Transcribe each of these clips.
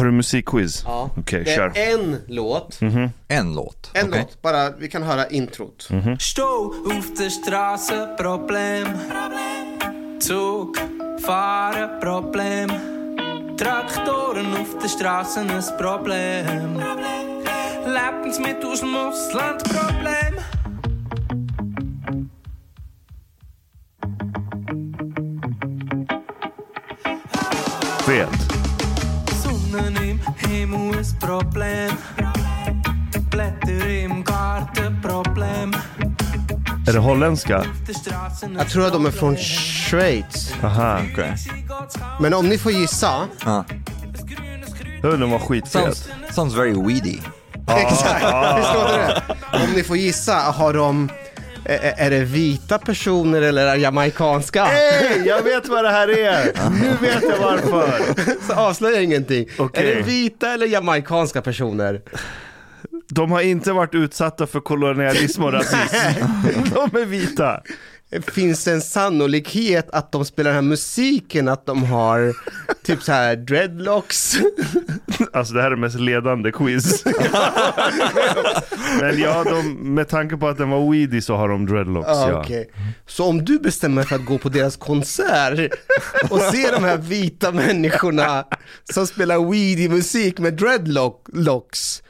Har du musikquiz? Ja. Okej, det kör. är en låt. En låt. En Okej. låt, bara vi kan höra introt. Stau auf der Straße, Problem. Zug, fahren, Problem. Traktoren auf der Straße, ein Problem. Lebensmittel aus dem Ausland, Problem. Vet. Sonnen im Himmel, ein Problem. Blätter im Garten, Problem. Är det holländska? Jag tror att de är från Schweiz. Aha. Okej. Men om ni får gissa. Ja. Hör, den var skitfet. Sounds, sounds very weedy. Exakt, visst låter det? Om ni får gissa, har de... Är, är det vita personer eller är det jamaicanska? Hej, jag vet vad det här är! Nu vet jag varför. Så avslöja ingenting. Okej. Är det vita eller jamaicanska personer? De har inte varit utsatta för kolonialism och rasism. De är vita. Finns det en sannolikhet att de spelar den här musiken, att de har typ så här dreadlocks? Alltså det här är det mest ledande quiz. Men ja, de, med tanke på att den var weedy så har de dreadlocks. Ja, ja. okej. Så om du bestämmer för att gå på deras konsert och se de här vita människorna som spelar weedy musik med dreadlocks,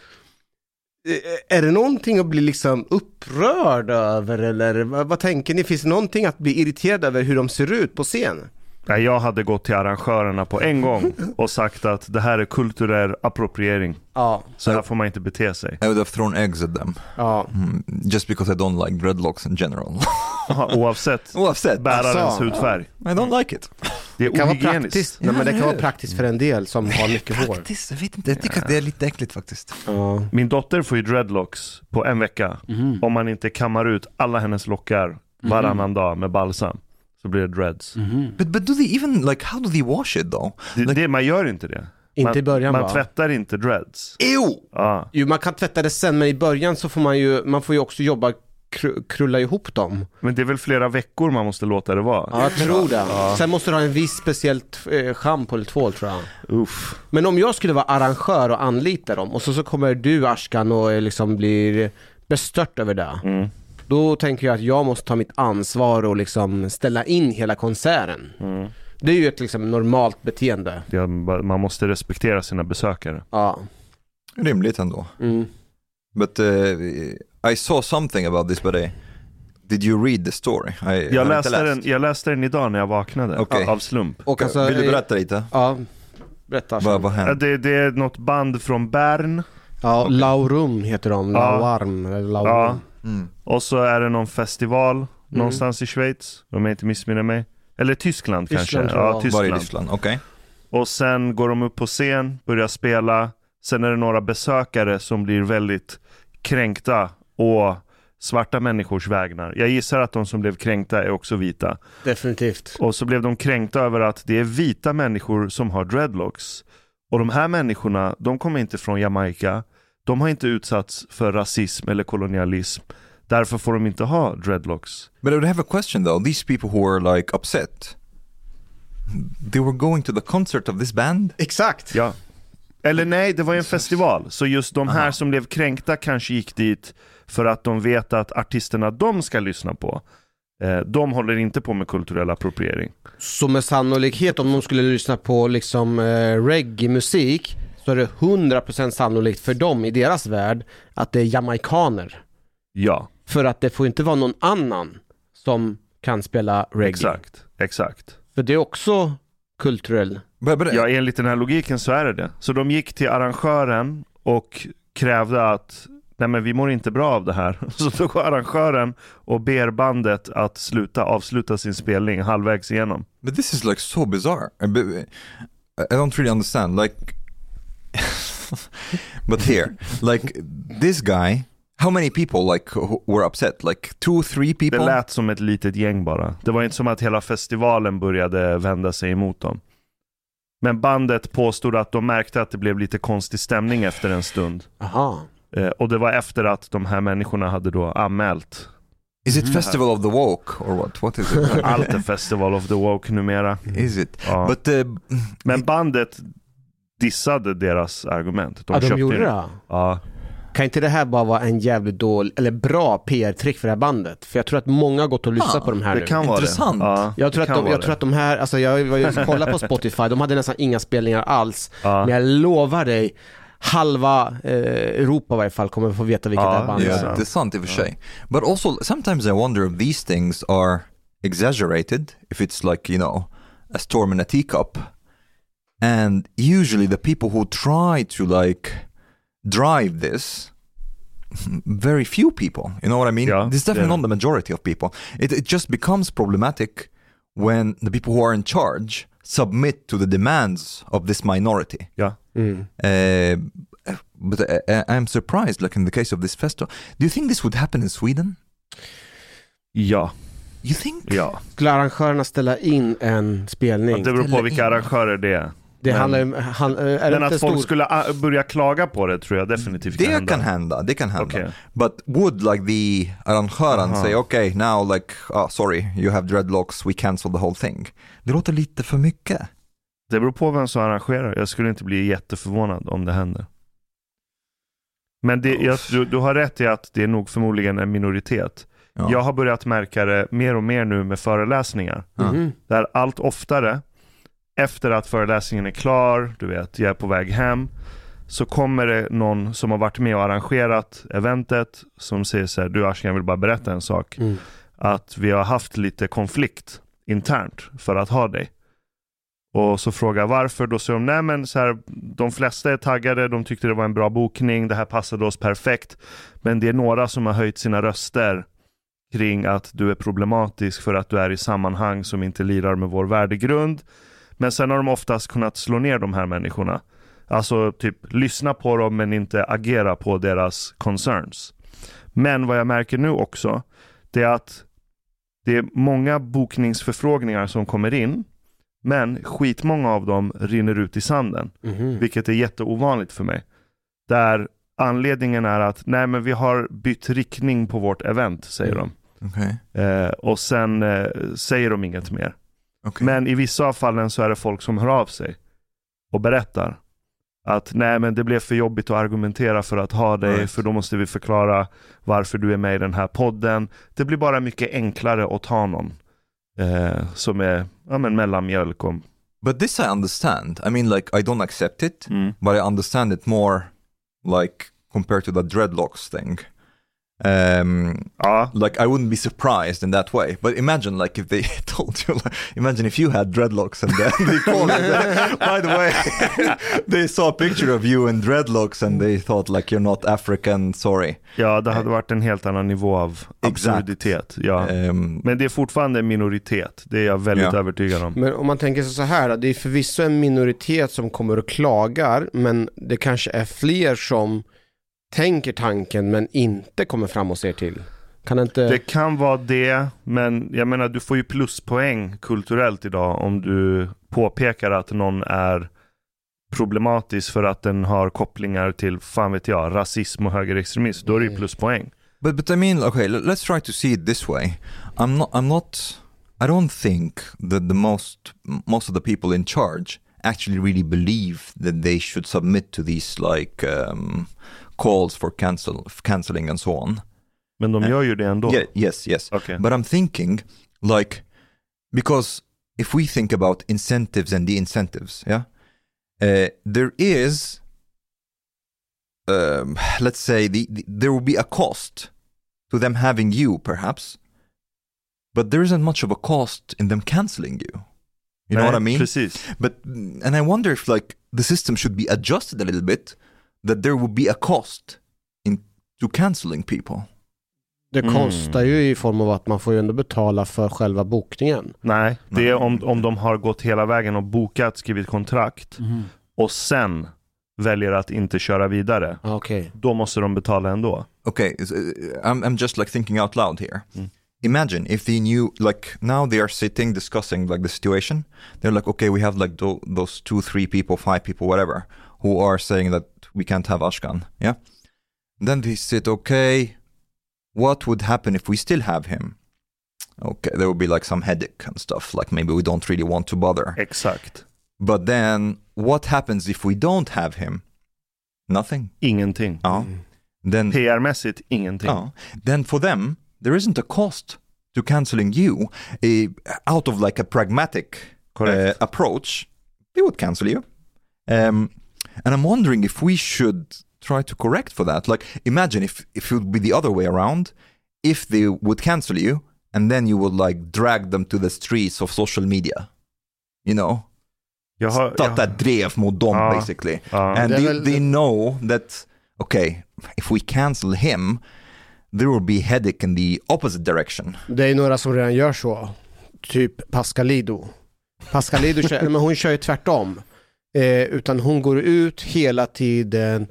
Eh, är det någonting att bli liksom upprörd över eller vad, vad tänker ni? Finns det någonting att bli irriterad över hur de ser ut på scen? Jag hade gått till arrangörerna på en gång och sagt att det här är kulturell appropriering. Ja, Så här får man inte bete sig. I would have thrown eggs at them. ja. Mm, just because I don't like dreadlocks in general. Aha, Oavsett Oavsett. bärarens Alltså. hudfärg. I don't like it. Det är Det kan vara ohygieniskt. praktiskt. Nej, men det kan vara praktiskt för en del som har mycket hår. Faktiskt, jag vet inte. Jag tycker att det är lite äckligt faktiskt. Ja. Min dotter får ju dreadlocks på en vecka. Om man inte kammar ut alla hennes lockar varannan dag med balsam. Så blir det dreads. But, but do they even, like, how do they wash it though? Det, det, man gör inte det. Inte man, i början, Man va? tvättar inte dreads. Ew! Ja. Jo, man kan tvätta det sen, men i början så får man ju, man får ju också jobba, kru, krulla ihop dem. Men det är väl flera veckor man måste låta det vara. Ja, jag tror det. Sen måste du ha en viss speciellt eh, schampo eller tvål tror jag. Uff. Men om jag skulle vara arrangör och anlita dem och så, så kommer du Ashkan och eh, liksom blir bestört över det. Mm. Då tänker jag att jag måste ta mitt ansvar och liksom ställa in hela konserten. Mm. Det är ju ett liksom normalt beteende. Det, man måste respektera sina besökare. Ja. Rimligt ändå. Mm. But uh, I saw something about this but I, did you read the story? I, Jag läste, läst. den, jag läste den idag när jag vaknade. Okej. Av slump. Och alltså, Vill du eh, berätta lite? Ja, berätta. Vad, vad Ja, hände? Det, det är något band från Bern. Ja, Laurum heter de, Ja. Lauarm, eller Laurum. Ja. Mm. Och så är det någon festival någonstans i Schweiz. Om jag inte missminner mig. Eller Tyskland, Tyskland, kanske. Ja, Var i Tyskland. Okej. Och sen går de upp på scen, börjar spela. Sen är det några besökare som blir väldigt kränkta och svarta människors vägnar. Jag gissar att de som blev kränkta är också vita. Definitivt. Och så blev de kränkta över att det är vita människor som har dreadlocks. Och de här människorna, de kommer inte från Jamaica. De har inte utsatts för rasism eller kolonialism. Därför får de inte ha dreadlocks. But I would have a question though. These people who were like upset, they were going to the concert of this band? Exakt. Ja. Eller nej, det var ju en festival. Så just de här som blev kränkta kanske gick dit för att de vet att artisterna de ska lyssna på, eh, de håller inte på med kulturell appropriering. Så med sannolikhet om de skulle lyssna på liksom eh, reggae-musik så är det 100% sannolikt för dem i deras värld att det är jamaikaner. Ja, För att det får inte vara någon annan som kan spela reggae. exakt. Exakt. För det är också kulturell. Ja, enligt den här logiken så är det det. Så de gick till arrangören och krävde att nej men vi mår inte bra av det här. Så då går arrangören och ber bandet att sluta, avsluta sin spelning halvvägs igenom. but this is like so bizarre. But- I don't really understand. Like, but here, like this guy, how many people like were upset? Like two, three Det people? lät som ett litet gäng bara. Det var inte som att hela festivalen började vända sig emot dem. Men bandet påstod att de märkte att det blev lite konstig stämning efter en stund. Aha. Eh, och det var efter att de här människorna hade då anmält. Is it Festival of the Woke or what? What is it? Allt är Festival of the Woke numera. is it? Ja. But uh, Men bandet dissade deras argument. De ja, de gjorde in- det? Ja. Kan inte det här bara vara en jävligt dålig, eller bra PR-trick för det här bandet? För jag tror att många har gått och lyssnat Ah, på de här Det nu. kan vara Intressant. det. Ja, Jag tror, det att kan de, vara jag tror det. att de här, alltså jag var ju och kollade på Spotify, de hade nästan inga spelningar alls. Ja. Men jag lovar dig, halva eh, Europa i varje fall kommer få veta vilket Ja, det här bandet yeah, är sant i och för sig. But also sometimes I wonder if these things are exaggerated, if it's like, you know, a storm in a teacup. And usually the people who try to like drive this, very few people, you know what I mean? Yeah, this is definitely yeah. not the majority of people. It, it just becomes problematic when the people who are in charge submit to the demands of this minority. Ja. Mm. Uh, but I, I- I'm surprised, like in the case of this festival. Do you think this would happen in Sweden? yeah You think? ja. Skulle arrangörerna ställa in en spelning? Det beror på Ställa vilka in. arrangörer det är. Det Men- handlar han, är det Men inte att folk stor... skulle börja klaga på det tror jag definitivt kan Det hända. kan hända, det kan hända. Okej. But would like the arrangören Aha. say, okay, now like, oh, sorry, you have dreadlocks, we cancel the whole thing. Det låter lite för mycket. Det beror på vem som arrangerar. Jag skulle inte bli jätteförvånad om det händer. Men det, jag, du, du har rätt i att det är nog förmodligen en minoritet. Ja. Jag har börjat märka det mer och mer nu med föreläsningar. Mhm. Där allt oftare, efter att föreläsningen är klar, du vet, jag är på väg hem, så kommer det någon som har varit med och arrangerat eventet som säger så här, du Ashkan jag vill bara berätta en sak. Mm. Att vi har haft lite konflikt internt för att ha dig. Och så frågar jag varför, då säger de, nej men så här, de flesta är taggade, de tyckte det var en bra bokning, det här passade oss perfekt. Men det är några som har höjt sina röster kring att du är problematisk för att du är i sammanhang som inte lirar med vår värdegrund. Men sen har de oftast kunnat slå ner de här människorna. Alltså typ lyssna på dem men inte agera på deras concerns. Men vad jag märker nu också, det är att det är många bokningsförfrågningar som kommer in, men skitmånga av dem rinner ut i sanden, Mhm. vilket är jätteovanligt för mig. Där anledningen är att, nej men vi har bytt riktning på vårt event, säger Mm. De. Eh, och sen eh, säger de inget mer. Okej. Men i vissa av fallen så är det folk som hör av sig och berättar att nej men det blev för jobbigt att argumentera för att ha dig Right. för då måste vi förklara varför du är med i den här podden. Det blir bara mycket enklare att ta någon eh, som är ja, men mellanmjölk och But this I understand. I mean, like, I don't accept it, mm. but I understand it more, like, compared to the dreadlocks thing. Um, ja, like I wouldn't be surprised in that way. But imagine like if they told you, like, imagine if you had dreadlocks and then they called you. By the way, they saw a picture of you in dreadlocks and they thought like you're not African. Sorry. ja, det hade varit en helt annan nivå av absurditet. Ja. Um, Men det är fortfarande en minoritet, det är jag väldigt Ja. övertygad om. Men om man tänker sig så här, det är förvisso en minoritet som kommer och klagar, men det kanske är fler som tänker tanken men inte kommer fram och ser till. Kan det inte... Det kan vara det, men jag menar du får ju pluspoäng kulturellt idag om du påpekar att någon är problematisk för att den har kopplingar till, fan vet jag, rasism och högerextremism. Då är det ju Mm. pluspoäng. but but I mean, okay, let- let's try to see it this way. I'm not. I'm not. I don't think that the most most of the people in charge actually really believe that they should submit to these like um, calls for cancel canceling and so on. Men de Eh, gör ju det ändå. Yeah, yes, yes. Okej. But I'm thinking, like, because if we think about incentives and the incentives, yeah, uh, there is, um, let's say, the, the there will be a cost to them having you, perhaps, but there isn't much of a cost in them canceling you. You know what I mean? Precis. But and I wonder if like the system should be adjusted a little bit, that there will be a cost in to canceling people. Det Mm. kostar ju i form av att man får ju ändå betala för själva bokningen. Nej, det är om, om de har gått hela vägen och bokat, skrivit kontrakt och sen väljer att inte köra vidare. Ah, Okej. Då måste de betala ändå. Okay, is- uh, I'm I'm just like thinking out loud here. Mm. imagine if they knew like now they are sitting discussing like the situation they're like okay we have like tho- those two three people five people whatever who are saying that we can't have ashkan yeah then they said, okay what would happen if we still have him okay there would be like some headache and stuff like maybe we don't really want to bother Exakt. but then what happens if we don't have him nothing Ingenting. ja then PR-mässigt ingenting. Oh, then for them, there isn't a cost to canceling you. Eh, out of like a pragmatic uh, approach, they would cancel you. Um, and I'm wondering if we should try to correct for that. Like, imagine if, if it would be the other way around, if they would cancel you and then you would like drag them to the streets of social media. You know, Jag har, starta jag, drev mot dem Ja. basically. ja. And they, väl- they know that, okay, if we cancel him, there will be headache in the opposite direction. Det är några som redan gör så. Typ Pascalido. Pascalido kör, men hon kör ju tvärtom. Eh, utan hon går ut hela tiden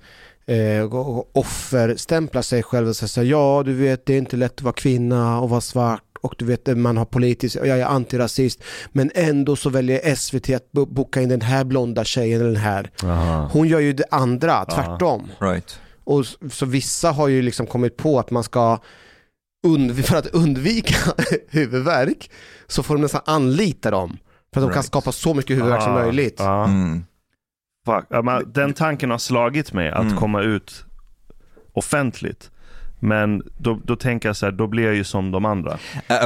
eh, och offerstämplar sig själv och säger ja du vet det är inte lätt att vara kvinna och vara svart och du vet man har politiskt, jag är antirasist men ändå så väljer SVT att bo- boka in den här blonda tjejen eller den här. Aha. Hon gör ju det andra, tvärtom. Right. Och så vissa har ju liksom kommit på att man ska för att undvika huvudvärk så får de nästan anlita dem. För att de kan Right. skapa så mycket huvudvärk som Ah, möjligt. Ja. Mm. Fuck. Ja, men den tanken har slagit mig att Mm. komma ut offentligt. Men då, då tänker jag så här, då blir jag ju som de andra.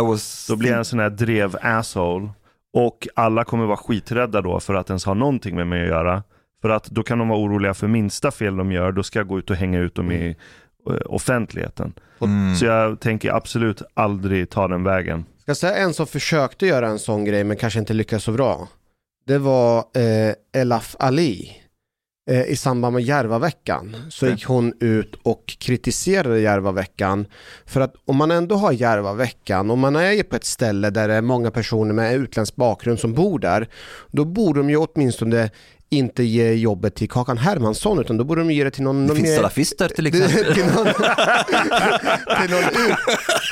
Was Då blir jag en sån här drev asshole. Och alla kommer vara skiträdda då för att ens ha någonting med mig att göra. För att då kan de vara oroliga för minsta fel de gör, då ska jag gå ut och hänga ut dem i eh, offentligheten. Mm. Så jag tänker absolut aldrig ta den vägen. Ska jag säga en som försökte göra en sån grej men kanske inte lyckades så bra. Det var eh, Elaf Ali. Eh, I samband med Järvaveckan så gick hon ut och kritiserade Järvaveckan. För att om man ändå har Järvaveckan, om man är på ett ställe där det är många personer med utländsk bakgrund som bor där, då borde de ju åtminstone inte ge jobbet till Kakan Hermansson utan då borde de ge det till någon, Det någon finns mer- salafister till exempel. till någon, till någon ut,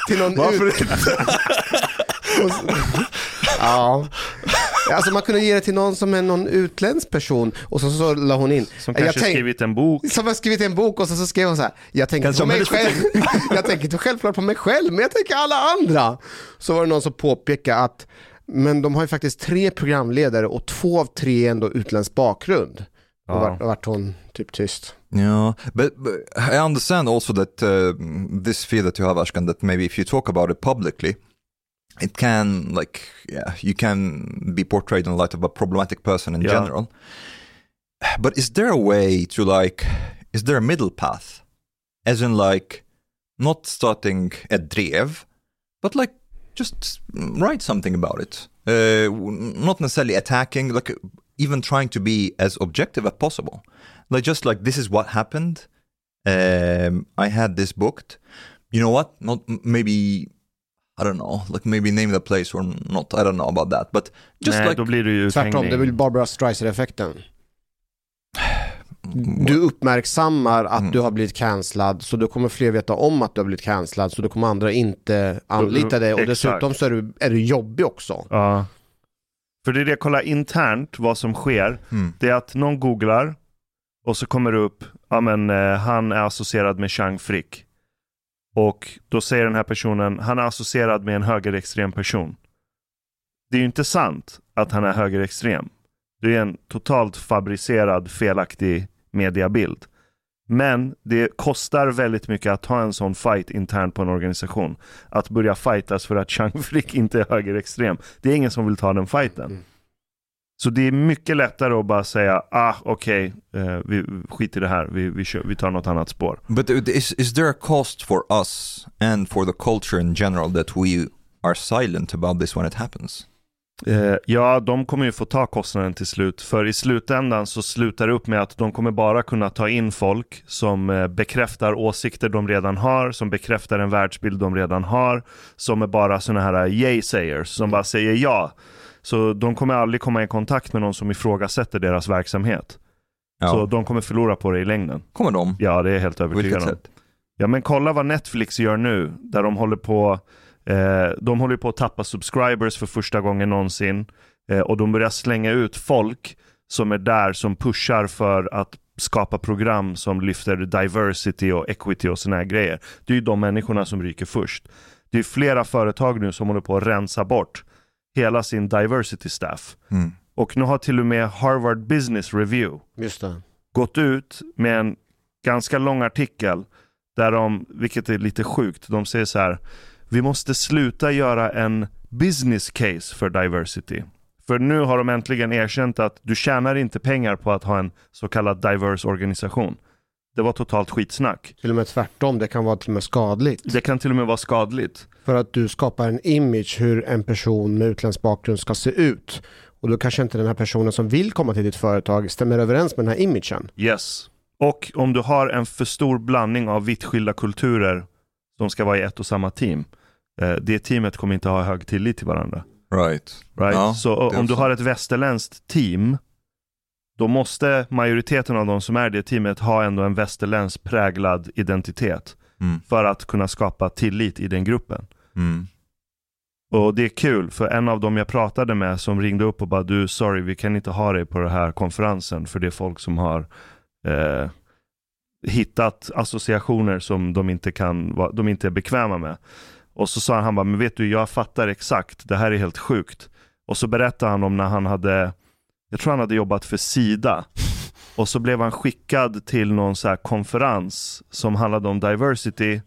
till någon ut, ja. Alltså man kunde ge det till någon som är någon utländsk person och så, så la hon in. Som jag kanske tänk- skrivit en bok. Som har skrivit en bok och så, så skrev hon så här. Jag tänker Kanske på mig själv. jag tänker inte självklart på mig själv, men jag tänker alla andra. Så var det någon som påpekade att men de har ju faktiskt tre programledare och två av tre är ändå utländsk bakgrund. Ja. Och vart, vart hon typ tyst. Yeah, but, but I understand also that uh, this fear that you have, Ashkan, that maybe if you talk about it publicly, it can like yeah, you can be portrayed in light of a problematic person in Yeah. general. But is there a way to like, is there a middle path, as in like, not starting a drev, but like just write something about it, uh, not necessarily attacking, like even trying to be as objective as possible. Like just like this is what happened. Um i had this booked. You know what? Not maybe i don't know like maybe name the place or not i don't know about that but just Nej, like då blir det ju Tvärtom, uthängning. det är väl Barbara Streisand-effekten. Du uppmärksammar att Mm. du har blivit cancellad så då kommer fler veta om att du har blivit cancellad så då kommer andra inte anlita dig och Exakt. dessutom så är du, är du jobbig också. Ja. För det är det, kolla internt vad som sker. Mm. Det är att någon googlar och så kommer det upp, ja men eh, han är associerad med Chang Frick. Och då säger den här personen, han är associerad med en högerextrem person. Det är ju inte sant att han är högerextrem. Det är en totalt fabricerad, felaktig mediabild. Men det kostar väldigt mycket att ha en sån fight internt på en organisation. Att börja fightas för att Chang Frick inte är högerextrem. Det är ingen som vill ta den fighten. Mm. Så det är mycket lättare att bara säga, ah okej, eh, vi skit i det här, vi, vi, kör, vi tar något annat spår. but is, is there a cost for us and for the culture in general that we are silent about this when it happens Eh, ja, de kommer ju få ta kostnaden till slut. För i slutändan så slutar det upp med att de kommer bara kunna ta in folk som eh, bekräftar åsikter de redan har, som bekräftar en världsbild de redan har, som är bara sådana här yay-sayers, som bara säger ja. Så de kommer aldrig komma i kontakt med någon som ifrågasätter deras verksamhet. Så de kommer förlora på det i längden. kommer de Ja, det är jag helt övertygad om. sätt Ja, men kolla vad Netflix gör nu, där de håller på Eh, de håller på att tappa subscribers för första gången någonsin. Eh, och de börjar slänga ut folk som är där som pushar för att skapa program som lyfter diversity och equity och såna här grejer. Det är ju de människorna som ryker först. Det är flera företag nu som håller på att rensa bort hela sin diversity staff. Mm. Och nu har till och med Harvard Business Review Just det. gått ut med en ganska lång artikel där de, vilket är lite sjukt, de säger så här Vi måste sluta göra en business case för diversity. För nu har de äntligen erkänt att du tjänar inte pengar på att ha en så kallad diverse organisation. Det var totalt skitsnack. Till och med tvärtom, det kan vara till och med skadligt. Det kan till och med vara skadligt. För att du skapar en image hur en person med utländsk bakgrund ska se ut. Och då kanske inte den här personen som vill komma till ditt företag stämmer överens med den här imagen. Yes. Och om du har en för stor blandning av vitt skilda kulturer som ska vara i ett och samma team. Eh, det teamet kommer inte ha hög tillit till varandra. Right. Right? Ja, så om du har ett västerländskt team, då måste majoriteten av de som är det teamet ha ändå en västerländsk präglad identitet Mm. för att kunna skapa tillit i den gruppen. Mm. Och det är kul, för en av dem jag pratade med som ringde upp och bara du, sorry, vi kan inte ha dig på den här konferensen för det är folk som har eh, hittat associationer som de inte, kan, de inte är bekväma med. Och så sa han, han bara, men vet du, jag fattar exakt, det här är helt sjukt. Och så berättade han om när han hade, jag tror han hade jobbat för Sida. Och så blev han skickad till någon så här konferens som handlade om diversity.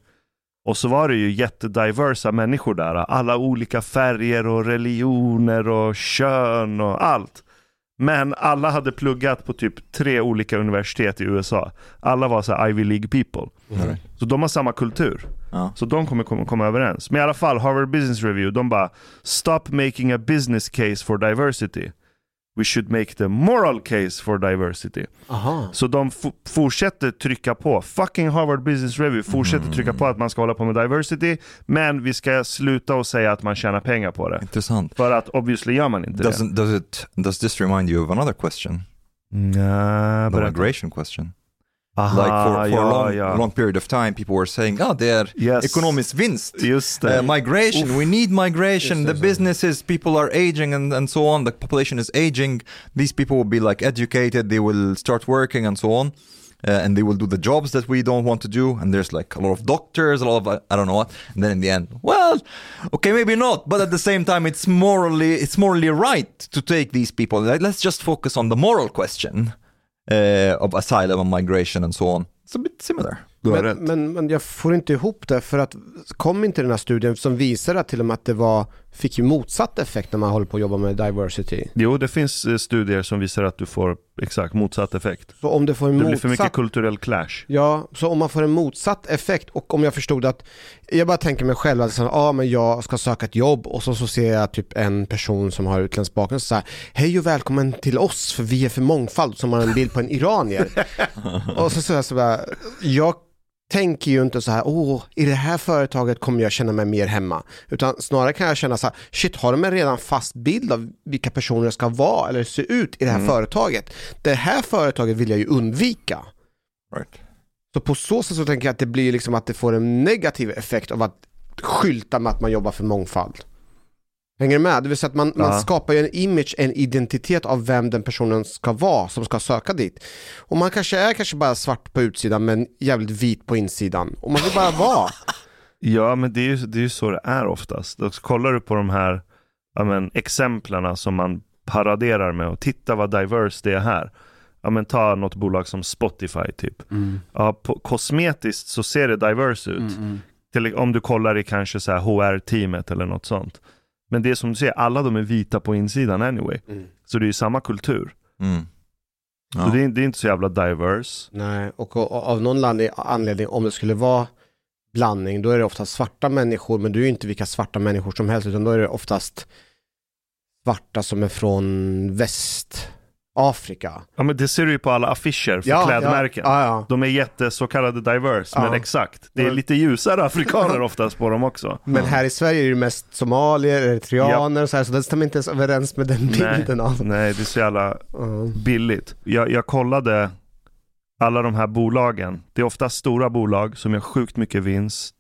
Och så var det ju jättediversa människor där. Alla olika färger och religioner och kön och allt. Men alla hade pluggat på typ tre olika universitet i USA. Alla var så här Ivy League people. Right. Så de har samma kultur. Ja. Så de kommer komma, komma överens. Men i alla fall, Harvard Business Review, de bara Stop making a business case for diversity. We should make the moral case for diversity. Aha. Så de fortsätter trycka på. Fucking Harvard Business Review fortsätter trycka på att man ska hålla på med diversity. Men vi ska sluta och säga att man tjänar pengar på det. Intressant. För att obviously gör man inte det. Doesn't, does, it, does this remind you of another question? Nja, The migration question. Aha, like for, for ja, a long, ja. long period of time people were saying, oh, det är Yes. ekonomisk vinst. Just det. Uh, migration, we need migration. Just The businesses, people are aging and, and so on. The population is aging. These people will be like educated. They will start working and so on. Uh, and they will do the jobs that we don't want to do. And there's like a lot of doctors, a lot of uh, I don't know what. And then in the end, well, okay, maybe not. But at the same time, it's morally it's morally right to take these people. Like, let's just focus on the moral question uh, of asylum and migration and so on. It's a bit similar. Men, men, men jag får inte ihop det för att kom inte den här studien som visar att till och med att det var, fick ju motsatt effekt när man håller på att jobba med diversity. Jo, det finns eh, studier som visar att du får exakt motsatt effekt. Så om det får en Det blir för mycket motsatt kulturell clash. Ja, så om man får en motsatt effekt och om jag förstod att, jag bara tänker mig själv att så, ja, men jag ska söka ett jobb och så, så ser jag typ en person som har utländsk bakgrund så här, hej och välkommen till oss för vi är för mångfald som har en bild på en iranier. och så säger jag så bara, jag tänker ju inte så här, åh, i det här företaget kommer jag känna mig mer hemma. Utan snarare kan jag känna så här, shit, har de en redan fast bild av vilka personer ska vara eller se ut i det här företaget? Det här företaget vill jag ju undvika. Right. Så på så sätt så tänker jag att det blir liksom att det får en negativ effekt av att skylta med att man jobbar för mångfald. Hänger du med? Det vill säga att man, man skapar ju en image, en identitet av vem den personen ska vara som ska söka dit. Och man kanske är kanske bara svart på utsidan men jävligt vit på insidan. Och man vill bara vara. Ja, men det är ju det är ju så det är oftast. Då kollar du på de här ja, men, exemplarna som man paraderar med och titta vad diverse det är här. Ja, men ta något bolag som Spotify typ. Ja, på, kosmetiskt så ser det diverse ut. Till, om du kollar i kanske så här HR-teamet eller något sånt. Men det är som du ser, alla de är vita på insidan anyway. Mm. Så det är ju samma kultur. Mm. Så Ja. det, är, det är inte så jävla diverse. Nej, och, och, och av någon anledning, om det skulle vara blandning, då är det oftast svarta människor, men du är ju inte vilka svarta människor som helst, utan då är det oftast svarta som är från Västafrika. Ja, men det ser du ju på alla affischer för Ja, klädmärken. Ja, ja. De är jätte så kallade diverse, men exakt. Det är lite ljusare afrikaner oftast på dem också. Men här i Sverige är det mest somalier, eritreaner och så här, så det stämmer inte ens överens med den bilden Nej, av. nej, det är så jävla billigt. Jag, jag kollade alla de här bolagen. Det är ofta stora bolag som gör sjukt mycket vinst,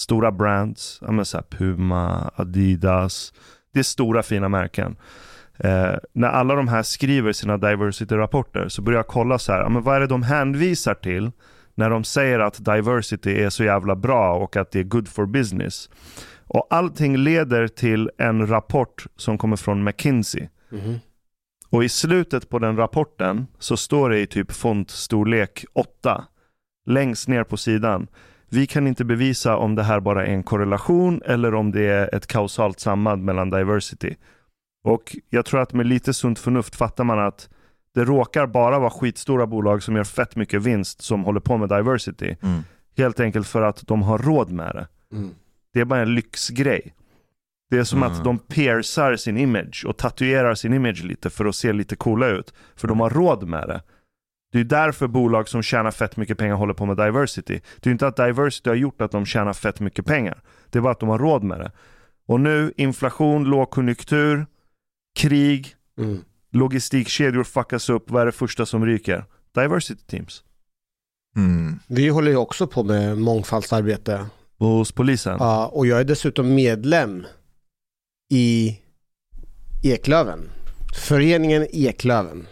Stora brands, ja, men så Puma, Adidas. Det är stora fina märken. Eh, när alla de här skriver sina diversity-rapporter så börjar jag kolla så här, ja, men vad är det de hänvisar till när de säger att diversity är så jävla bra och att det är good for business. Och allting leder till en rapport som kommer från McKinsey. Mhm. Och i slutet på den rapporten så står det i typ fontstorlek 8 längst ner på sidan. Vi kan inte bevisa om det här bara är en korrelation eller om det är ett kausalt samband mellan diversity. Och jag tror att med lite sunt förnuft fattar man att det råkar bara vara skitstora bolag som gör fett mycket vinst som håller på med diversity. Mm. Helt enkelt för att de har råd med det. Mm. Det är bara en lyxgrej. Det är som Mm. att de piercar sin image och tatuerar sin image lite för att se lite coola ut. För de har råd med det. Det är därför bolag som tjänar fett mycket pengar håller på med diversity. Det är inte att diversity har gjort att de tjänar fett mycket pengar. Det är bara att de har råd med det. Och nu, inflation, lågkonjunktur, krig, Mm. logistikkedjor fuckas upp. Vad är det första som ryker? Diversity teams. Mm. Vi håller ju också på med mångfaldsarbete. Hos polisen. Ja, och jag är dessutom medlem i Eklöven. Föreningen Eklöven.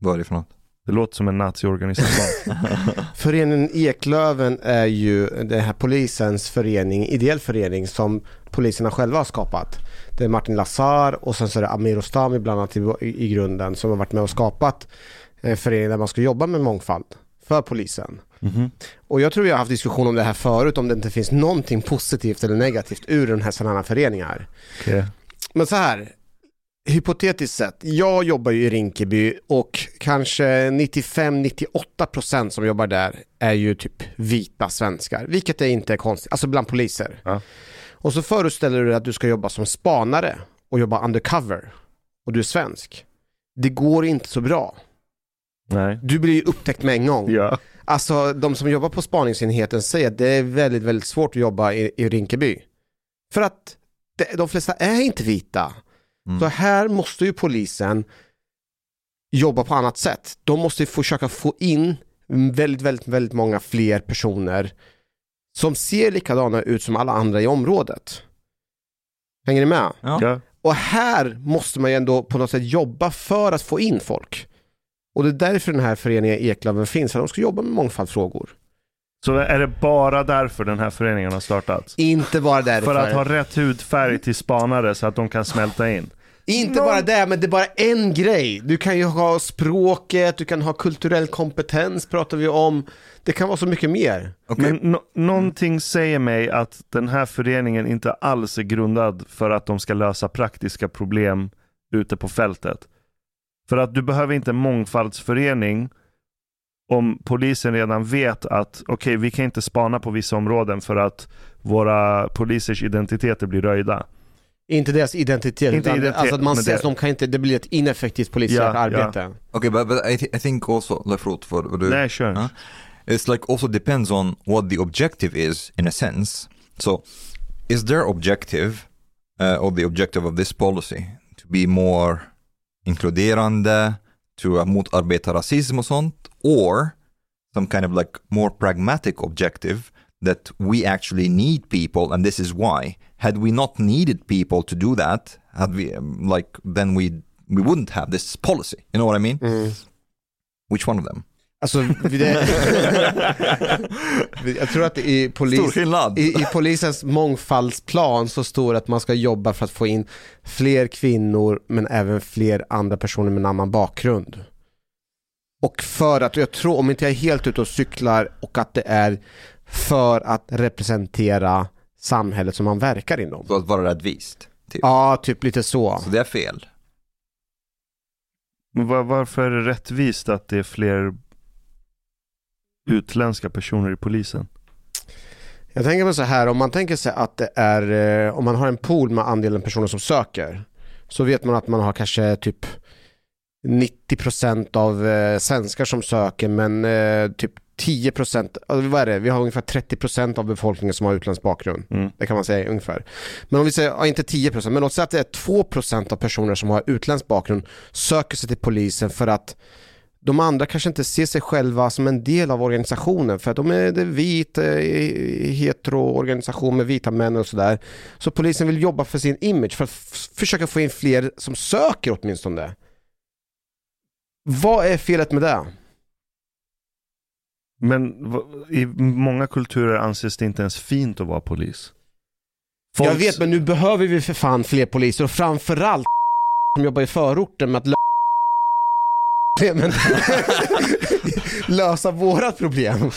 Vad är det för något? Det låter som en naziorganisation. Föreningen Eklöven är ju den här polisens förening, ideell förening som poliserna själva har skapat. Det är Martin Lazar och sen så är det Amir Ostami bland annat i, i grunden som har varit med och skapat en förening där man ska jobba med mångfald för polisen. Mhm. Och jag tror vi har haft diskussion om det här förut, om det inte finns någonting positivt eller negativt ur den här sådana föreningar. Okej. Men så här, hypotetiskt sett, jag jobbar ju i Rinkeby och kanske 95-98% som jobbar där är ju typ vita svenskar, vilket är inte konstigt, alltså bland poliser. Ja. Och så föreställer du dig att du ska jobba som spanare och jobba undercover och du är svensk. Det går inte så bra. Nej. Du blir ju upptäckt med en gång. Ja. Alltså de som jobbar på spaningsenheten säger att det är väldigt, väldigt svårt att jobba i, i Rinkeby. För att det, de flesta är inte vita. Mm. Så här måste ju polisen jobba på annat sätt. De måste försöka få in väldigt, väldigt, väldigt många fler personer som ser likadana ut som alla andra i området. Hänger ni med? Ja. Och här måste man ju ändå på något sätt jobba för att få in folk. Och det är därför den här föreningen Eklöven finns, för de ska jobba med mångfaldsfrågor. Så är det bara därför den här föreningen har startats? Inte bara därför. För att ha rätt hudfärg till spanare så att de kan smälta in? Inte bara det, men det är bara en grej. Du kan ju ha språket, du kan ha kulturell kompetens pratar vi om. Det kan vara så mycket mer. Okej. Men no- någonting säger mig att den här föreningen inte alls är grundad för att de ska lösa praktiska problem ute på fältet. För att du behöver inte en mångfaldsförening om polisen redan vet att okej, vi kan inte spana på vissa områden för att våra polisers identiteter blir röjda. Inte deras identitet, Inte utan identitet, alltså att man men ser det- att de kan inte, det blir ett ineffektivt polisiärt ja. arbete. Okay, but, but I, th- I think also, Lefrot, for, for the, Nej, kör. Huh? it's like also depends on what the objective is in a sense. So, is their objective uh, or the objective of this policy to be more inkluderande, to uh, motarbeta rasism och sånt, or some kind of like more pragmatic objective that we actually need people and this is why. Had we not needed people to do that, had we um, like then we we wouldn't have this policy. You know what I mean? Mm. Which one of them? Alltså, det, jag tror att i, polis, i, i polisens mångfaldsplan så står det att man ska jobba för att få in fler kvinnor men även fler andra personer med en annan bakgrund. Och för att, jag tror, om inte jag är helt ute och cyklar och att det är för att representera samhället som man verkar inom. Så att vara rättvist. Typ. Ja, typ lite så. Så det är fel. Var, varför är det rättvist att det är fler utländska personer i polisen? Jag tänker mig så här, om man tänker sig att det är, eh, om man har en pool med andelen personer som söker, så vet man att man har kanske typ 90% av eh, svenskar som söker, men eh, typ 10%, alltså vad är det? Vi har ungefär 30% av befolkningen som har utländsk bakgrund. Mm. Det kan man säga ungefär. Men om vi säger, ja, inte 10%, men låt säga att det är 2% av personer som har utländsk bakgrund söker sig till polisen för att de andra kanske inte ser sig själva som en del av organisationen för att de är en vit, eh, hetero-organisation med vita män och sådär. Så polisen vill jobba för sin image för att försöka få in fler som söker åtminstone. Vad är felet med det? Men i många kulturer anses det inte ens fint att vara polis. Jag Folks- vet men nu behöver vi för fan fler poliser och framförallt som jobbar i förorten med att lösa vårat problem.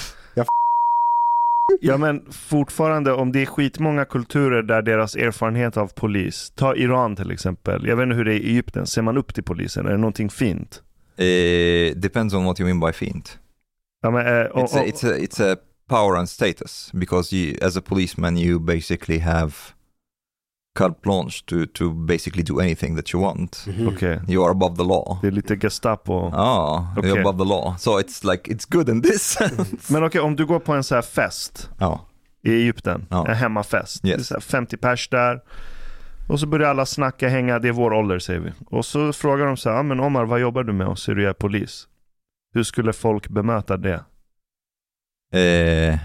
Ja men fortfarande om det är skitmånga kulturer där deras erfarenhet av polis, ta Iran till exempel, jag vet inte hur det är i Egypten, ser man upp till polisen? Är det någonting fint? Uh, depends on what you mean by fiend. Ja, men, eh, och- It's a, it's a it's a power and status because you, as a policeman, you basically have carte blanche to to basically do anything that you want. Okej, You are above the law. det är lite Gestapo. Ah, Okej. you're above the law. So it's like it's good in this sense. Men okej, om du går på en så här fest Ja. i Egypten, Ja. en hemmafest. Yes. Det är så här 50 pers där. Och så börjar alla snacka, hänga, det är vår ålder säger vi. Och så frågar de så här, ah, men Omar vad jobbar du med? Och så är du är polis. Hur skulle folk bemöta det? Uh,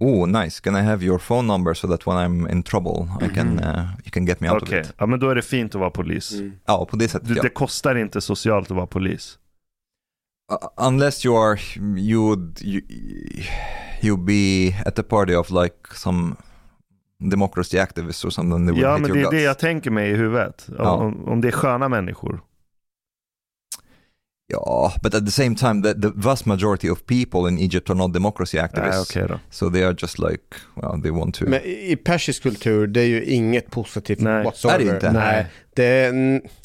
oh, nice. Can I have your phone number so that when I'm in trouble, I can uh, you can get me out Okej, of it? ja men då är det fint att vara polis. Ja, på det sättet Det, ja. det kostar inte socialt att vara polis. Uh, unless you are you would you you be at the party of like some democracy activists or something. They would Ja men det är det jag tänker mig i huvudet. Om, Ja. om, om det är sköna människor. Yeah, but at the same time, the, the vast majority of people in Egypt are not democracy Nej activists. okej då. So they are just like, well, they want to. Men i persisk kultur, det är ju inget positivt Nej. whatsoever. Är det inte? Nej. Det är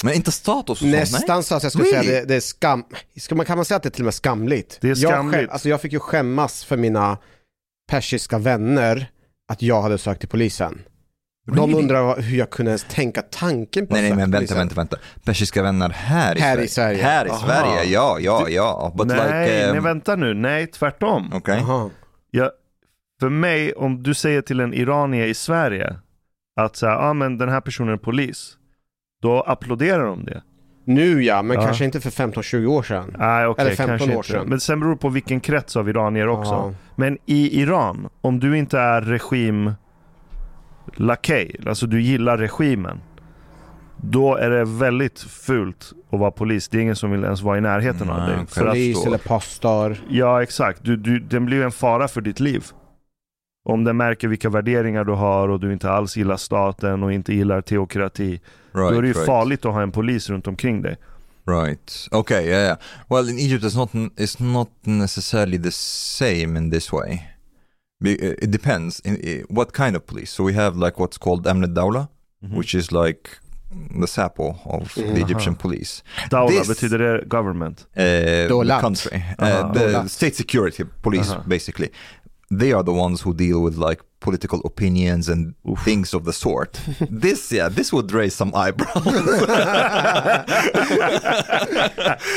Men inte status och sånt, nästan så att jag skulle Really? säga det, det är skam... Ska man, kan man säga att det är till och med skamligt? Det är Jag, skamligt. skäm, alltså jag fick ju skämmas för mina persiska vänner att jag hade sökt till polisen. De Really? undrar vad- hur jag kunde ens tänka tanken på Nej, nej, men vänta, vänta, vänta. Persiska vänner här i Här Sverige. i Sverige. Här i Aha. Sverige, ja, ja, ja. But nej, like, nej um, vänta nu. Nej, tvärtom. Jaha. Jag, för mig, om du säger till en iranier i Sverige att så här, ah, men den här personen är polis. Då applåderar de det. Nu ja, men Ja. kanske inte för 15-20 år sedan. Nej, okej, Eller 15 kanske år inte. sedan. Men sen beror det på vilken krets av iranier också. Ja. Men i Iran, om du inte är regim lakej, alltså du gillar regimen. Då är det väldigt fult att vara polis. Det är ingen som vill ens vara i närheten av dig. För att, Polis förstår. eller pastor. ja, exakt. Du, du, den blir en fara för ditt liv. Om den märker vilka värderingar du har och du inte alls gillar staten och inte gillar teokrati. Right, då är det ju right. farligt att ha en polis runt omkring dig. Right. Okay. Yeah. yeah. Well, in Egypt, it's not it's not necessarily the same in this way. Uh, It depends in, in what kind of police. So we have like what's called Amnet Dawla, Mhm. which is like the Sapo of the Mhm. Egyptian police. Daula, This- betyder det government? Uh, the country, Aha. uh, the Dolat. state security police, Aha. basically. They are the ones who deal with like political opinions and Oof. things of the sort. this, yeah, this would raise some eyebrows.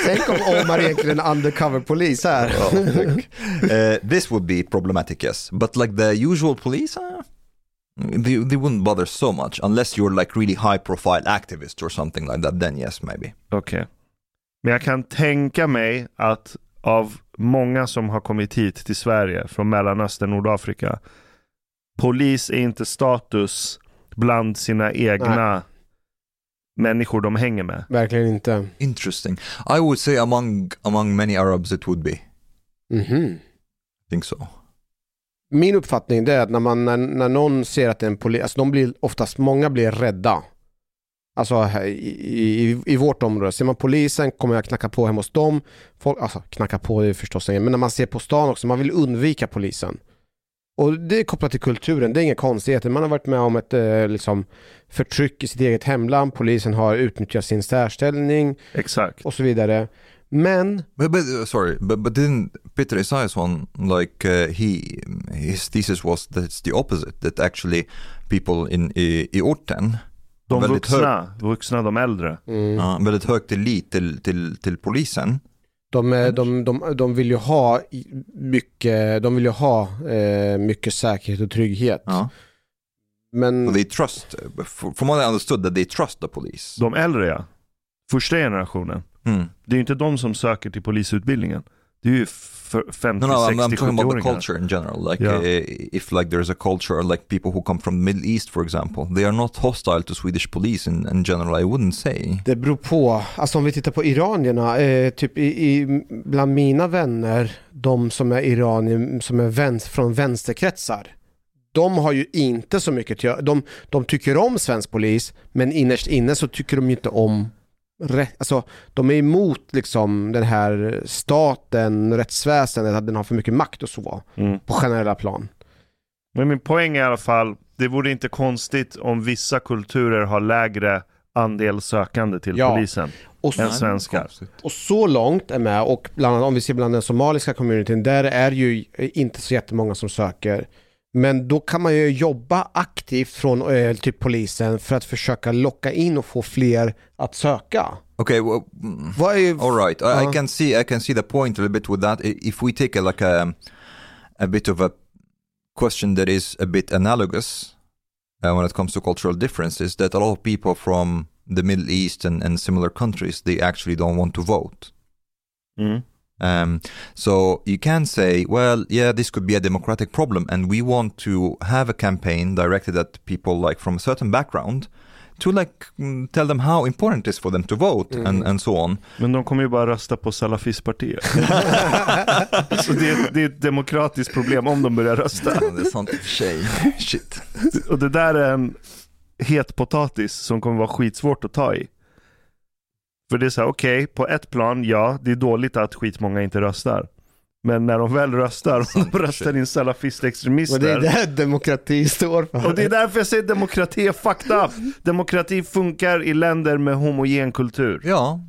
Tänk om Omar egentligen är en undercover-polis här. uh, this would be problematic, yes. But like the usual police, uh, they, they wouldn't bother so much unless you're like really high profile activist or something like that. Then yes, maybe. Okej. Men jag kan tänka mig att av många som har kommit hit till Sverige från Mellanöstern, Nordafrika. Polis är inte status bland sina egna människor de hänger med. Verkligen inte. Interesting. I would say among among many Arabs it would be. Mhm. I think so. Min uppfattning är att när, man, när, när någon ser att det är en polis, alltså de blir oftast, många blir rädda. Alltså i, i, i vårt område, ser man polisen kommer jag knacka på hemma hos dem. Folk, alltså knacka på det är förstås inget, men när man ser på stan också, man vill undvika polisen. Och det är kopplat till kulturen, det är inga konstigheter. Man har varit med om ett eh, liksom, förtryck i sitt eget hemland, polisen har utnyttjat sin särställning Exakt. och så vidare. Men But, but uh, sorry, but but didn't Peter Esaiasson like uh, he his thesis was that it's the opposite that actually people in i, i orten De väldigt hög, vuxna, vuxna, de äldre. mm, ja, väldigt hög tillit till, till, till polisen. De, eh, de, de, de vill ju ha mycket, de vill ju ha eh, mycket säkerhet och trygghet. Ja. Men they trust, f- from what I understood that they trust the police. De äldre ja. Första generationen. Hmm. Det är ju inte de som söker till polisutbildningen. Det är ju för 50, No, no, I'm, 60, I'm talking about the 70-åringar. culture in general. Like, Yeah. uh, if like there's a culture, like people who come from the Middle East, for example, they are not hostile to Swedish police in, in general. I wouldn't say. Det beror på. Alltså om vi tittar på iranierna, eh, typ i, i, bland mina vänner, de som är iranier, som är vänster, från vänsterkretsar, de har ju inte så mycket att göra. De, de tycker om svensk polis, men innerst inne så tycker de ju inte om alltså de är emot liksom den här staten, rättsväsendet, att den har för mycket makt och så, Mm. på generella plan. Men min poäng är i alla fall, det vore inte konstigt om vissa kulturer har lägre andel sökande till Ja. polisen Och än svenskar. Och så långt är med och bland annat om vi ser bland den somaliska communityn, där är ju inte så jättemånga som söker. Men då kan man ju jobba aktivt från eh, typ polisen för att försöka locka in och få fler att söka. Okay, well, Vad är, all right. I, I Uh. can see I can see the point a little bit with that. If we take a, like a a bit of a question that is a bit analogous uh, when it comes to cultural differences, that a lot of people from the Middle East and, and similar countries they actually don't want to vote. Mm. Um, so you can say, well, yeah, this could be a democratic problem, and we want to have a campaign directed at people like from a certain background to like mm, tell them how important it is for them to vote and, and so on. Men de kommer ju bara rösta på salafistpartiet. Så det är, det är ett demokratiskt problem om de börjar rösta. det är sant i och för sig. Shit. Och det där är en het potatis som kommer vara skitsvårt att ta i. För det är så här, okej, på ett plan, ja, det är dåligt att skitmånga inte röstar. Men när de väl röstar, och de röstar in och det är salafistextremister. det demokrati står för. Och det är därför jag säger demokrati är fucked up. Demokrati funkar i länder med homogen kultur. Ja,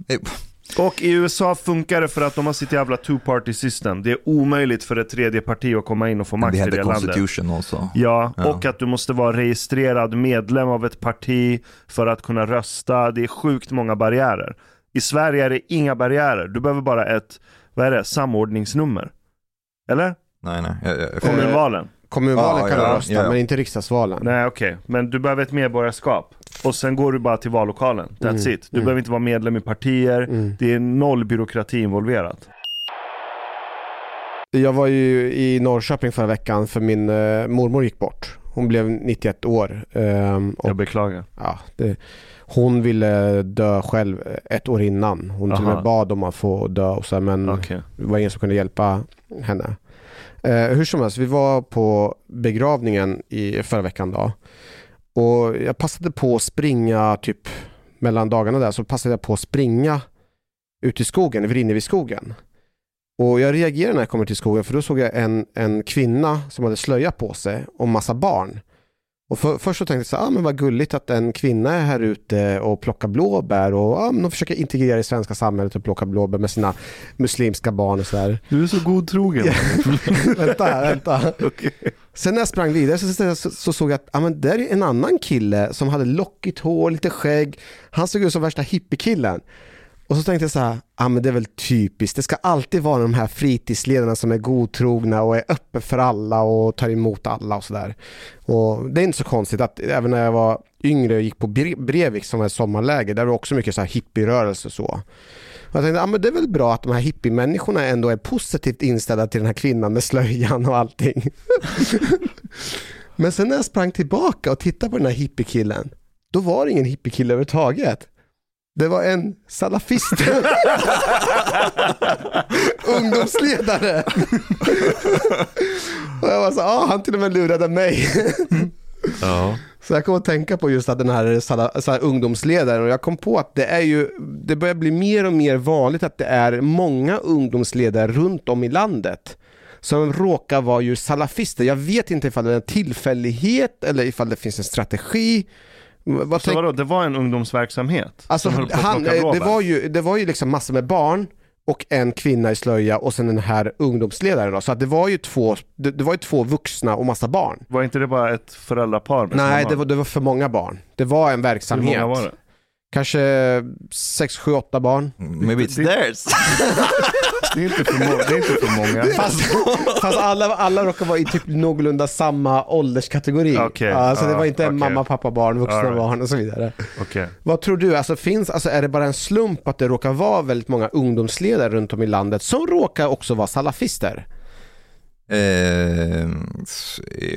Och i USA funkar det för att de har sitt jävla two party system. Det är omöjligt för ett tredje parti att komma in och få makt i det landet. constitution also. Ja, Ja. och att du måste vara registrerad medlem av ett parti för att kunna rösta. Det är sjukt många barriärer. I Sverige är det inga barriärer. Du behöver bara ett, vad är det, samordningsnummer. Eller? Nej, nej. jag- jag- Kommunvalen. Kommunvalen Ja, kan ja, du rösta, ja, ja. men inte riksdagsvalen. Nej okej, men du behöver ett medborgarskap. Och sen går du bara till vallokalen. That's Mm, it. Du mm. behöver inte vara medlem i partier. Mm. Det är noll byråkrati involverat. Jag var ju i Norrköping förra veckan för min eh, mormor gick bort. Hon blev 91 år. ehm, och Jag beklagar. ja, det, hon ville dö själv ett år innan. Hon till och med bad om att få dö och så, men Okej. det var ingen som kunde hjälpa henne. Eh, hur som helst, vi var på begravningen i förra veckan då. Och jag passade på att springa typ mellan dagarna där så passade jag på att springa ut i skogen, i Vrinnevi skogen. Och jag reagerade när jag kom till skogen för då såg jag en, en kvinna som hade slöja på sig och massa barn. Och för, först så tänkte jag så här, ah, men vad gulligt att en kvinna är här ute och plockar blåbär och ah, men de försöker integrera i svenska samhället och plocka blåbär med sina muslimska barn och sådär. Du är så godtrogen. vänta vänta. Okej. Sen när jag sprang vidare så, så, så såg jag att ah, men där är en annan kille som hade lockigt hår, lite skägg. Han såg ut som värsta hippiekillen. Och så tänkte jag så här, ah, men det är väl typiskt. Det ska alltid vara de här fritidsledarna som är godtrogna och är öppen för alla och tar emot alla och sådär. Det är inte så konstigt att även när jag var yngre och gick på Bre- Brevik som var ett sommarläger, där var det också mycket så här hippierörelse och så. Jag tänkte, ah, men det är väl bra att de här hippiemänniskorna ändå är positivt inställda till den här kvinnan med slöjan och allting. Men sen när jag sprang tillbaka och tittade på den här hippiekillen, då var det ingen hippiekille överhuvudtaget. Det var en salafist. Ungdomsledare. och jag var så, ah, han till och med lurade mig. Ja. Så jag kom att tänka på just att den här, så här ungdomsledaren och jag kom på att det är ju, det börjar bli mer och mer vanligt att det är många ungdomsledare runt om i landet som råkar vara ju salafister. Jag vet inte ifall det är en tillfällighet eller ifall det finns en strategi. Vad Så tänk- vadå, det var en ungdomsverksamhet? Alltså, han, eh, det, var ju, det var ju liksom massor med barn och en kvinna i slöja och sen den här ungdomsledaren. Då. Så att det, var ju två, det, det var ju två vuxna och massa barn. Var inte det bara ett föräldrapar med Nej, det var, det var för många barn. Det var en Hur verksamhet. många var det? Kanske sex, sju, åtta barn. Maybe it's theirs. Det är inte för, må- det är inte för många. Fast, fast alla, alla råkar vara i typ någorlunda samma ålderskategori. Okej, så det ja, var inte okej. mamma, pappa, barn, vuxna All right. barn och så vidare. Okej. Vad tror du, alltså, finns, alltså, är det bara en slump att det råkar vara väldigt många ungdomsledare runt om i landet som råkar också vara salafister? Eh,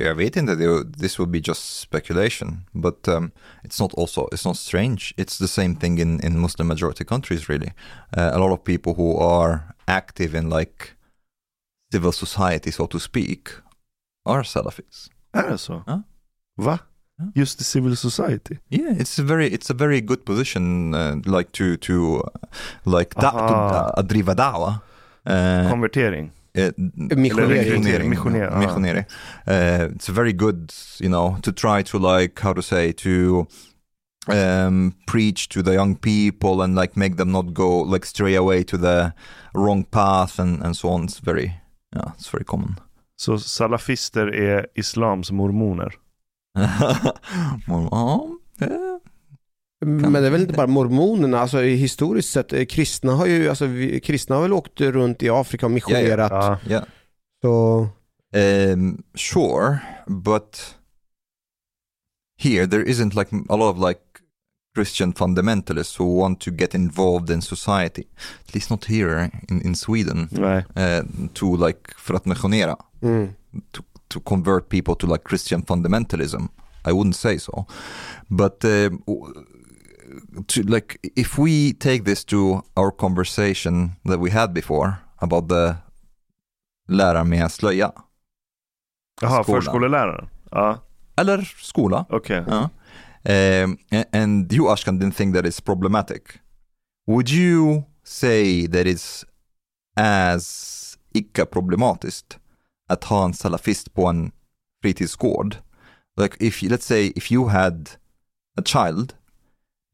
jag vet inte, det- this would be just speculation. But um, it's not also, it's not strange. It's the same thing in, in Muslim majority countries really. Uh, a lot of people who are active in like civil society so to speak are Salafis. Är det så? Ja. Va? Ja. Just i civil society? Yeah, it's a very it's a very good position uh, like to to uh, like da, to, Aha. uh, driva dawa. Uh, Konvertering? uh, Missionering. Missionering. Missionering, Uh, it's very good, you know, to try to like how to say to um, preach to the young people and like make them not go like stray away to the wrong path and and so on. It's very yeah, it's very common. Så salafister är islams mormoner? ja, Men det är väl inte bara mormonerna, alltså i historiskt sett, eh, kristna har ju, alltså vi, kristna har väl åkt runt i Afrika och missionerat. Ja. yeah. Så, Um, sure, but here there isn't like a lot of like Christian fundamentalists who want to get involved in society. At least not here in, in Sweden. Nej. Uh, to like för att missionera, mm. to, to convert people to like Christian fundamentalism. I wouldn't say so, but um, to like if we take this to our conversation that we had before about the lära med slöja. Jaha, förskoleläraren? Ja, Eller skola. okej. Ja. Um, and you Ashkan didn't think that it's problematic. Would you say that it's as icke-problematiskt att ha en salafist på en fritidsgård? Like if let's say if you had a child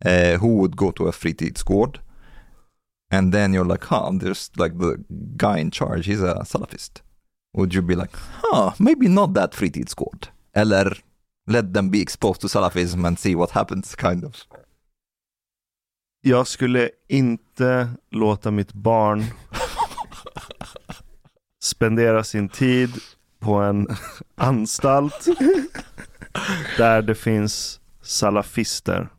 uh, who would go to a fritidsgård and then you're like, huh, there's like the guy in charge, he's a salafist. Would you be like, huh, maybe not that fritidsgård? Eller let them be exposed to salafism and see what happens kind of. Jag skulle inte låta mitt barn spendera sin tid på en anstalt där det finns salafister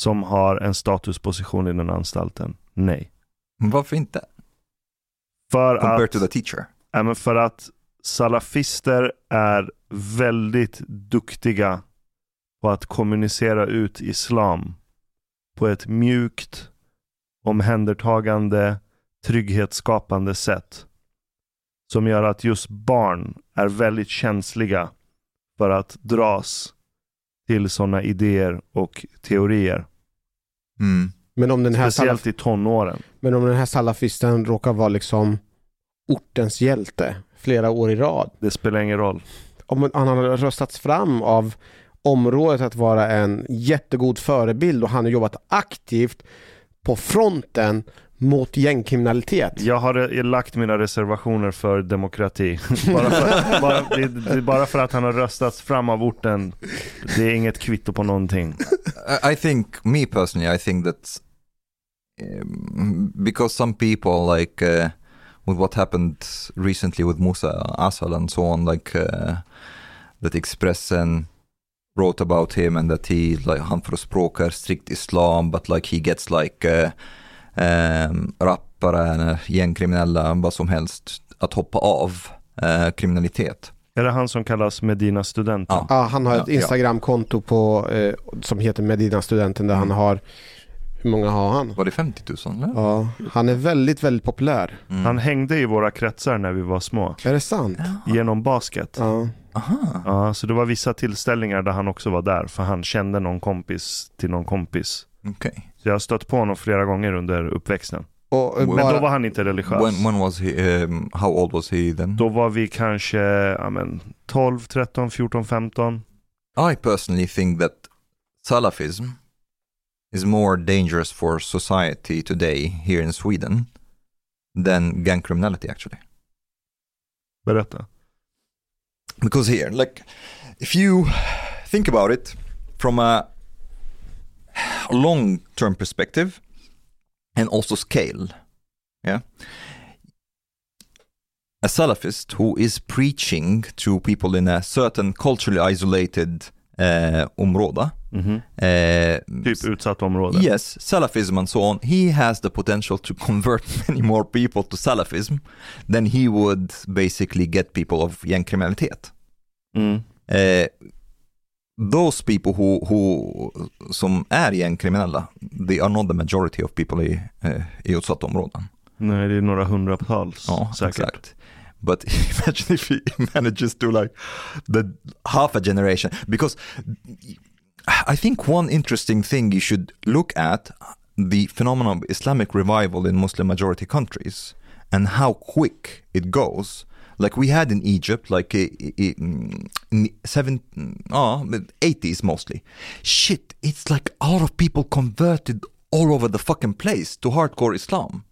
som har en statusposition i den anstalten. Nej. Varför inte? För Compared att, to the teacher. ja, men för att salafister är väldigt duktiga på att kommunicera ut islam på ett mjukt, omhändertagande, trygghetsskapande sätt. Som gör att just barn är väldigt känsliga för att dras till sådana idéer och teorier. Mm. Men, om den här Speciellt salaf- i tonåren. men om den här salafisten råkar vara liksom ortens hjälte flera år i rad. Det spelar ingen roll. Om han har röstats fram av området att vara en jättegod förebild och han har jobbat aktivt på fronten mot gängkriminalitet. Jag har lagt mina reservationer för demokrati. bara, för, bara, det, det är bara för att han har röstats fram av orten. Det är inget kvitto på någonting. I- I think, me personally, I think that um, because some people like uh, with what happened recently with Musa Asal and so on, like uh, that Expressen wrote about him and that he like han förespråkar strikt islam but like he gets like uh, um, rappare, gängkriminella, vad som helst att hoppa av uh, kriminalitet. Är det han som kallas Medina studenten? Ja. Ja, han har ett. Instagramkonto på, eh, som heter Medina studenten där Mm. han har, hur många har han? Var det 50 000? Eller? Ja, han är väldigt, väldigt populär. Mm. Han hängde i våra kretsar när vi var små. Är det sant? Genom basket. Ja. Aha. Ja, så det var vissa tillställningar där han också var där. För han kände någon kompis till någon kompis. Okej. Så jag har stött på honom flera gånger under uppväxten. Och, eh, Men Men bara, då var han inte religiös. When, when was he, um, how old was he then? Då var vi kanske ja, men, 12, 13, 14, 15. I personally think that Salafism is more dangerous for society today here in Sweden than gang criminality actually. Berätta. Because here, like, if you think about it from a long term perspective and also scale, yeah, a Salafist who is preaching to people in a certain culturally isolated uh, område, Mhm. uh, Typ utsatt område. Yes, Salafism and so on. He has the potential to convert many more people to Salafism than he would basically get people of gängkriminalitet. Mm. Eh, those people who, who, som är gängkriminella, they are not the majority of people i, eh, i utsatta områden. Nej, det är några hundratals Ja, säkert. exakt. But imagine if he manages to like the half a generation, because I think one interesting thing you should look at the phenomenon of Islamic revival in Muslim majority countries and how quick it goes. Like we had in Egypt, like in seven, ah, oh, 80s mostly. Shit, it's like a lot of people converted all over the fucking place to hardcore Islam.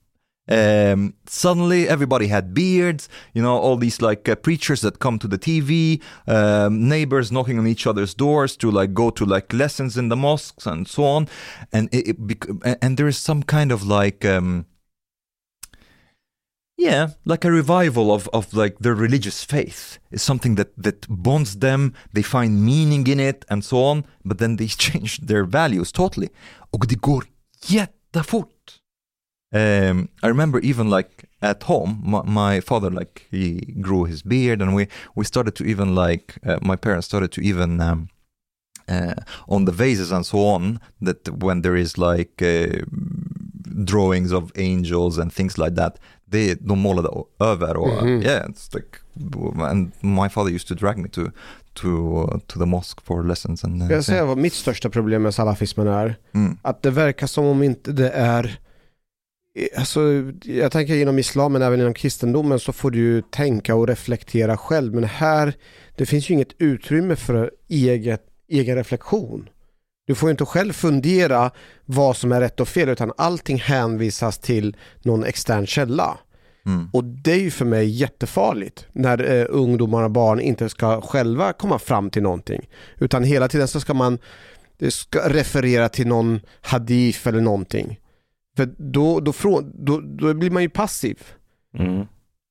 Um, suddenly everybody had beards, you know, all these like uh, preachers that come to the TV, um, neighbors knocking on each other's doors to like go to like lessons in the mosques and so on. And it, it bec- and there is some kind of like, um, yeah, like a revival of, of like their religious faith. is something that, that bonds them, they find meaning in it and so on, but then they change their values totally. Och det går jättefort. Um, I remember even like at home, my, my father like he grew his beard, and we we started to even like uh, my parents started to even um, uh, on the vases and so on that when there is like uh, drawings of angels and things like that, det de målade över och Mhm. yeah, it's like and my father used to drag me to to uh, to the mosque for lessons and uh, jag säga vad mitt största problem med salafismen är? mm, Att det verkar som om inte det är Alltså, jag tänker inom islam men även inom kristendomen så får du tänka och reflektera själv. Men här, det finns ju inget utrymme för eget, egen reflektion. Du får ju inte själv fundera vad som är rätt och fel utan allting hänvisas till någon extern källa. mm, Och det är ju för mig jättefarligt när eh, ungdomar och barn inte ska själva komma fram till någonting. Utan hela tiden så ska man ska referera till någon hadith eller någonting. För då, då, frå- då, då blir man ju passiv. Mm.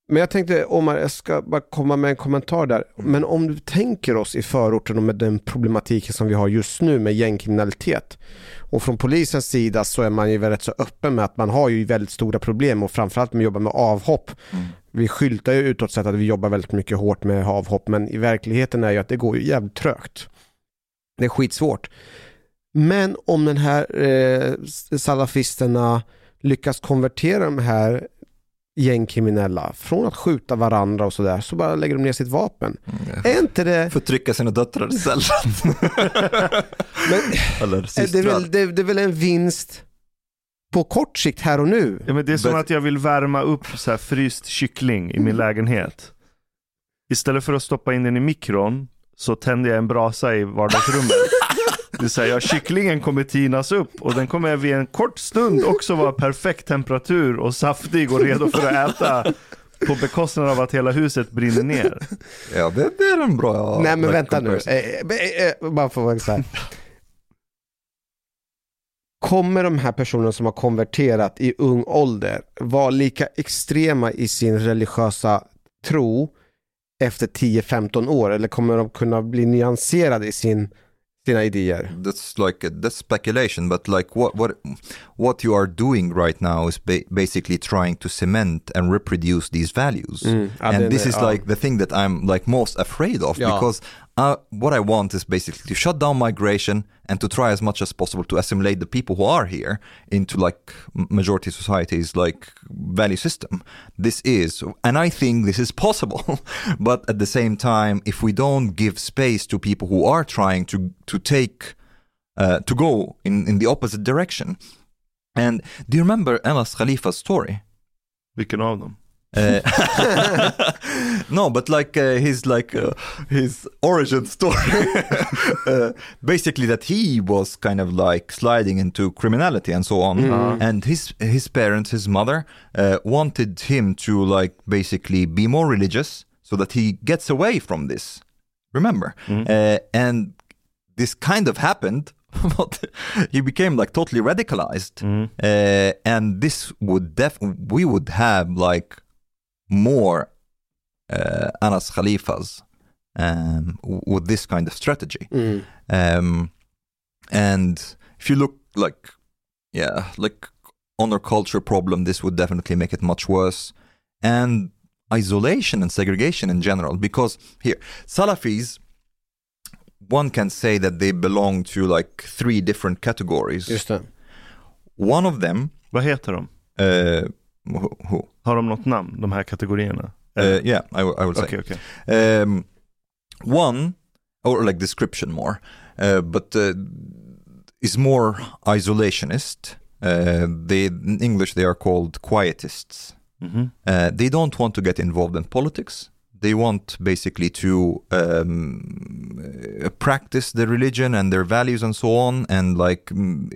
Men jag tänkte, Omar, jag ska bara komma med en kommentar där. Men om du tänker oss i förorten och med den problematiken som vi har just nu med gängkriminalitet. Och från polisens sida så är man ju rätt så öppen med att man har ju väldigt stora problem och framförallt med att jobba med avhopp. Mm. Vi skyltar ju utåt sett att vi jobbar väldigt mycket hårt med avhopp men i verkligheten är ju att det går ju jävligt trögt. Det är skitsvårt. Men om den här eh, salafisterna lyckas konvertera de här gängkriminella från att skjuta varandra och sådär så bara lägger de ner sitt vapen. mm. Är inte det, Förtrycka sina döttrar istället. men, Eller är det, systrar. väl, det, det är väl en vinst på kort sikt här och nu? Ja, men det är som att jag vill värma upp så här fryst kyckling i min lägenhet. Istället för att stoppa in den i mikron så tänder jag en brasa i vardagsrummet. Det vill säga, kycklingen kommer tinas upp och den kommer vid en kort stund också vara perfekt temperatur och saftig och redo för att äta på bekostnad av att hela huset brinner ner. Ja, det, det är en bra Nej men vänta nu, comparison. eh, eh, eh, bara för att vara så här. Kommer de här personerna som har konverterat i ung ålder vara lika extrema i sin religiösa tro efter 10-15 år eller kommer de kunna bli nyanserade i sin, sina idéer? That's like that's speculation, but like what what what you are doing right now is ba- basically trying to cement and reproduce these values. Mm, ja, and den this är- is ja. like the thing that I'm like most afraid of Ja. because uh, what I want is basically to shut down migration and to try as much as possible to assimilate the people who are here into like majority societies like value system. This is, and I think this is possible, but at the same time, if we don't give space to people who are trying to to take uh, to go in in the opposite direction. And do you remember Elas Khalifa's story? Vilken av dem? Uh, no, but like uh, his like uh, his origin story, uh, basically that he was kind of like sliding into criminality and so on, Mm. and his his parents, his mother, uh, wanted him to like basically be more religious so that he gets away from this. Remember, uh, and this kind of happened. but he became like totally radicalized, uh, and this would def we would have like more uh, Anas Khalifas um, with this kind of strategy. Mm. Um, and if you look like, yeah, like honor culture problem, this would definitely make it much worse. And isolation and segregation in general, because here, Salafis, one can say that they belong to like three different categories. Just det. One of them, Vad heter de? uh, who? Har de något namn, de här kategorierna? Uh, yeah, I, I would say. Okej, okej. Um, one, or like description more, uh, but uh, is more isolationist. Uh, they, in English, they are called quietists. Mhm. Uh, they don't want to get involved in politics. They want basically to um, practice their religion and their values and so on, and like mm,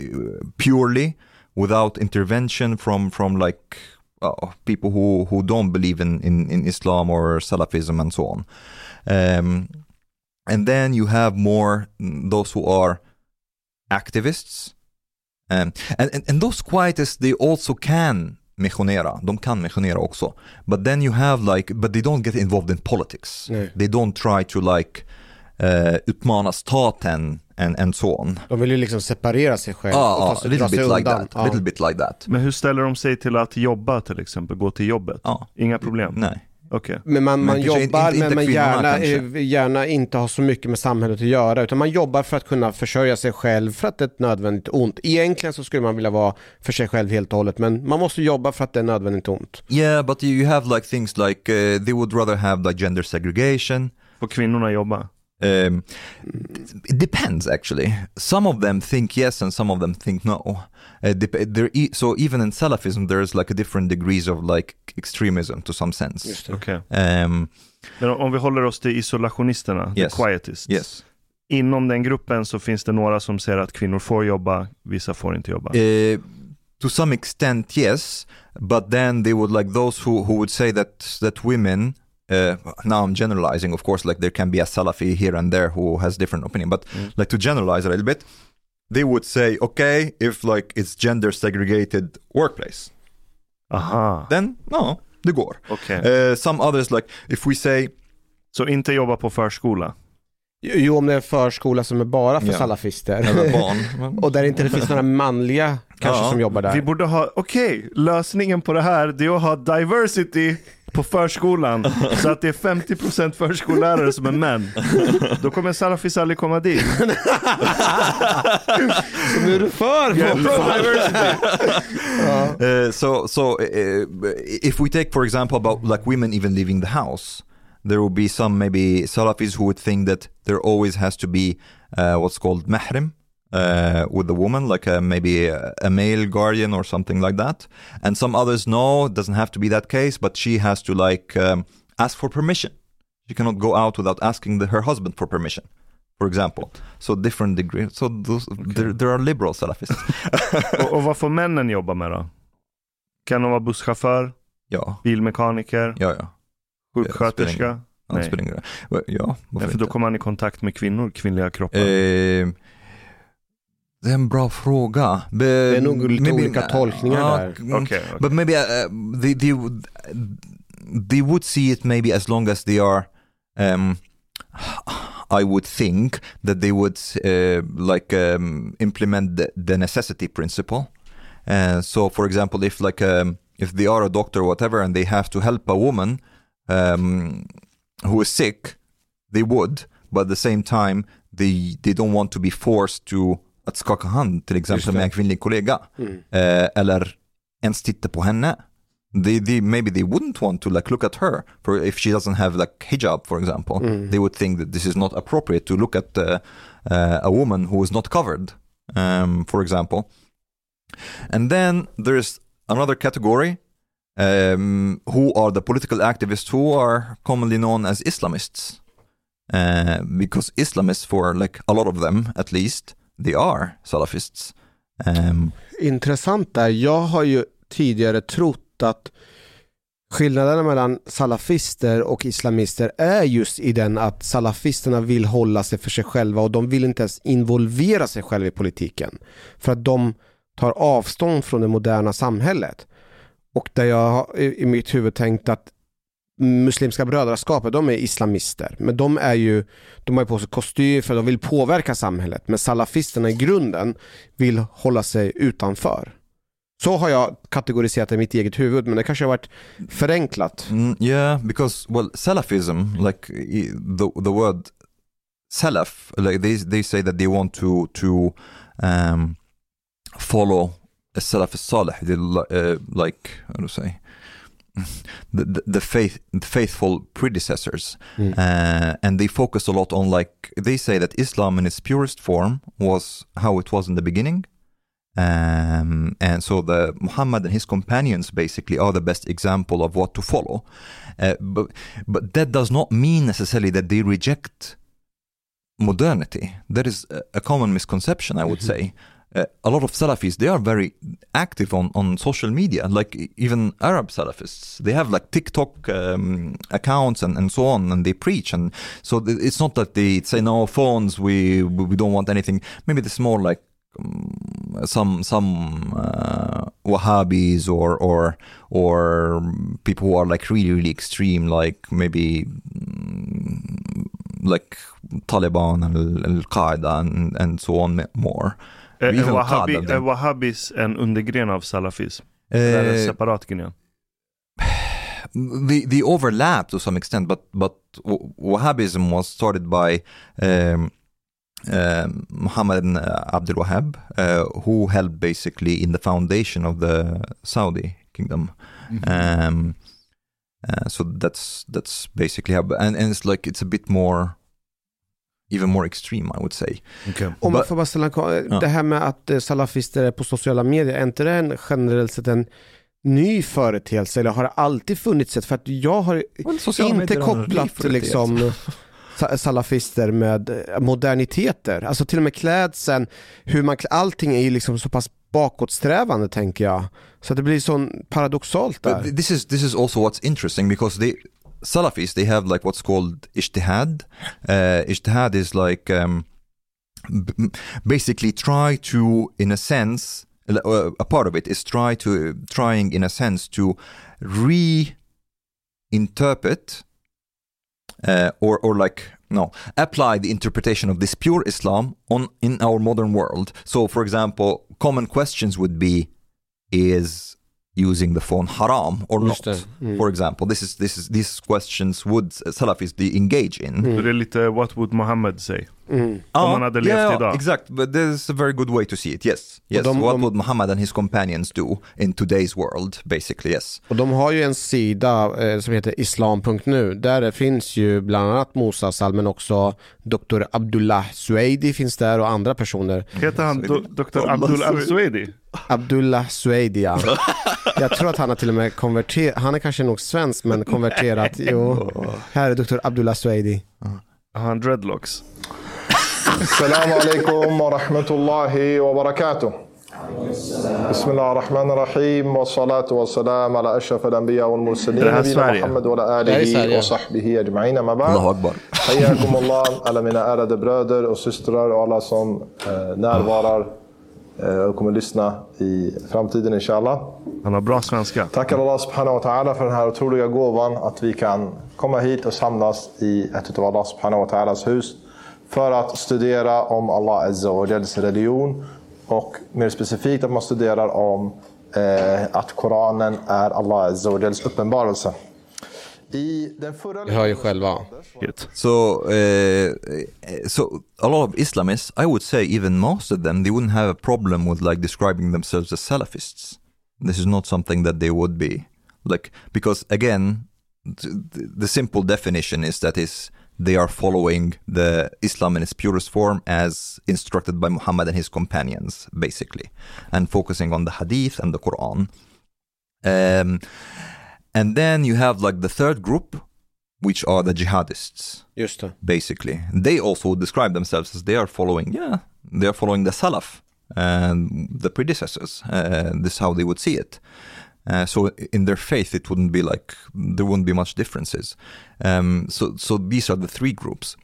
purely without intervention from from like uh, people who who don't believe in, in in Islam or Salafism and so on. Um, and then you have more mm, those who are activists. Um, and, and, and those quietists, they also can missionera. De kan missionera också. But then you have like, but they don't get involved in politics. They don't try to like uh, utmana staten and, and so on. De vill ju liksom separera sig själv Ah, och ah, ta sig, little dra sig bit like undan. that. A little bit like that. Men hur ställer de sig till att jobba till exempel? Gå till jobbet? Ja. Inga problem? Nej. Okej. Men man, man jobbar inte- inte men man gärna, kanske. eh, gärna inte har så mycket med samhället att göra utan man jobbar för att kunna försörja sig själv för att det är ett nödvändigt ont. Egentligen så skulle man vilja vara för sig själv helt och hållet men man måste jobba för att det är nödvändigt ont. Yeah, but you have like things like uh, they would rather have like gender segregation. Får kvinnorna jobba? Um, it depends actually. Some of them think yes, and some of them think no. Uh, there e- so even in Salafism, there's like a different degrees of like extremism to some sense. Okej. Um, Men om vi håller oss till isolationisterna, Yes. the quietists. yes. Inom den gruppen så finns det några som säger att kvinnor får jobba, vissa får inte jobba. Uh, to some extent, yes, but then they would like those who, who would say that that women. Uh, now I'm generalizing, of course. Like there can be a Salafi here and there who has different opinion, but like to generalize a little bit, they would say, okay, if like it's gender segregated workplace, Aha, then no, det går. okej. Uh, some others like if we say Så inte jobba på förskola? Jo, om det är en förskola som är bara för Ja. salafister. eller barn. och där inte det finns några manliga kanske Ja. som jobbar där. Vi borde ha, okej, lösningen på det här det är att ha diversity på förskolan. så att det är 50% förskollärare som är män. Då kommer salafis aldrig komma dit. Så nu är du för diversity. Uh, so so uh, if we take for example about like women even leaving the house there will be some maybe salafis who would think that there always has to be uh, what's called mahrim uh, with the woman like a, maybe a, male guardian or something like that. And some others no it doesn't have to be that case but she has to like um, ask for permission. She cannot go out without asking the, her husband for permission for example. So different degree so those, there, there are liberal salafists. Och, och vad får männen jobba med då? Kan de vara busschaufför, ja. Bilmekaniker, ja ja. Sjuksköterska? Ja, Nej. Ja, Ja, för då kommer han i kontakt med kvinnor, kvinnliga kroppar. Eh, det är en bra fråga. Det är nog lite olika tolkningar där. Okej, okej. But maybe uh, they, they, would, they would see it maybe as long as they are, um, I would think that they would uh, like um, implement the, the necessity principle. Uh, so, for example, if like um, if they are a doctor or whatever, and they have to help a woman um, who is sick, they would. But at the same time, they they don't want to be forced to att skaka hand till exempel med en kvinnlig kollega. Mm. Eh, eller ens titta på henne. They, they, maybe they wouldn't want to like look at her for if she doesn't have like hijab, for example. Mm. They would think that this is not appropriate to look at uh, uh, a woman who is not covered, um, for example. And then there's another category um, who are the political activists who are commonly known as Islamists. Uh, because Islamists, for like a lot of them at least, they are Salafists. Um, Intressant där. Jag har ju tidigare trott att skillnaderna mellan salafister och islamister är just i den att salafisterna vill hålla sig för sig själva och de vill inte ens involvera sig själva i politiken. För att de tar avstånd från det moderna samhället. Och där jag i mitt huvud tänkt att Muslimska brödraskapet, de är islamister. Men de är ju, de har ju på sig kostym för de vill påverka samhället. Men salafisterna i grunden vill hålla sig utanför. Så har jag kategoriserat det i mitt eget huvud, men det kanske har varit förenklat. Mm, yeah, because well, Salafism, like the the word Salaf, like they they say that they want to to um, follow a Salaf Salih, they uh, like how to say the the, faith the faithful predecessors, uh, and they focus a lot on like they say that Islam in its purest form was how it was in the beginning. Um, and so the Muhammad and his companions basically are the best example of what to follow. Uh, but but that does not mean necessarily that they reject modernity. That is a, a common misconception, I would say. Uh, a lot of Salafis they are very active on, on social media, like even Arab Salafists. They have like TikTok um, accounts and, and so on, and they preach. And so it's not that they say no phones, we we don't want anything. Maybe it's more like um, some some uh, Wahhabis or or or people who are like really really extreme, like maybe mm, like Taliban and Al Qaeda and, and so on more. Är, är, wahhabi, är wahhabis en undergren av salafism? Eller är det en Uh, separat gren? the the overlap to some extent, but but Wahhabism was started by um, um, Muhammad ibn Abdul Wahhab, uh, who helped basically in the foundation of the Saudi kingdom. Um, uh, so that's that's basically how, and, and it's like it's a bit more, even more extreme, I would say. Om man But- får bara ställa en Ja. Det här med att eh, salafister är på sociala medier, är inte det en generellt sett en ny företeelse eller har det alltid funnits ett? För att jag har inte kopplat liksom sa- salafister med eh, moderniteter. Alltså till och med klädseln, hur man, klä- allting är ju liksom så pass bakåtsträvande tänker jag. Så att det blir sån paradoxalt But där. th- this is this is also what's interesting because they Salafis they have like what's called ijtihad. Uh, ijtihad is like um, b- basically try to, in a sense, uh, a part of it is try to trying in a sense to reinterpret uh, or or like no apply the interpretation of this pure Islam on in our modern world. So, for example, common questions would be: Is using the phone haram or Just not? Mm. For example, this is this is these questions would Salafis they engage in. Så det är lite what would Muhammad say? Mm. Ja, man hade levt yeah, idag. Exakt, but there's a very good way to see it. Yes, yes. de- What de- would Muhammad and his companions do in today's world? Basically, yes. Och de har ju en sida eh, som heter islam.nu. Där det finns ju bland annat Musa Sal men också Dr. Abdullah Sueidi finns där och andra personer. Heter han do, Dr. Abdul Al-Suedi? Abdullah Sueidi ja. Jag tror att han har till och med konverterat, han är kanske nog svensk men konverterat. Jo, här är Dr. Abdullah Sueidi. Har han dreadlocks? السلام عليكم ورحمة الله وبركاته بسم الله الرحمن الرحيم والصلاة والسلام على أشرف الأنبياء والمرسلين نبينا محمد وعلى آله وصحبه أجمعين ما بعد الله أكبر حياكم الله على من آلة برادر وسسترر وعلى صم آه، نار وارر kommer lyssna i framtiden inshallah. Han har bra svenska. Tackar Allah subhanahu wa ta'ala för den här otroliga gåvan att vi kan komma hit och samlas i ett av Allah subhanahu. För att studera om Allah azza wa jals religion och mer specifikt att man studerar om eh, att Koranen är Allah azza wa jals uppenbarelse. I den förra Vi hör ju själva. Shit. So, uh, so a lot of Islamists, I would say, even most of them, they wouldn't have a problem with like describing themselves as Salafists. This is not something that they would be like because again, th- the simple definition is that is they are following the Islam in its purest form as instructed by Muhammad and his companions, basically, and focusing on the Hadith and the Quran. Um, and then you have like the third group, which are the jihadists Just basically. They also describe themselves as they are following, yeah, they are following the Salaf and the predecessors. Uh, this is how they would see it. Uh, so in their faith, it wouldn't be like there wouldn't be much differences. Um, so so these are the three groups,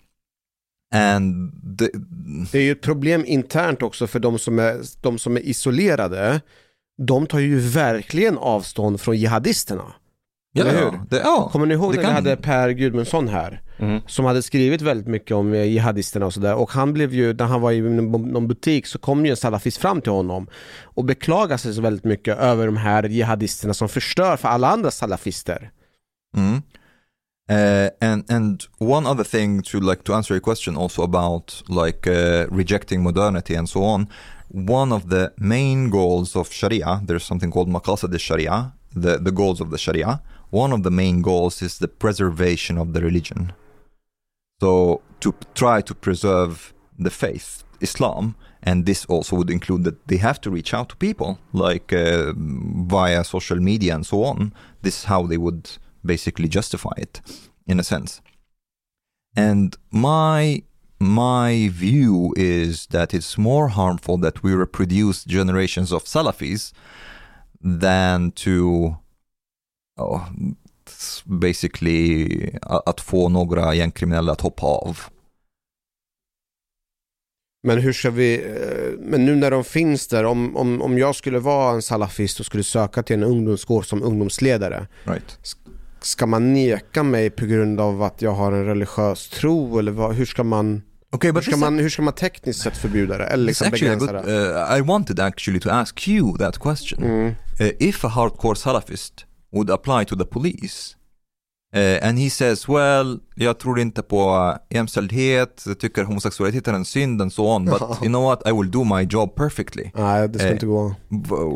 and the, Det är ju ett problem internt också för de som är, de som är isolerade. De tar ju verkligen avstånd från jihadisterna. Ja, Eller hur? Det, ja. Kommer ni ihåg det när vi hade Per Gudmundsson här? Mm. Som hade skrivit väldigt mycket om eh, jihadisterna och sådär. Och han blev ju, när han var i någon någon butik så kom ju en salafist fram till honom och beklagade sig så väldigt mycket över de här jihadisterna som förstör för alla andra salafister. Mm. Uh, and and one other thing to like to answer your question also about like uh, rejecting modernity and so on. One of the main goals of Sharia, there's something called maqasid al-Sharia, the the goals of the Sharia. One of the main goals is the preservation of the religion. So to try to preserve the faith, Islam, and this also would include that they have to reach out to people like uh, via social media and so on. This is how they would basically justify it in a sense. And my my view is that it's more harmful that we reproduce generations of Salafis than to s- basically att få några gängkriminella att hoppa av. Men hur ska vi, eh, men nu när de finns där, om, om, om jag skulle vara en salafist och skulle söka till en ungdomsgård som ungdomsledare, Right. ska man neka mig på grund av att jag har en religiös tro eller vad, hur ska man, Okay, hur but ska this, man, hur ska man tekniskt sett förbjuda det eller liksom begränsa good, det? uh, I wanted actually to ask you that question. Mm. uh, if a hardcore Salafist would apply to the police uh, and he says, well, jag tror inte på uh, jämställdhet, jag tycker homosexualitet är en synd and so on, but you know what, I will do my job perfectly. Nej, det ska Eh, inte gå.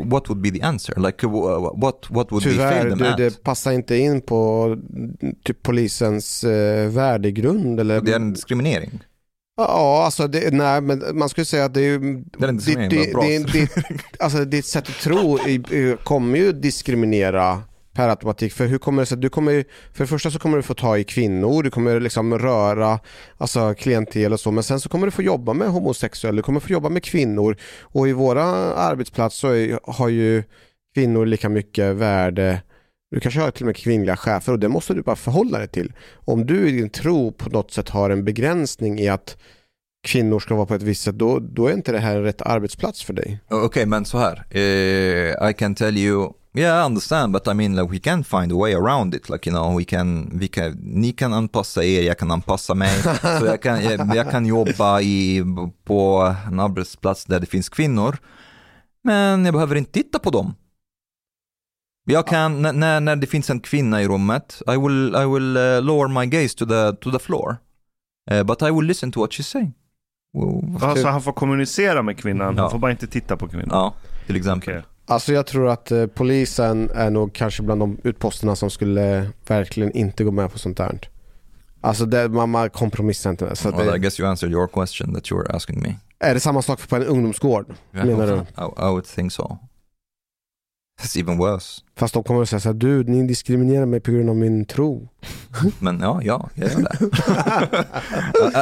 What would be the answer? Like, uh, what, what would Tyvärr, fail them det, at? det passar inte in på typ polisens eh, värdegrund eller... Det är en diskriminering. Ja, alltså det, nej, men man skulle säga att det är ju... Det är en diskriminering, det, vad bra. det, det, alltså ditt sätt att tro i, kommer ju diskriminera per automatik. För hur kommer det sig? Du kommer, för det första så kommer du få ta i kvinnor, du kommer liksom röra alltså klientel och så. Men sen så kommer du få jobba med homosexuella, du kommer få jobba med kvinnor. Och i våra arbetsplats så är, har ju kvinnor lika mycket värde du kanske har till och med kvinnliga chefer och det måste du bara förhålla dig till. Om du i din tro på något sätt har en begränsning i att kvinnor ska vara på ett visst sätt, då, då är inte det här en rätt arbetsplats för dig. Okej, men så här. Uh, I can tell you, yeah, I understand, but I mean, like, we can find a way around it. Like, you know, we can, vi kan, ni kan anpassa er, jag kan anpassa mig. så jag kan, jag, jag kan jobba i, på en arbetsplats där det finns kvinnor, men jag behöver inte titta på dem. Jag kan, när, när det finns en kvinna i rummet, I will, I will uh, lower my gaze to the, to the floor. Uh, but I will listen to what she's saying. Well, Alltså han får kommunicera med kvinnan, Ja. han får bara inte titta på kvinnan. Ja, till exempel. Okej. Alltså jag tror att eh, polisen är nog kanske bland de utposterna som skulle verkligen inte gå med på sånt där. Alltså det, man, man kompromissar inte. Så Well, I det, guess you answered your question that you were asking me. är det samma sak på en ungdomsgård? Menar du? I, I would think so. It's even worse. Fast de kommer att säga så här, du, ni diskriminerar mig på grund av min tro. Men ja, ja, jag gör det.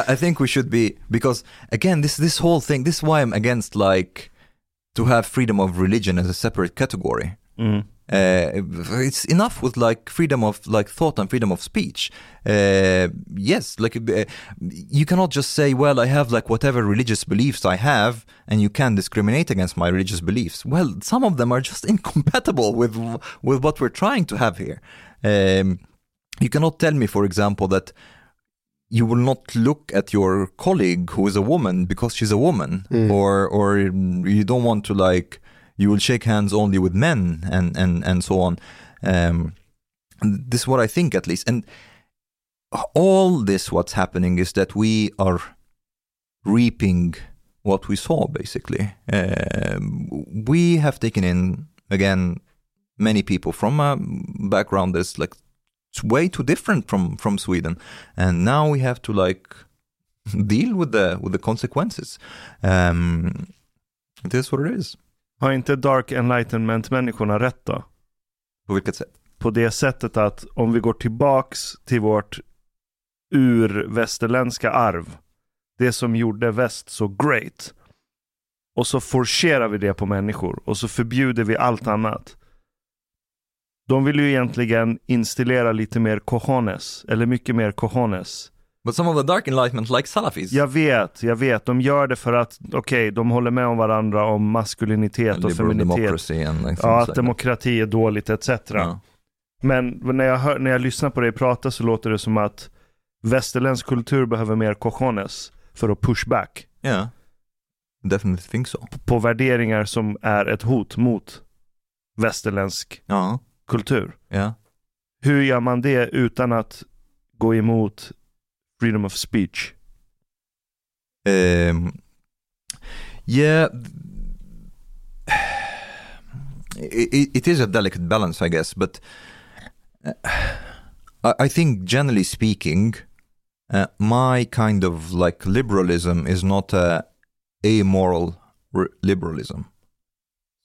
I, I think we should be, because again, this, this whole thing, this is why I'm against like to have freedom of religion as a separate category. Mm. Uh, it's enough with like freedom of like thought and freedom of speech. Uh, yes, like uh, you cannot just say, well, I have like whatever religious beliefs I have, and you can discriminate against my religious beliefs. Well, some of them are just incompatible with with what we're trying to have here. Um, you cannot tell me, for example, that you will not look at your colleague who is a woman because she's a woman, or or you don't want to like you will shake hands only with men and and and so on. Um, this is what I think at least, and all this what's happening is that we are reaping what we saw basically. Um, we have taken in again many people from a background that's like it's way too different from from Sweden, and now we have to like deal with the with the consequences. Um, it is what it is. Har inte Dark Enlightenment-människorna rätt då? På vilket sätt? På det sättet att om vi går tillbaks till vårt urvästerländska arv, det som gjorde väst så great, och så forcerar vi det på människor och så förbjuder vi allt annat. De vill ju egentligen installera lite mer cojones, eller mycket mer cojones. But some of the dark enlightenment like Salafis. Jag vet, jag vet. De gör det för att, okej, de håller med om varandra om maskulinitet och liberal feminitet. and like Ja, att like demokrati är dåligt etc. that. Ja. Men när jag, hör, när jag lyssnar på dig prata så låter det som att västerländsk kultur behöver mer cojones för att push back Yeah, definitely think so. på värderingar som är ett hot mot västerländsk Ja, kultur. yeah. Hur gör man det utan att gå emot freedom of speech? Um, yeah, it, it is a delicate balance, I guess. But uh, I, I think, generally speaking, uh, my kind of like liberalism is not a amoral r- liberalism.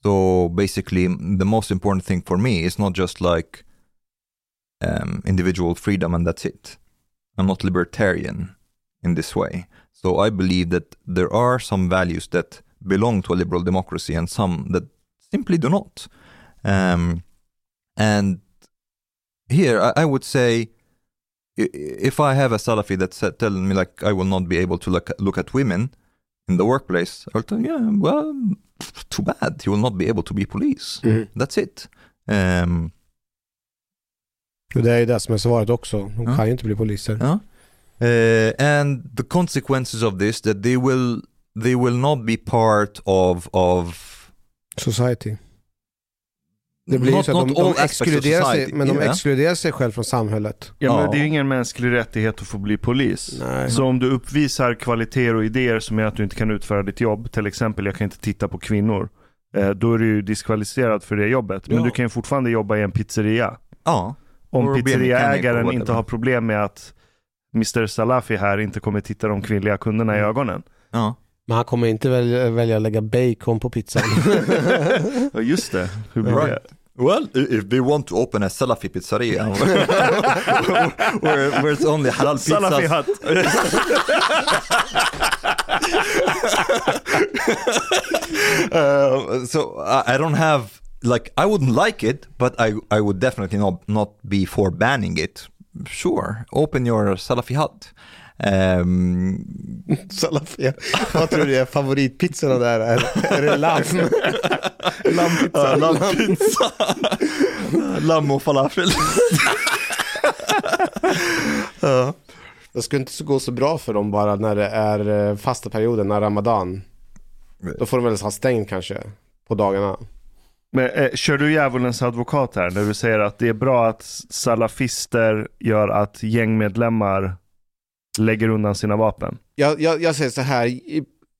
So basically, the most important thing for me is not just like um, individual freedom and that's it. I'm not libertarian in this way. So I believe that there are some values that belong to a liberal democracy and some that simply do not. Um, and here I, I would say, if I have a Salafi that's telling me like I will not be able to look, look at women in the workplace, I'll tell yeah, well, too bad. You will not be able to be police. Mhm. That's it. Um, det är ju det som är svaret också. De Ja. kan ju inte bli poliser. Yeah. Uh, and the consequences of this that they will they will not be part of of Society. Det blir ju not, så att de, de exkluderar sig, men de yeah. exkluderar sig själv från samhället. Ja, men det är ju ingen mänsklig rättighet att få bli polis. Nej. Så om du uppvisar kvaliteter och idéer som gör att du inte kan utföra ditt jobb, till exempel jag kan inte titta på kvinnor, eh, då är du ju diskvalificerad för det jobbet. Men Ja. du kan ju fortfarande jobba i en pizzeria. Ja, Om pizzeriaägaren inte har problem med att Mr Salafi här inte kommer titta de kvinnliga kunderna Mm. i ögonen. ja. Men han kommer inte välja, välja att lägga bacon på pizzan. Ja just det, hur blir Right. det? Well, if they want to open a Salafi pizzeria where, where it's only halal pizzas. Salafi hatt. Uh, so I, I don't have like I wouldn't like it, but I I would definitely not not be for banning it. Sure, open your Salafi hut. Um, Salafia. Vad tror du är favoritpizzorna där? Är, är det lamm? Lammpizza? Lammpizza. Lamm och falafel. ja. Det skulle inte så gå så bra för dem bara när det är eh, fasta perioden, när Ramadan. Då får de väl ha stängt kanske på dagarna. Men, eh, kör du djävulens advokat här när du säger att det är bra att salafister gör att gängmedlemmar lägger undan sina vapen? Jag, jag, jag säger så här,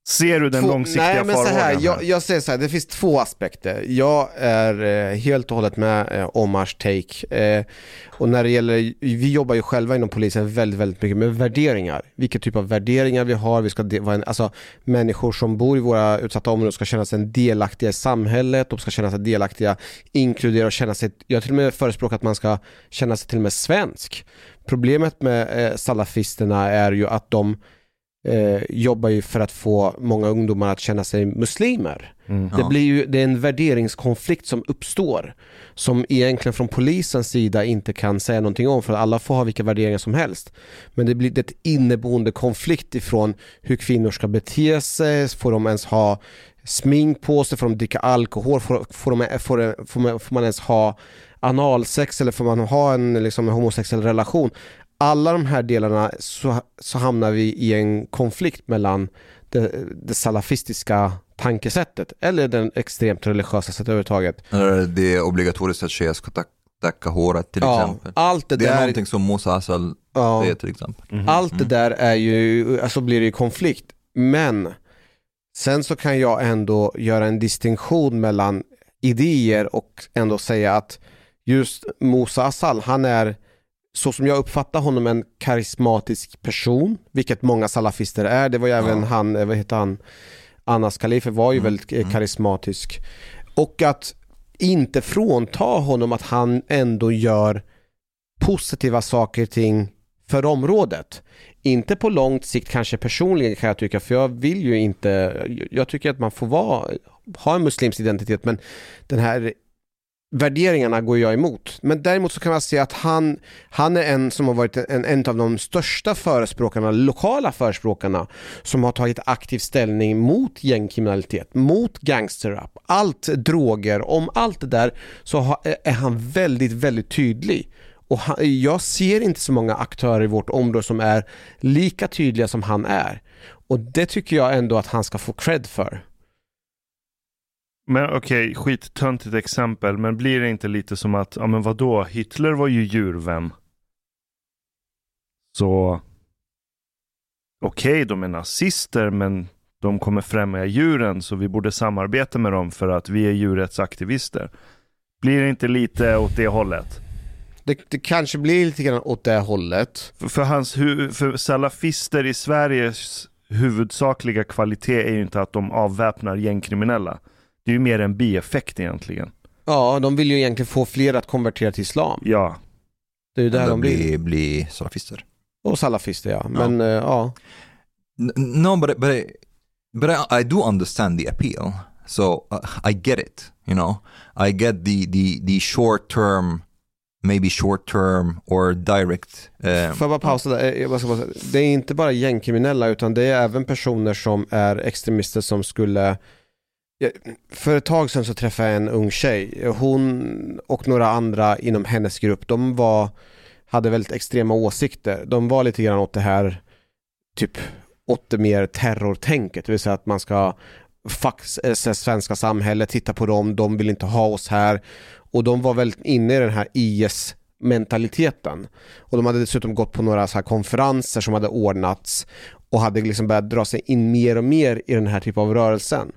Ser du den två- långsiktiga Nej men så här, här? jag, jag säger så här, det finns två aspekter. Jag är eh, helt och hållet med eh, Omars take. Eh, och när det gäller, vi jobbar ju själva inom polisen väldigt, väldigt mycket med värderingar. Vilka typ av värderingar vi har, vi ska vara en, alltså människor som bor i våra utsatta områden ska känna sig delaktiga i samhället, de ska känna sig delaktiga, inkludera och känna sig, jag till och med förespråkat att man ska känna sig till och med svensk. Problemet med eh, salafisterna är ju att de eh, jobbar ju för att få många ungdomar att känna sig muslimer. Mm. Det blir ju det är en värderingskonflikt som uppstår som egentligen från polisens sida inte kan säga någonting om för alla får ha vilka värderingar som helst. Men det blir ett inneboende konflikt ifrån hur kvinnor ska bete sig, får de ens ha smink på sig, får de dricka alkohol, får, får, de, får, de, får, man, får man ens ha analsex eller får man ha en, liksom, en homosexuell relation? Alla de här delarna så, så hamnar vi i en konflikt mellan det, det salafistiska tankesättet eller den extremt religiösa sättet överhuvudtaget. Eller det är obligatoriskt att tjejer ska tack- tacka håret till Ja, exempel. allt det, Det är där, någonting som Musa Asal ja, säger till exempel. Mhm. allt det där är ju, alltså blir det ju konflikt. Men sen så kan jag ändå göra en distinktion mellan idéer och ändå säga att just Musa Asal, han är så som jag uppfattar honom en karismatisk person, vilket många salafister är. Det var ju även Ja. han, eh, vad heter han, Anas Khalifa var ju Mm, väldigt eh, mm. karismatisk. Och att inte frånta honom att han ändå gör positiva saker och ting för området. Inte på långt sikt kanske personligen kan jag tycka, för jag vill ju inte, jag tycker att man får vara, ha en muslimsk identitet, men den här värderingarna går jag emot. Men däremot så kan man se att han, han är en som har varit en, en av de största förespråkarna, lokala förespråkarna, som har tagit aktiv ställning mot gängkriminalitet, mot gangsterrap, allt droger, om allt det där så ha, är han väldigt, väldigt tydlig. Och han, jag ser inte så många aktörer i vårt område som är lika tydliga som han är. Och det tycker jag ändå att han ska få cred för. Men okej, skittöntigt exempel, men blir det inte lite som att, ja men vadå, Hitler var ju djurvän. Så, okej, de är nazister, men de kommer främja djuren, så vi borde samarbeta med dem för att vi är djurrättsaktivister. Blir det inte lite åt det hållet? Det, det kanske blir lite grann åt det hållet. För, för, hans, för salafister i Sveriges huvudsakliga kvalitet är ju inte att de avväpnar gängkriminella. Det är ju mer en bieffekt egentligen. Ja, de vill ju egentligen få fler att konvertera till islam. Ja, Det är ju där de blir. bli, bli salafister. Och salafister ja. Men eh, ja. N- no, but but I, but I, I do understand the appeal. So uh, I get it. You know, I get the the the short term, maybe short term or direct. Um, Får jag bara pausa där? Eh, Jag bara ska säga, Det är inte bara gängkriminella utan det är även personer som är extremister som skulle Ja, för ett tag sedan så träffade jag en ung tjej. Hon och några andra inom hennes grupp, de var, hade väldigt extrema åsikter. De var lite grann åt det här, typ åt det mer terrortänket, det vill säga att man ska fuck eh, svenska samhället, titta på dem, de vill inte ha oss här. Och de var väldigt inne i den här IS-mentaliteten. Och de hade dessutom gått på några så här konferenser som hade ordnats och hade liksom börjat dra sig in mer och mer i den här typen av rörelsen.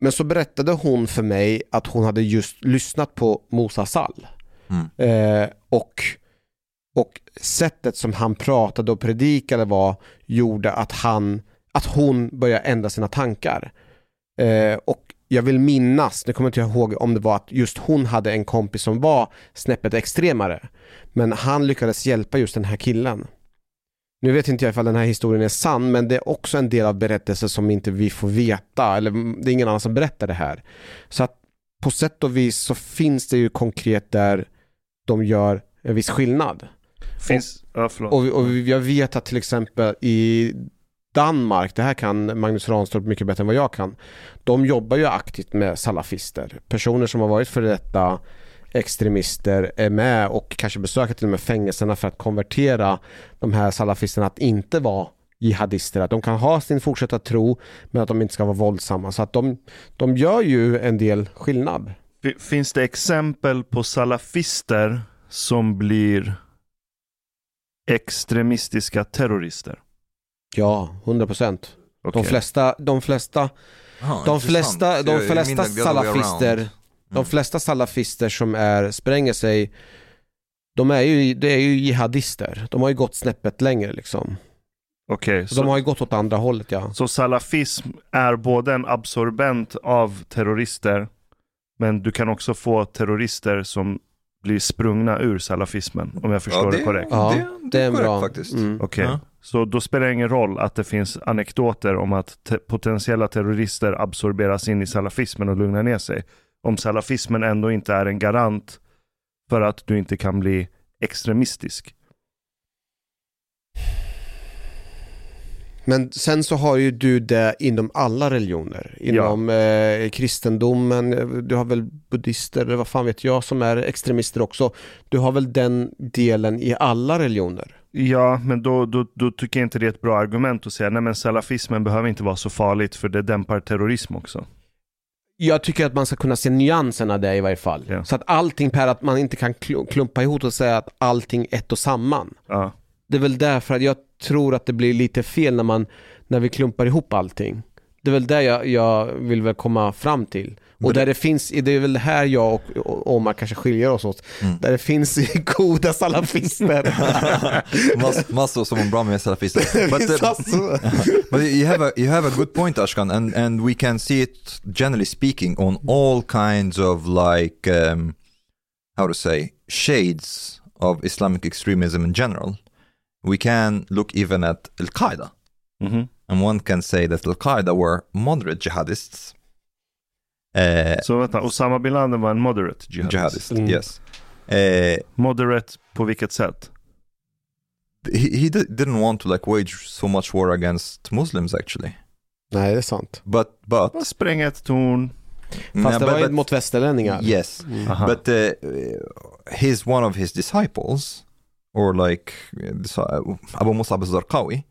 Men så berättade hon för mig att hon hade just lyssnat på Musa Sall. Eh, och, och sättet som han pratade och predikade var, gjorde att, han, att hon började ändra sina tankar. Eh, och jag vill minnas, nu kommer jag inte ihåg om det var att just hon hade en kompis som var snäppet extremare. Men han lyckades hjälpa just den här killen. Nu vet inte jag ifall den här historien är sann, men det är också en del av berättelsen som inte vi får veta, eller det är ingen annan som berättar det här. Så att på sätt och vis så finns det ju konkret där de gör en viss skillnad. finns... ja, förlåt. Och, och jag vet att till exempel i Danmark, det här kan Magnus Ranstorp mycket bättre än vad jag kan. De jobbar ju aktivt med salafister. Personer som har varit för detta extremister är med och kanske besöker till och med fängelserna för att konvertera de här salafisterna att inte vara jihadister. Att de kan ha sin fortsatta tro men att de inte ska vara våldsamma. Så att de, de gör ju en del skillnad. Fi- Finns det exempel på salafister som blir extremistiska terrorister? Ja, 100 procent. De Okej. flesta, de flesta ah, De flesta, de flesta other way salafister, around. De flesta salafister som är, spränger sig, de är ju, det är ju jihadister. De har ju gått snäppet längre liksom. Okej, Så så, de har ju gått åt andra hållet ja. så salafism är både en absorbent av terrorister, men du kan också få terrorister som blir sprungna ur salafismen, om jag förstår det, korrekt. Ja, det, Det är en korrekt bra. faktiskt. Mm. Okej, Ja. så då spelar det ingen roll att det finns anekdoter om att te- potentiella terrorister absorberas in i salafismen och lugnar ner sig. Om salafismen ändå inte är en garant för att du inte kan bli extremistisk. Men sen så har ju du det inom alla religioner. Inom eh, kristendomen, du har väl buddister, eller vad fan vet jag, som är extremister också. Du har väl den delen i alla religioner. Ja, men då, då, då tycker jag inte det är ett bra argument att säga nej men salafismen behöver inte vara så farligt för det dämpar terrorism också. Jag tycker att man ska kunna se nyanserna där i varje fall. Ja. Så att allting per att man inte kan kl- klumpa ihop och säga att allting ett och samman. Ja. Det är väl därför att jag tror att det blir lite fel när man när vi klumpar ihop allting. Det är väl där jag, jag vill väl komma fram till. Och där det finns, det är väl här jag och, och Omar kanske skiljer oss åt. Där det finns goda salafister. Mass, massor som är bra med salafister. But, uh, but you have a you have a good point, Ashkan, and and we can see it generally speaking on all kinds of like um, how to say shades of Islamic extremism in general. We can look even at Al Qaeda, Mhm. and one can say that Al Qaeda were moderate jihadists, Uh, Så vänta, Osama bin Laden var en moderate jihadist. jihadist, Mm. yes. Uh, Moderate på vilket sätt? he, he di- didn't want to like wage so much war against Muslims actually. Nej, det är sant. But but Bara spränga ett torn. Fast Nah, det var ju but- mot västerlänningar. yes, Aha. but uh, his one of his disciples, or like Abu Musab al-Zarqawi,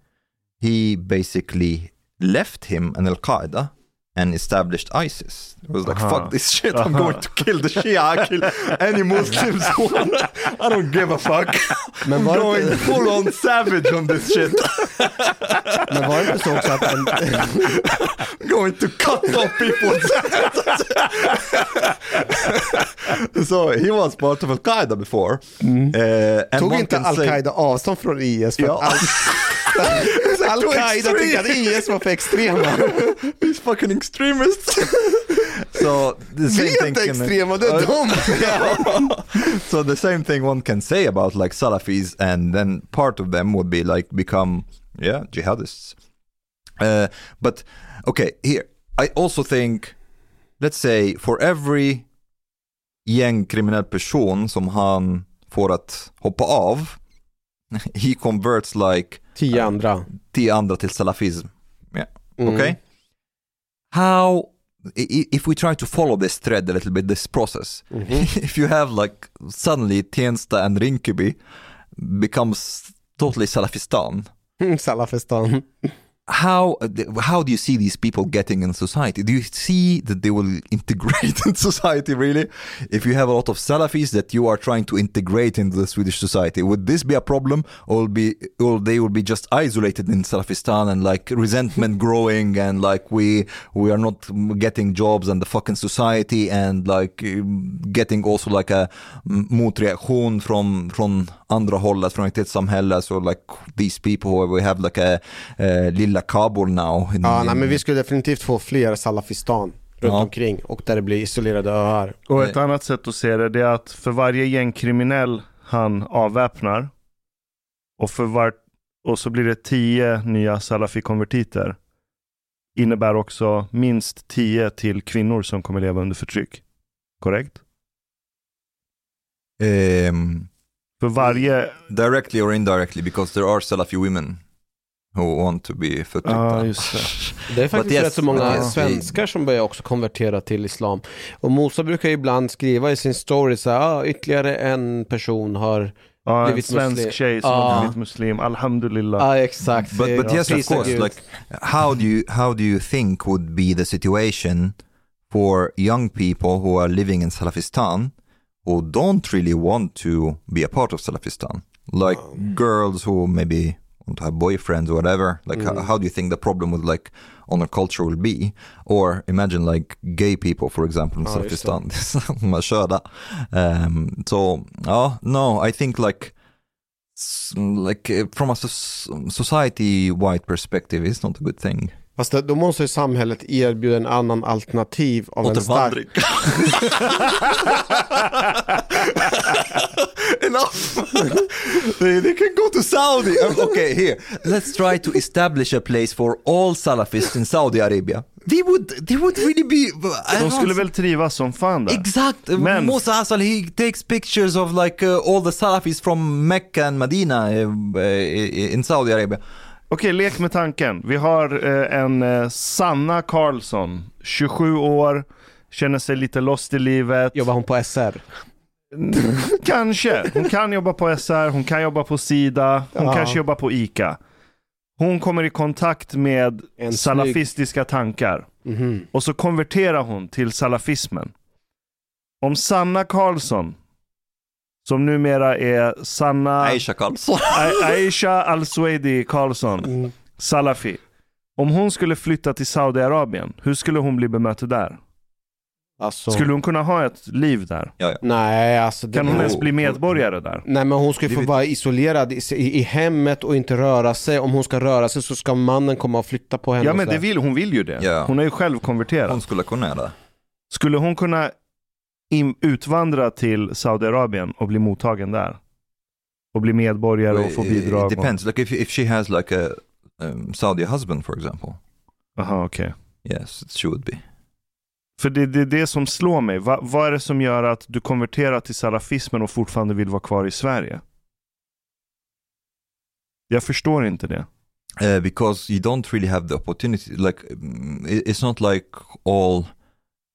he basically left him and Al Qaeda and established ISIS. It was like, Aha. fuck this shit, I'm Aha. going to kill the Shia, I kill any Muslims who want. I don't give a fuck. Men I'm var, det going inte, full on savage on this shit. men var det inte så också att en, going to cut off people's So he was part of Al Qaeda before. Uh, and tog inte can say- Al-Qaida avstånd från IS? För Ja. Al- Al-Qaida tyckte att IS var för extrema. These fucking extremists. so the same Vi är thing inte extrema, det är de. so the same thing one can say about like Salafis, and then part of them would be like become yeah jihadists. Uh, but okay, here I also think, let's say for every gängkriminell person som han får att hoppa av, he converts like Tio andra. tio andra till salafism. Mm. Okay. How if we try to follow this thread a little bit, this process, if you have like suddenly Tensta and Rinkeby becomes totally Salafistan, Mm, Salafistan. How how do you see these people getting in society? Do you see that they will integrate in society really? If you have a lot of Salafis that you are trying to integrate into the Swedish society, would this be a problem, or be or they will be just isolated in Salafistan and like resentment growing and like we we are not getting jobs and the fucking society and like getting also like a motreaktion från från andra hållet från ett samhälle så like these people where we have like a uh, lilla Kabul now. Ja, nej, men vi skulle definitivt få fler Salafistan runt Ja. omkring och där det blir isolerade öar. Och ett annat sätt att se det, det är att för varje gängkriminell han avväpnar och, för var, och så blir det tio nya salafi-konvertiter innebär också minst tio till kvinnor som kommer leva under förtryck. Korrekt? Um, För varje... directly or indirectly because there are Salafi women who want to be förtryckta. Ja, just det. Det är faktiskt yes, rätt så många yes, svenskar som börjar också konvertera till islam. Och Mosa brukar ju ibland skriva i sin story så här, ah, ytterligare en person har, en Blivit svensk muslim. tjej som Ja. har blivit muslim. Alhamdulillah. ja ah, exakt. But, but yes, of course. Like, how do you how do you think would be the situation for young people who are living in Salafistan who don't really want to be a part of Salafistan, like girls who maybe to have boyfriends or whatever? Like, how, how do you think the problem with like honor culture will be? Or imagine like gay people, for example, in Ja, just Salafistan. De är körda. Um, so, oh, no, I think like like uh, from a society-wide perspective, it's not a good thing. Fast det- då måste ju samhället erbjuda en annan alternativ av en stark... Enough! they, they can go to Saudi. Okay, here. Let's try to establish a place for all Salafists in Saudi Arabia. They would, they would really be... De skulle väl trivas som fan där? Exakt. Men- Musa Asal, he takes pictures of like uh, all the Salafis from Mecca and Medina uh, uh, in Saudi Arabia. Okej, lek med tanken. Vi har eh, en eh, Sanna Karlsson, 27 år, känner sig lite lost i livet. Jobbar hon på SR? Kanske. Hon kan jobba på SR, hon kan jobba på Sida, hon Ja. kanske jobbar på ICA. Hon kommer i kontakt med En salafistiska tankar Mhm. och så konverterar hon till salafismen. Om Sanna Karlsson, som numera är Sanna Aisha Karlsson. A- Aisha Al-Swedi Karlsson, Mm. Salafi. Om hon skulle flytta till Saudiarabien, hur skulle hon bli bemött där? Alltså, Skulle hon kunna ha ett liv där? Ja, ja. nej, alltså... det- Kan hon ens bli medborgare där? Nej men hon Det få vara isolerad i, hemmet och inte röra sig. Om hon ska röra sig så ska mannen komma och flytta på henne. Ja men det vill, hon vill ju det. Ja. Hon är ju själv konverterad. Hon skulle kunna det. Skulle hon kunna in, utvandra till Saudiarabien och bli mottagen där? Och bli medborgare och få It- bidrag? It depends. Like if if she has like a um, Saudi husband, for example, Jaha, okej. yes, she would be. För det är det, det som slår mig. Va, vad är det som gör att du konverterar till salafismen och fortfarande vill vara kvar i Sverige? Jag förstår inte det. Uh, because you don't really have the opportunity. Like mm, it- it's not like all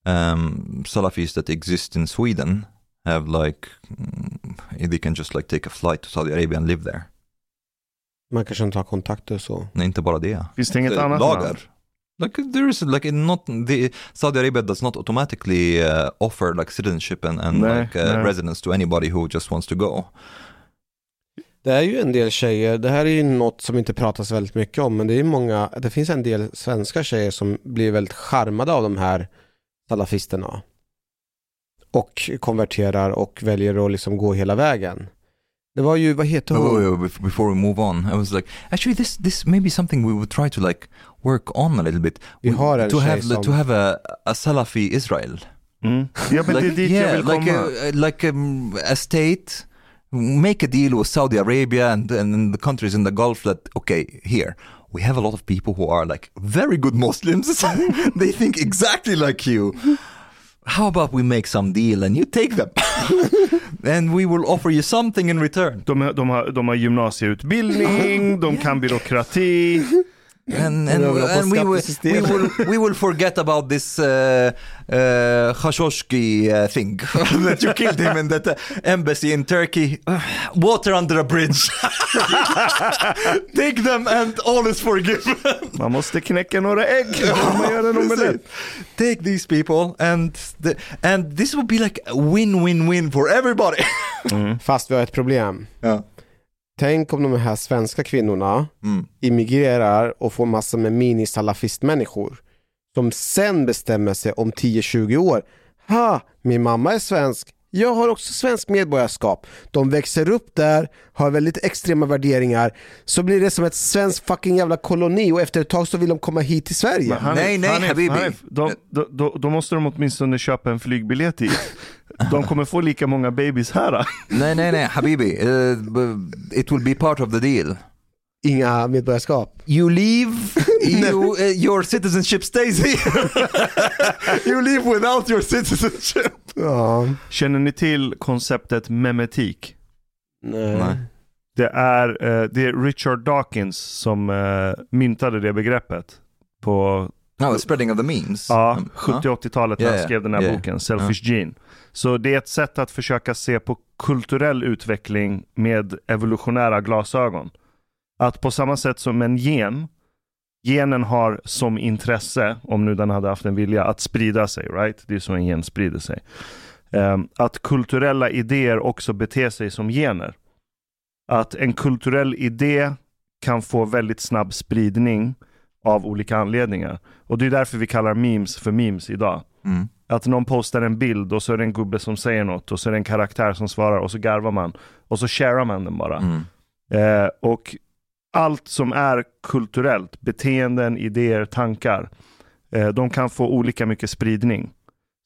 um, Salafis that exist in Sweden have like mm, they can just like take a flight to Saudi Arabia and live there. Man kanske inte har kontakter så. Nej, inte bara det. Finns det inget Det är annat lagar. land? Like there is like not the Saudi Arabia does not automatically uh, offer like citizenship and, and Nej, like uh, residence to anybody who just wants to go. Det är ju en del tjejer, det här är ju något som inte pratas väldigt mycket om, men det är många, det finns en del svenska tjejer som blir väldigt charmade av de här salafisterna. Och konverterar och väljer att liksom gå hela vägen. Det var ju, vad heter Wait, hon? wait, wait, bef- before we move on, I was like, actually, this this may be something we would try to like work on a little bit. Vi We- har en to have som- to have a, a Salafi Israel. Mm. Ja men det är dit jag vill like komma. a, like um, a state, make a deal with Saudi Arabia and, and the countries in the Gulf that okay, here we have a lot of people who are like very good Muslims. they think exactly like you. How about we make some deal and you take them, and we will offer you something in return. De, de, har, de har gymnasieutbildning, de kan byråkrati. And, and, and we, will, we, will, we will forget about this uh, uh, Khashoggi uh, thing that you killed him in that uh, embassy in Turkey. Uh, water under a bridge. Take them and all is forgiven. Man måste knäcka några ägg när man gör en omelett. Take these people and the, and this would be like a win-win-win for everybody. Fast vi har ett problem. Ja. Tänk om de här svenska kvinnorna Mm. immigrerar och får massor med mini-salafistmänniskor som sen bestämmer sig om 10-20 år. Ha, min mamma är svensk. Jag har också svensk medborgarskap. De växer upp där, har väldigt extrema värderingar. Så blir det som ett svenskt fucking jävla koloni och efter ett tag så vill de komma hit till Sverige. Men Hanif, Nej, nej, Hanif, Habibi. Hanif, de, de, de, då måste de åtminstone köpa en flygbiljett hit. De kommer få lika många babies här. nej, nej, nej, Habibi. Uh, it will be part of the deal. Inga medborgarskap. You leave, you, uh, your citizenship stays here. you leave without your citizenship. Ja, Känner ni till konceptet memetik? nej. Nej. Det är, eh, det är Richard Dawkins som eh, myntade det begreppet på No, the spreading of the memes. ja, Um, 70 80-talet när han skrev den här ja. boken, Selfish Gene. Så det är ett sätt att försöka se på kulturell utveckling med evolutionära glasögon. Att på samma sätt som en gen, genen har som intresse, om nu den hade haft en vilja, att sprida sig. Right? Det är så en gen sprider sig. Ehm, att kulturella idéer också beter sig som gener. Att en kulturell idé kan få väldigt snabb spridning av olika anledningar. Och det är därför vi kallar memes för memes idag. Mm. Att någon postar en bild och så är det en gubbe som säger något och så är det en karaktär som svarar och så garvar man. Och så sharear man den bara. Mm. Eh, och allt som är kulturellt, beteenden, idéer, tankar, eh, de kan få olika mycket spridning.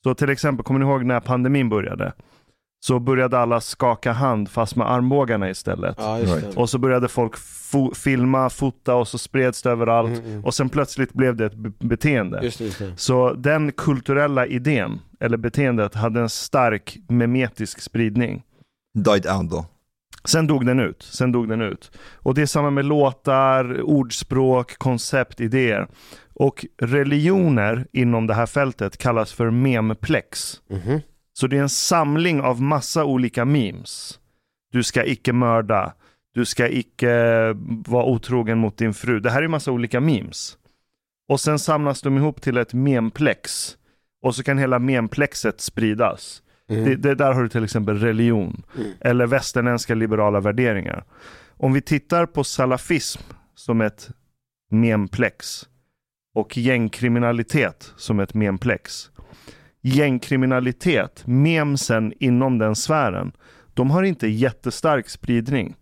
Så till exempel, kommer ni ihåg när pandemin började? Så började alla skaka hand fast med armbågarna istället. Ja, just Right. det. Och så började folk fo- filma, fota och så spreds det överallt. Mm, mm. Och sen plötsligt blev det ett be- beteende. Just det, just det. Så den kulturella idén, eller beteendet, hade en stark memetisk spridning. Died out though. Sen dog den ut. Sen dog den ut. Och det är samma med låtar, ordspråk, koncept, idéer. Och religioner inom det här fältet kallas för memplex. Mhm. Så det är en samling av massa olika memes. Du ska icke mörda. Du ska icke vara otrogen mot din fru. Det här är massa olika memes. Och sen samlas de ihop till ett memplex. Och så kan hela memplexet spridas. Mm. Det, det där har du till exempel religion. Eller västerländska liberala värderingar. Om vi tittar på salafism som ett memplex och gängkriminalitet som ett memplex. Gängkriminalitet, memsen inom den sfären, de har inte jättestark spridning.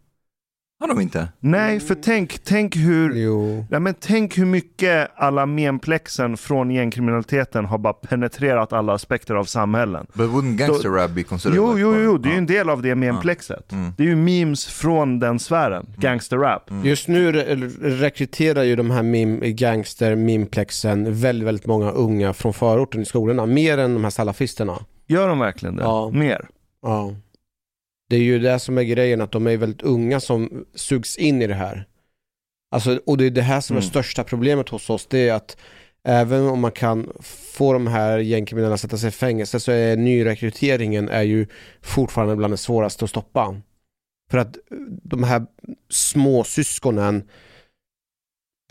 Har de inte? Nej, för tänk, tänk hur Jo. Ja, men tänk hur mycket alla memplexen från gängkriminaliteten har bara penetrerat alla aspekter av samhällen. But wouldn't gangster rap be considered Jo, like jo, jo, det är ju en del av det memplexet. Mm. Det är ju memes från den sfären, gangster rap. Just nu re- rekryterar ju de här meme, gangster memplexen väldigt, väldigt många unga från förorten i skolorna. Mer än de här salafisterna. Gör de verkligen det? Ja. Mer? Ja. Det är ju det som är grejen, att de är väldigt unga som sugs in i det här. Alltså, och det är det här som är Mm. största problemet hos oss, det är att även om man kan få de här gängkriminella att sätta sig i fängelse så är nyrekryteringen är ju fortfarande bland det svåraste att stoppa. För att de här små syskonen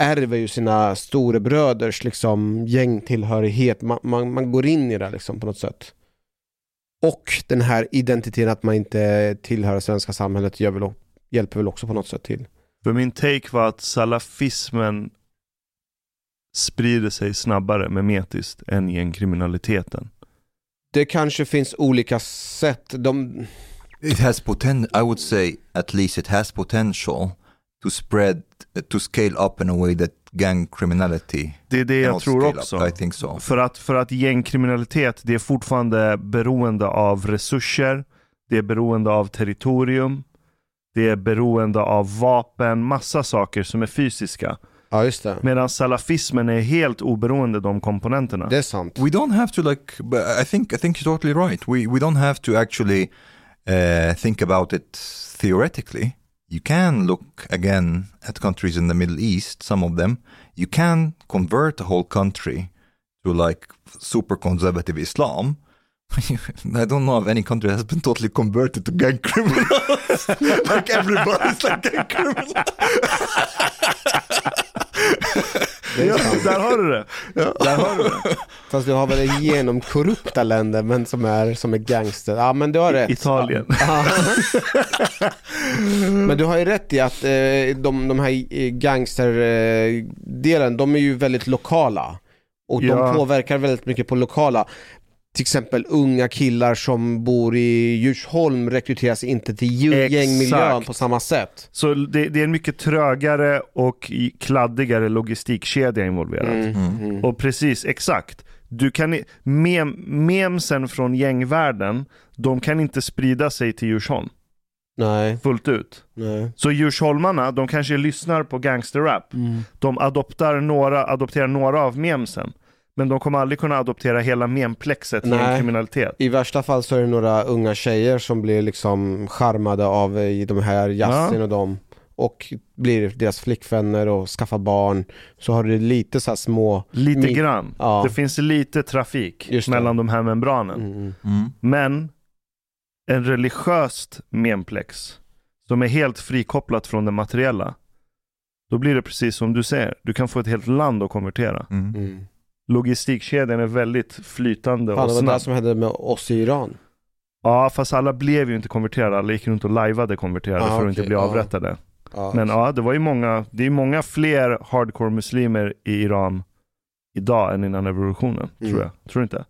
ärver ju sina storebröders liksom gängtillhörighet. Man, man, man går in i det liksom på något sätt. Och den här identiteten att man inte tillhör det svenska samhället gör väl, hjälper väl också på något sätt till. För min take var att salafismen sprider sig snabbare memetiskt än gängkriminaliteten. Det kanske finns olika sätt. De, It has poten. I would say at least it has potential to spread, to scale up in a way that gang criminality Det är det jag tror också. Up. I think so. För att, för att gängkriminalitet, det är fortfarande beroende av resurser, det är beroende av territorium, det är beroende av vapen, massa saker som är fysiska. ja, just det. Medan salafismen är helt oberoende de komponenterna. Det är sant. We don't have to like. But I think I think you're totally right. We we don't have to actually uh, think about it theoretically. You can look again at countries in the Middle East. Some of them you can convert a whole country to like super conservative Islam. I don't know of any country that has been totally converted to gang criminals. like everybody's like gang criminals. Ja, där har du det. Där har du det. Fast vi har väl genomkorrupta länder men som är, som är gangster. Ja men du har rätt. Italien. Ja. men du har ju rätt i att eh, de, de här eh, gangsterdelen, de är ju väldigt lokala. Och Ja. de påverkar väldigt mycket på lokala. Till exempel unga killar som bor i Djursholm rekryteras inte till gängmiljön på samma sätt. Så det, det är en mycket trögare och kladdigare logistikkedja involverad. Mm. Och precis, exakt. Du kan, mem, memsen från gängvärlden, de kan inte sprida sig till Djursholm Nej, fullt ut. nej. Så Djursholmarna, de kanske lyssnar på gangsterrap. De adoptar några, adopterar några av memsen. Men de kommer aldrig kunna adoptera hela memplexet Nej. gängkriminalitet. I värsta fall så är det några unga tjejer som blir liksom charmade av eh, de här Yasin Ja. och dem och blir deras flickvänner och skaffar barn. Så har du lite så här små... Lite grann. Ja. Det finns lite trafik mellan de här membranen. Mm. Mm. Men en religiöst memplex som är helt frikopplat från det materiella. Då blir det precis som du säger. Du kan få ett helt land att konvertera. Mm. Logistikkedjan är väldigt flytande Fan, och det var det snabb. som hände med oss i Iran. Ja, fast alla blev ju inte konverterade. Alla gick runt och lajvade konverterade Ah, för att inte bli avrättade. Ja. Men ja, det var ju många, det är många fler hardcore muslimer i Iran idag än innan revolutionen, Mm. tror jag. Tror du inte?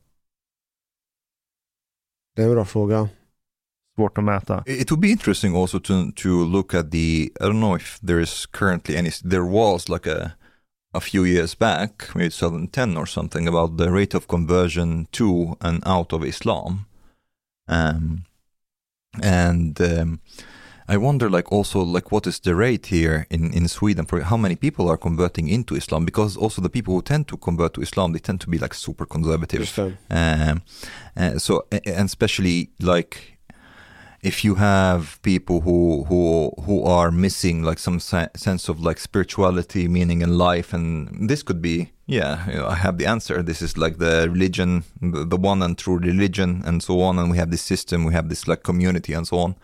Det är en bra fråga. Svårt att mäta. It would be interesting also to to look at the. I don't know if there is currently any. There was like a a few years back, maybe 2010 or something, about the rate of conversion to and out of Islam, um, and um, I wonder, like, also, like, what is the rate here in in Sweden for how many people are converting into Islam? Because also the people who tend to convert to Islam, they tend to be like super conservative. Um, uh, so, and especially like if you have people who who who are missing like some se- sense of like spirituality, meaning in life, and this could be yeah, you know, I have the answer. This is like the religion, the, the one and true religion, and so on. And we have this system, we have this like community, and so on.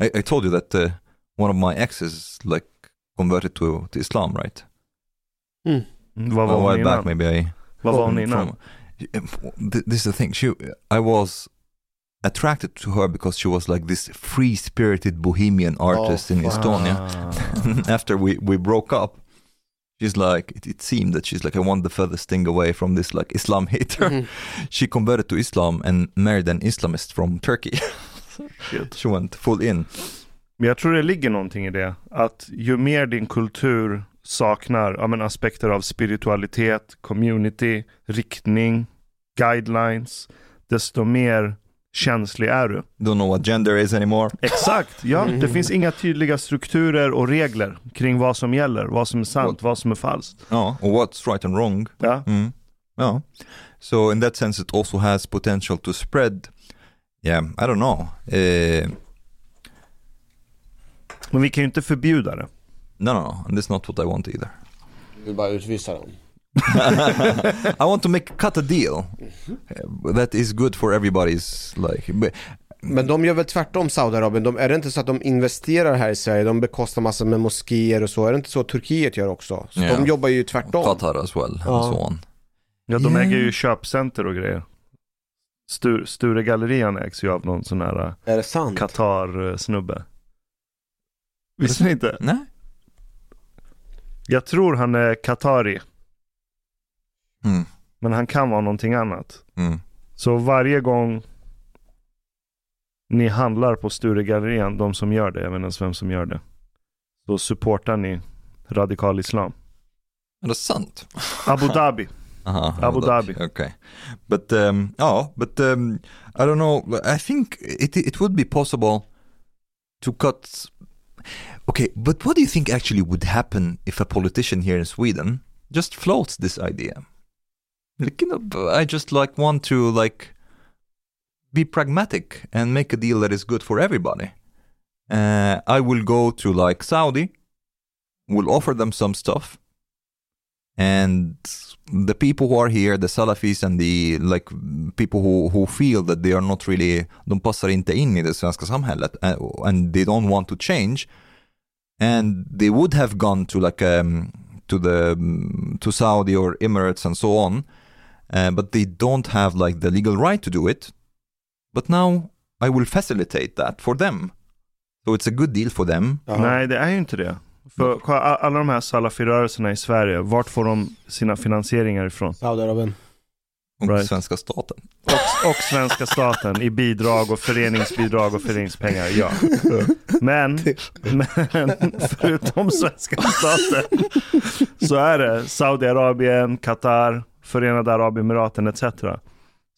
I, I told you that uh, one of my exes like converted to to Islam, right? Mm, Vad var a while back, innan? maybe I Vad var hon from- innan? this is the thing. She, I was attracted to her because she was like this free-spirited bohemian artist in fuck. Estonia. After we, we broke up, she's like, it, it seemed that she's like, I want the furthest thing away from this like Islam hater. Mhm. She converted to Islam and married an Islamist from Turkey. She went full in. Men jag tror det ligger någonting i det. Att ju mer din kultur saknar ja, men aspekter av spiritualitet, community, riktning, guidelines, desto mer känslig är du. Don't know what gender is anymore. Exakt, ja. Det finns inga tydliga strukturer och regler kring vad som gäller, vad som är sant, vad som är falskt. Ja, or what's right and wrong. Ja. Mm. Ja. So in that sense it also has potential to spread. Yeah, I don't know. Uh, Men vi kan ju inte förbjuda det. no, no, no, and that's not what I want either. Du vill bara utvisa dem. I want to make cut a deal that is good for everybody's like. But, Men de gör väl tvärtom Saudiarabien? De, är det inte så att de investerar här i Sverige? De bekostar massor med moskéer och så. Är det inte så Turkiet gör också? Så Ja. de jobbar ju tvärtom. Qatar as well Ja. and so on. Ja, de Yeah. äger ju köpcenter och grejer. Stur, Sturegallerian ägs ju av någon sån här äh, Är det sant? Qatar-snubbe. Visste ni inte? Nej. Jag tror han är Qatari, Mm. men han kan vara någonting annat. Mm. Så varje gång ni handlar på Sturegallerian, de som gör det, jag vet inte ens vem som gör det, så supportar ni radikal islam. Är det sant? Abu Dhabi. Aha, Abu Dhabi. Okay, but um, oh, but um, I don't know. I think it it would be possible to cut. Okay, but what do you think actually would happen if a politician here in Sweden just floats this idea? Like, you know, I just like want to like be pragmatic and make a deal that is good for everybody. Uh, I will go to like Saudi, will offer them some stuff, and the people who are here, the Salafis and the like people who, who feel that they are not really, de passar inte in i svenska samhället uh, and they don't want to change and they would have gone to like um, to the to Saudi or Emirates and so on uh, but they don't have like the legal right to do it but now I will facilitate that for them so it's a good deal for them Jaha. Nej, det är ju inte det. För a- alla de här salafirörelserna i Sverige, vart får de sina finansieringar ifrån? Saudiarabien. och Right. svenska staten Och, och svenska staten i bidrag och föreningsbidrag och föreningspengar, ja. Men, men förutom svenska staten så är det Saudiarabien, Qatar, Förenade Arabemiraten etc.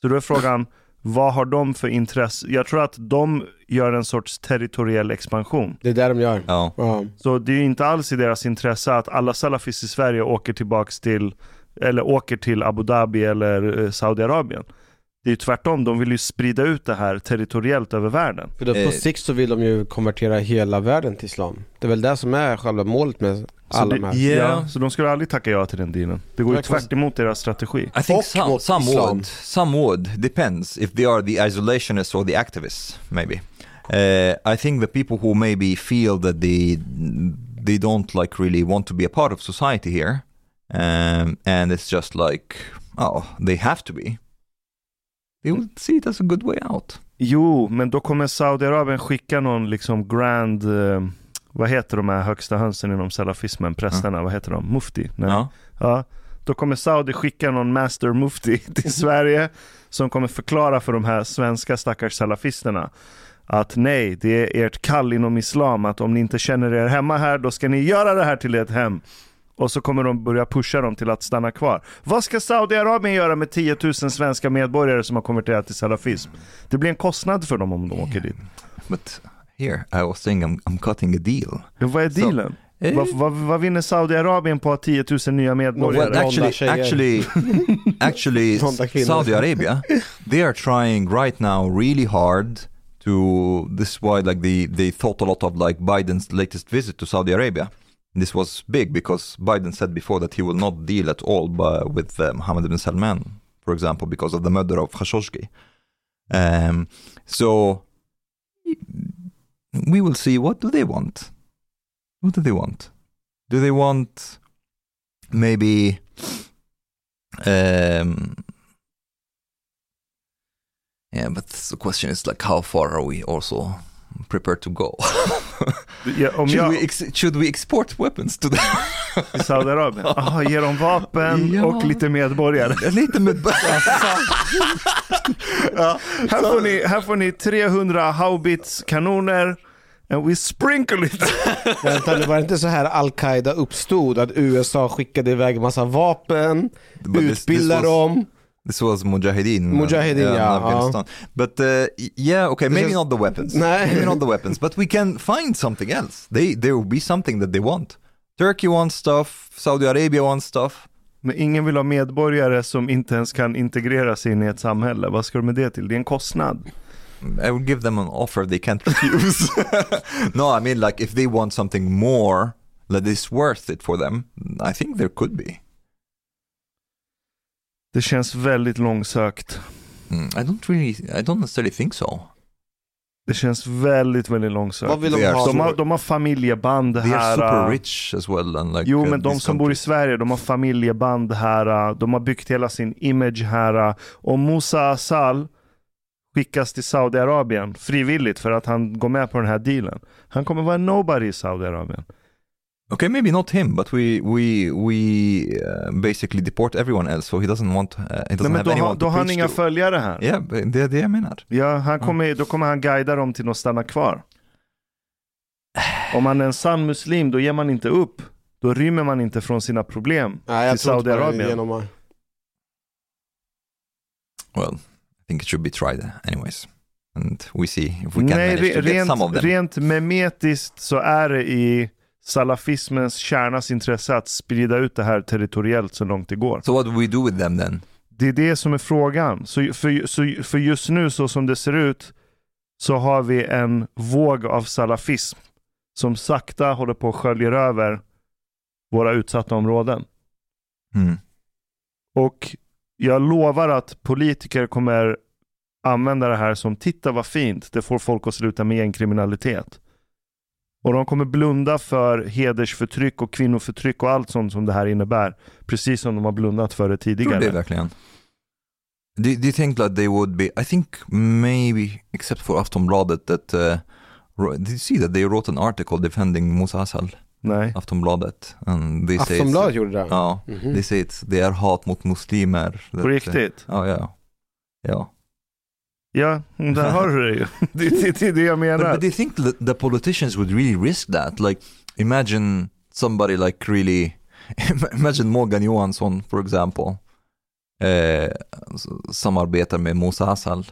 Så då är frågan, vad har de för intresse? Jag tror att de gör en sorts territoriell expansion. Det är det de gör. ja. Så det är ju inte alls i deras intresse att alla salafis i Sverige åker tillbaks till, eller åker till Abu Dhabi eller eh, Saudiarabien. Det är ju tvärtom, de vill ju sprida ut det här territoriellt över världen. För då, på Eh. sikt så vill de ju konvertera hela världen till islam. Det är väl det som är själva målet med Så, alla de. Yeah. ja, så de skulle aldrig tacka ja till den dealen. Det går ju tvärt emot deras strategi. I think Och some, some would, some would, depends if they are the isolationists or the activists, maybe. Uh, I think the people who maybe feel that they they don't like really want to be a part of society here, um, and it's just like, oh, they have to be. They will see it as a good way out. Jo, men då kommer Saudiarabien skicka någon liksom grand, eh, vad heter de här högsta hönsen inom salafismen, prästerna, vad heter de? Mufti? Nej. Ja. Ja, då kommer Saudi skicka någon master mufti till Sverige som kommer förklara för de här svenska stackars salafisterna att nej, det är ert kall inom islam att om ni inte känner er hemma här, då ska ni göra det här till ett hem. Och så kommer de börja pusha dem till att stanna kvar. Vad ska Saudiarabien göra med 10 000 svenska medborgare som har konverterat till salafism? Det blir en kostnad för dem om de åker dit. But here I was saying I'm, I'm cutting a deal. Ja, vad är dealen? Eh, Vad, vad, vad vinner Saudiarabien på att 10 000 nya medborgare? Well, actually, actually, actually. Saudi Arabia, they are trying right now really hard to. This is why, like, they they thought a lot of like Biden's latest visit to Saudi Arabia. This was big because Biden said before that he will not deal at all by, with uh, Mohammed bin Salman, for example, because of the murder of Khashoggi. Um, so we will see. What do they want? What do they want? Do they want maybe um yeah but the question is like how far are we also prepared to go om should, jag, we should we export weapons to the i Saudiarabien? Aha, ger dem vapen Ja. och lite medborgare. lite med Ja, här, får ni, här får ni 300 haubits kanoner, and we sprinkle it. Vänta, det var inte så här Al-Qaida uppstod? Att USA skickade iväg massa vapen, was- dem. This was Mujahideen. uh, Mujahideen, in yeah, Afghanistan. But uh, yeah, okay, maybe not the weapons. Nej. maybe not the weapons, but we can find something else. They there will be something that they want. Turkey wants stuff. Saudi Arabia wants stuff. Men ingen vill ha medborgare som inte ens kan integreras in i ett samhälle. Vad ska du med det till? Det är en kostnad. I would give them an offer they can't refuse. no, I mean like if they want something more that is worth it for them, I think there could be. Det känns väldigt långsökt. Mm, I don't really, I don't necessarily think so. Det känns väldigt, väldigt långsökt. Vad vill de ha? De har, de har familjeband They are här. super äh, rich as well. And like, Jo, uh, men de som bor i. Sverige, de har familjeband här. äh, De har byggt hela sin image här. äh. Och Musa Asal skickas till Saudiarabien frivilligt för att han går med på den här dealen. Han kommer vara nobody i Saudiarabien. Okay, maybe not him, but we we we uh, basically deport everyone else, so he doesn't want, uh, he doesn't Nej, men have då, anyone har- to då har han inga to. följare här. Ja, but det är det jag menar. Ja, han kommer, då kommer han guida dem till att stanna kvar. Om man är en sann muslim, då ger man inte upp. Då rymmer man inte från sina problem Nej, till Saudiarabien. genom Well, think it should be tried anyways. And we see if we can Nej, manage to re- get some of rent, them. rent memetiskt så är det i salafismens kärnas intresse att sprida ut det här territoriellt så långt det går. So what do we do with them then? Det är det som är frågan. Så för, så för just nu så som det ser ut så har vi en våg av salafism som sakta håller på att sköljer över våra utsatta områden. Hmm. Och jag lovar att politiker kommer använda det här som titta vad fint, det får folk att sluta med gängkriminalitet. Och de kommer blunda för hedersförtryck och kvinnoförtryck och allt sånt som det här innebär. Precis som de har blundat för det Tror tidigare. det verkligen? Do, do you think that they would be, I think maybe, except for Aftonbladet, that, uh, did you see that they wrote an article defending Musa Asal? Nej. Aftonbladet. And they say it's- Aftonbladet gjorde det? Ja, say it's, det är hat mot muslimer. På riktigt? Ja, ja. Ja. Ja, där har du det ju. Det, det, det är det jag But, menar. but do you think that the politicians would really risk that? Like, imagine somebody like really, imagine Morgan Johansson, for example, eh, samarbetar med Musa Asal.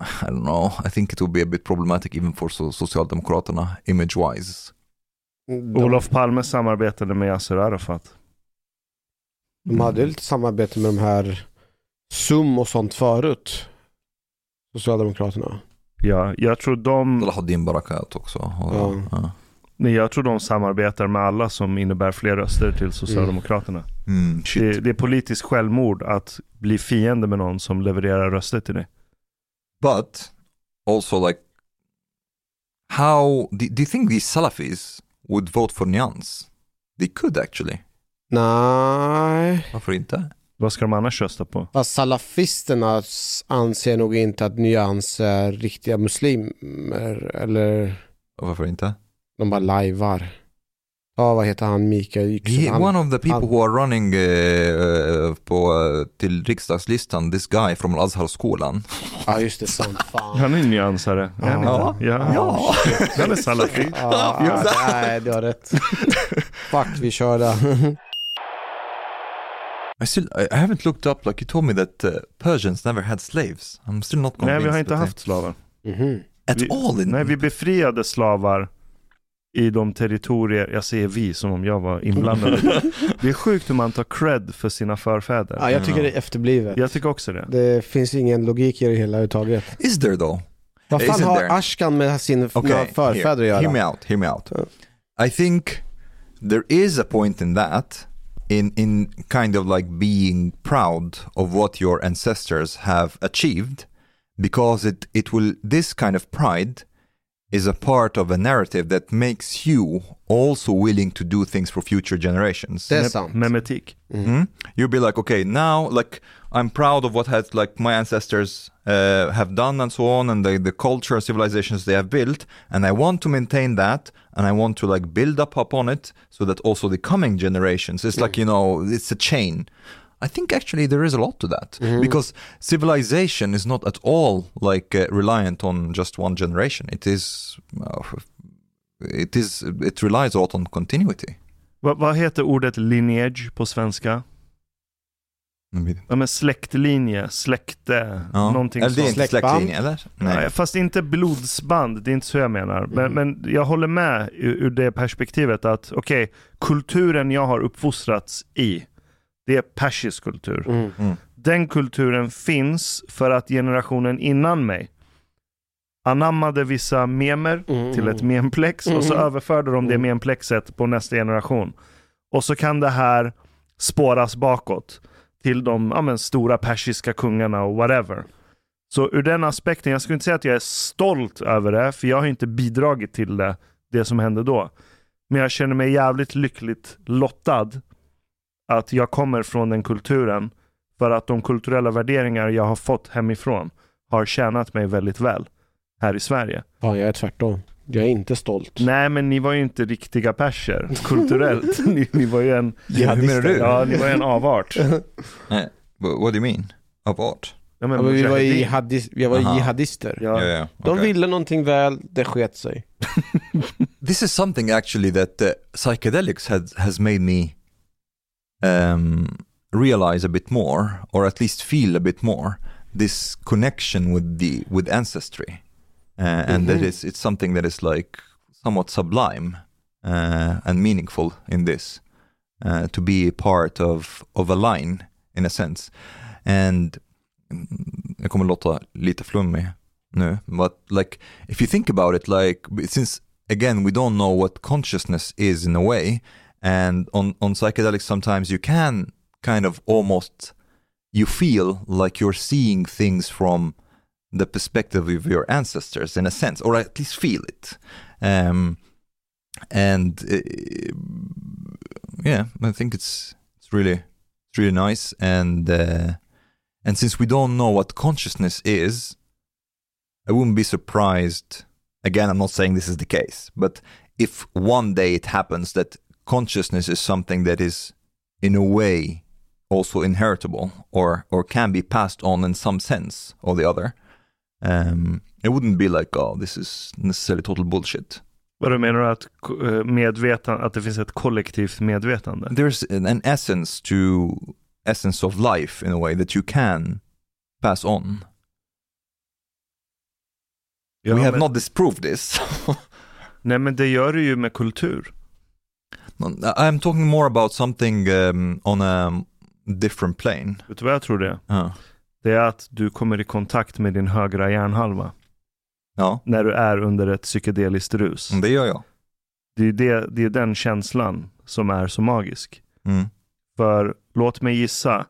I don't know, I think it would be a bit problematic even for so, Socialdemokraterna, image-wise. De, Olof Palme samarbetade med Yasser Arafat. de hade lite samarbete med de här SUM och sånt förut. Socialdemokraterna. Ja, jag tror de, Salahuddin Barakat också. Och, Ja. ja. nej, jag tror de samarbetar med alla som innebär fler röster till Socialdemokraterna. Mm, shit. Det, det är politiskt självmord att bli fiende med någon som levererar röster till dig. But also like how do, do you think these Salafis would vote for Nyans? They could actually. Nej, Varför inte? Vad ska de annars rösta på? fast salafisterna anser nog inte att Nyans är riktiga muslimer. Eller Varför inte? de bara lajvar. Ja, vad heter han? Mikael Yüksel. He, Han- one of the people han- who are running eh, på, till riksdagslistan, this guy from Al-Azhar-skolan. Ja, just det. Sant. Fan. Han är nyansare. Ja. ja. Ja. shit. Han är salafi. Ja, ja, nej, du har rätt. Fuck, vi kör där. I still, I, haven't looked up, like you told me that uh, Persians never had slaves. I'm still not convinced. Nej, vi har inte haft slavar. Mhm. they, At vi- all in... Nej, vi befriade slavar i de territorier, jag säger vi som om jag var inblandad. det är sjukt hur man tar cred för sina förfäder. Ja, jag tycker det är efterblivet. Jag tycker också det. Det finns ingen logik i det hela överhuvudtaget. Is there though? Vad fan har there? Ashkan med sin Okay, förfäder here, att hear me göra? out, hear me out. I think there is a point in that, in, in kind of like being proud of what your ancestors have achieved, because it, it will, this kind of pride is a part of a narrative that makes you also willing to do things for future generations. Det är Me- sant. Memetik. Mhm. You'll be like, okay, now like I'm proud of what has like my ancestors uh, have done and so on, and the, the culture and civilizations they have built, and I want to maintain that, and I want to like build up upon it, so that also the coming generations, it's like you know, it's a chain. I think actually there is a lot to that because civilization is not at all like uh, reliant on just one generation. It is, uh, it is, it relies a lot on continuity. Vad, vad heter ordet lineage på svenska? Ja men släktlinje, släkte, Ja. någonting eller det är sånt. inte Släktband. släktlinje, eller? Nej. Fast inte blodsband, det är inte så jag menar. Men, men jag håller med ur, ur det perspektivet att okej, kulturen jag har uppfostrats i, det är persisk kultur. Mm. Den kulturen finns för att generationen innan mig anammade vissa memer Mm. till ett memplex och så Mm. överförde de det Mm. memplexet på nästa generation. Och så kan det här spåras bakåt till de ja, men, stora persiska kungarna och whatever. Så ur den aspekten, jag skulle inte säga att jag är stolt över det, för jag har inte bidragit till det, det som hände då. Men jag känner mig jävligt lyckligt lottad att jag kommer från den kulturen för att de kulturella värderingar jag har fått hemifrån har tjänat mig väldigt väl här i Sverige. Ja, jag är tvärtom. Jag är inte stolt. Nej, men ni var ju inte riktiga perser kulturellt. ni, ni var ju en, Ja, hur menar du? ja, ni var ju en avart. Nej. What, do you mean? Of art? Ja, men Ja, men vi var, jihadis, vi var jihadister. Ja. Yeah, yeah. De okay. ville någonting väl, det sket sig. This is something actually that uh, psychedelics has has made me um, realize a bit more, or at least feel a bit more, this connection with the with ancestry, uh, and that Mhm. is it's something that is like somewhat sublime uh, and meaningful in this, uh, to be a part of of a line in a sense, and mm, jag kommer låta lite flummig nu, but like if you think about it, like since again we don't know what consciousness is in a way, and on on psychedelics sometimes you can kind of almost you feel like you're seeing things from the perspective of your ancestors in a sense, or at least feel it. Um, and uh, yeah, I think it's it's really it's really nice, and uh, and since we don't know what consciousness is, I wouldn't be surprised. Again, I'm not saying this is the case, but if one day it happens that consciousness is something that is, in a way, also inheritable or or can be passed on in some sense or the other, um, it wouldn't be like, oh, this is necessarily total bullshit. Vad du menar att eh, medvetan, att det finns ett kollektivt medvetande? There's an, an essence to essence of life in a way that you can pass on. Ja, We have men, not disproved this. Nej men det gör du ju med kultur. I'm talking more about something um, on a different plane. Vet du vad jag tror det är? Ja. Det är att du kommer i kontakt med din högra hjärnhalva Ja, när du är under ett psykedeliskt rus. det gör jag. Det är, det, det är den känslan som är så magisk. Mm. För låt mig gissa,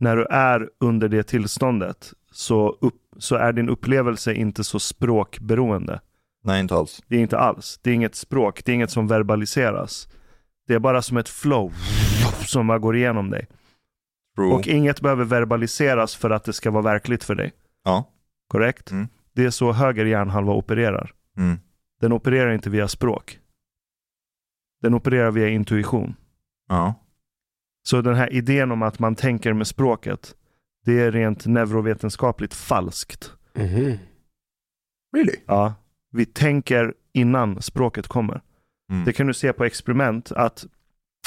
när du är under det tillståndet så, upp, så är din upplevelse inte så språkberoende. Nej, inte alls. Det är inte alls. Det är inget språk, det är inget som verbaliseras. Det är bara som ett flow som bara går igenom dig. True. Och inget behöver verbaliseras för att det ska vara verkligt för dig. Ja. Korrekt? Mm. Det är så höger hjärnhalva opererar. Mm. Den opererar inte via språk. Den opererar via intuition. Ja. Så den här idén om att man tänker med språket, det är rent neurovetenskapligt falskt. Mhm. Really? Ja, vi tänker innan språket kommer. Mm. Det kan du se på experiment att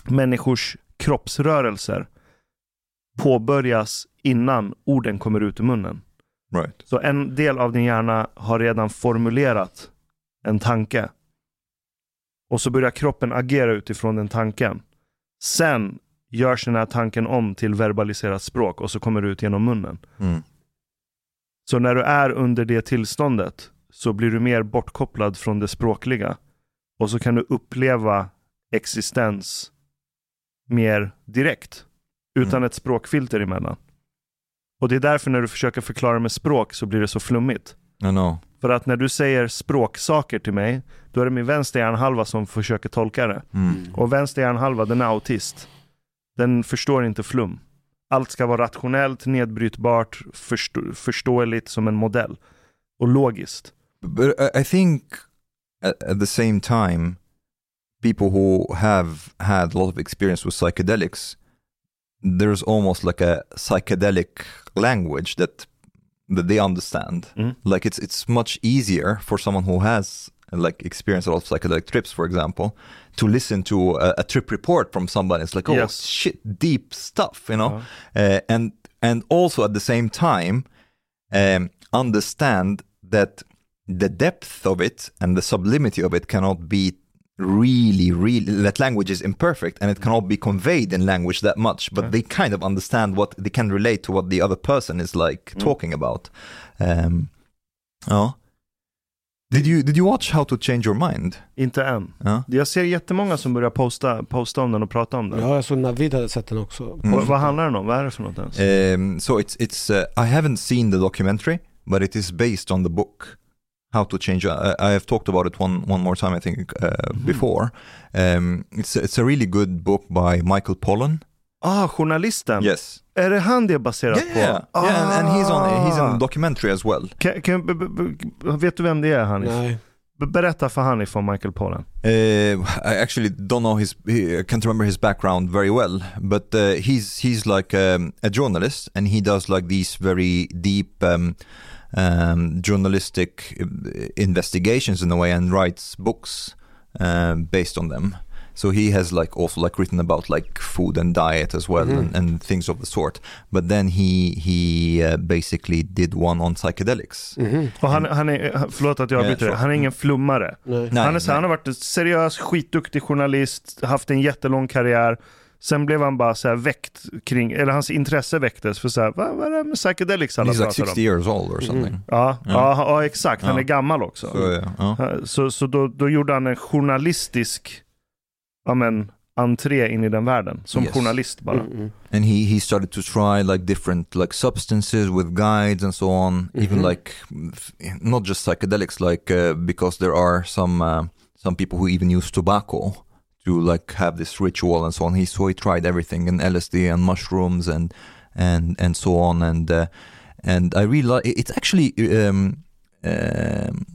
människors kroppsrörelser påbörjas innan orden kommer ut ur munnen. Right. Så en del av din hjärna har redan formulerat en tanke. Och så börjar kroppen agera utifrån den tanken. Sen görs den här tanken om till verbaliserat språk och så kommer det ut genom munnen. Mm. Så när du är under det tillståndet så blir du mer bortkopplad från det språkliga. Och så kan du uppleva existens mer direkt. Utan Mm. ett språkfilter emellan. Och det är därför när du försöker förklara med språk så blir det så flummigt. I know. För att när du säger språksaker till mig, då är det min vänster hjärnhalva som försöker tolka det. Mm. Och vänster hjärnhalva, den är autist. Den förstår inte flum. Allt ska vara rationellt, nedbrytbart, förstå- förståeligt som en modell. Och logiskt. But I- I think at, at the same time, people who have had a lot of experience with psychedelics, there's almost like a psychedelic language that that they understand. Mm. Like it's it's much easier for someone who has like experienced a lot of psychedelic trips, for example, to listen to a, a trip report from somebody. It's like, oh Yes. shit, deep stuff, you know, uh, and and also at the same time um, understand that the depth of it and the sublimity of it cannot be really really that language is imperfect and it cannot be conveyed in language that much but they kind of understand what they can relate to what the other person is like talking about um ja did you did you watch how to change your mind Inte än. ja Jag ser jättemånga som börjar posta, posta om den och prata om den. Ja, jag såg Navid hade sett den också. Vad, vad handlar den om? Vad är det för något ens? Um, so it's it's uh, I haven't seen the documentary, but it is based on the book How to Change. Uh, I have talked about it one one more time, I think, uh, before. Um, it's a- it's a really good book by Michael Pollan. Ah, journalisten. Yes. Är det han det är baserat Yeah, yeah, på? yeah, and, and he's on he's in Ah. the documentary as well. Kan, kan, b, b, b, vet du vem det är Hanif? Nej. Berätta för Hanif om Michael Pollan. Uh, I actually don't know his. He, I can't remember his background very well, but uh, he's he's like um, a journalist, and he does like these very deep um, um, journalistic uh, investigations in a way, and writes books um, based on them. So he has like also like written about like food and diet as well, and, and things of the sort. But then he he uh, basically did one on psychedelics. Och han, han är, förlåt att jag Ja, avbryter, så. han är ingen flummare. Nej. Han, är nej. han har varit en seriös, skitduktig journalist, haft en jättelång karriär. Sen blev han bara så här väckt kring, eller hans intresse väcktes för så här, vad, vad är det med psychedelics alla He's like pratar 60 om? years old or something. Ja, ja. Ja, exakt, han Ja. är gammal också. Så, ja. Ja, Så, så då, då gjorde han en journalistisk ja, men, entré in i den världen, som Yes. journalist bara. Mm. and he he started to try like different like substances with guides and so on even like f- not just psychedelics like uh, because there are some uh, some people who even use tobacco to like have this ritual and so on. He so he tried everything and lsd and mushrooms and and and so on. And uh, and i really it's actually um, um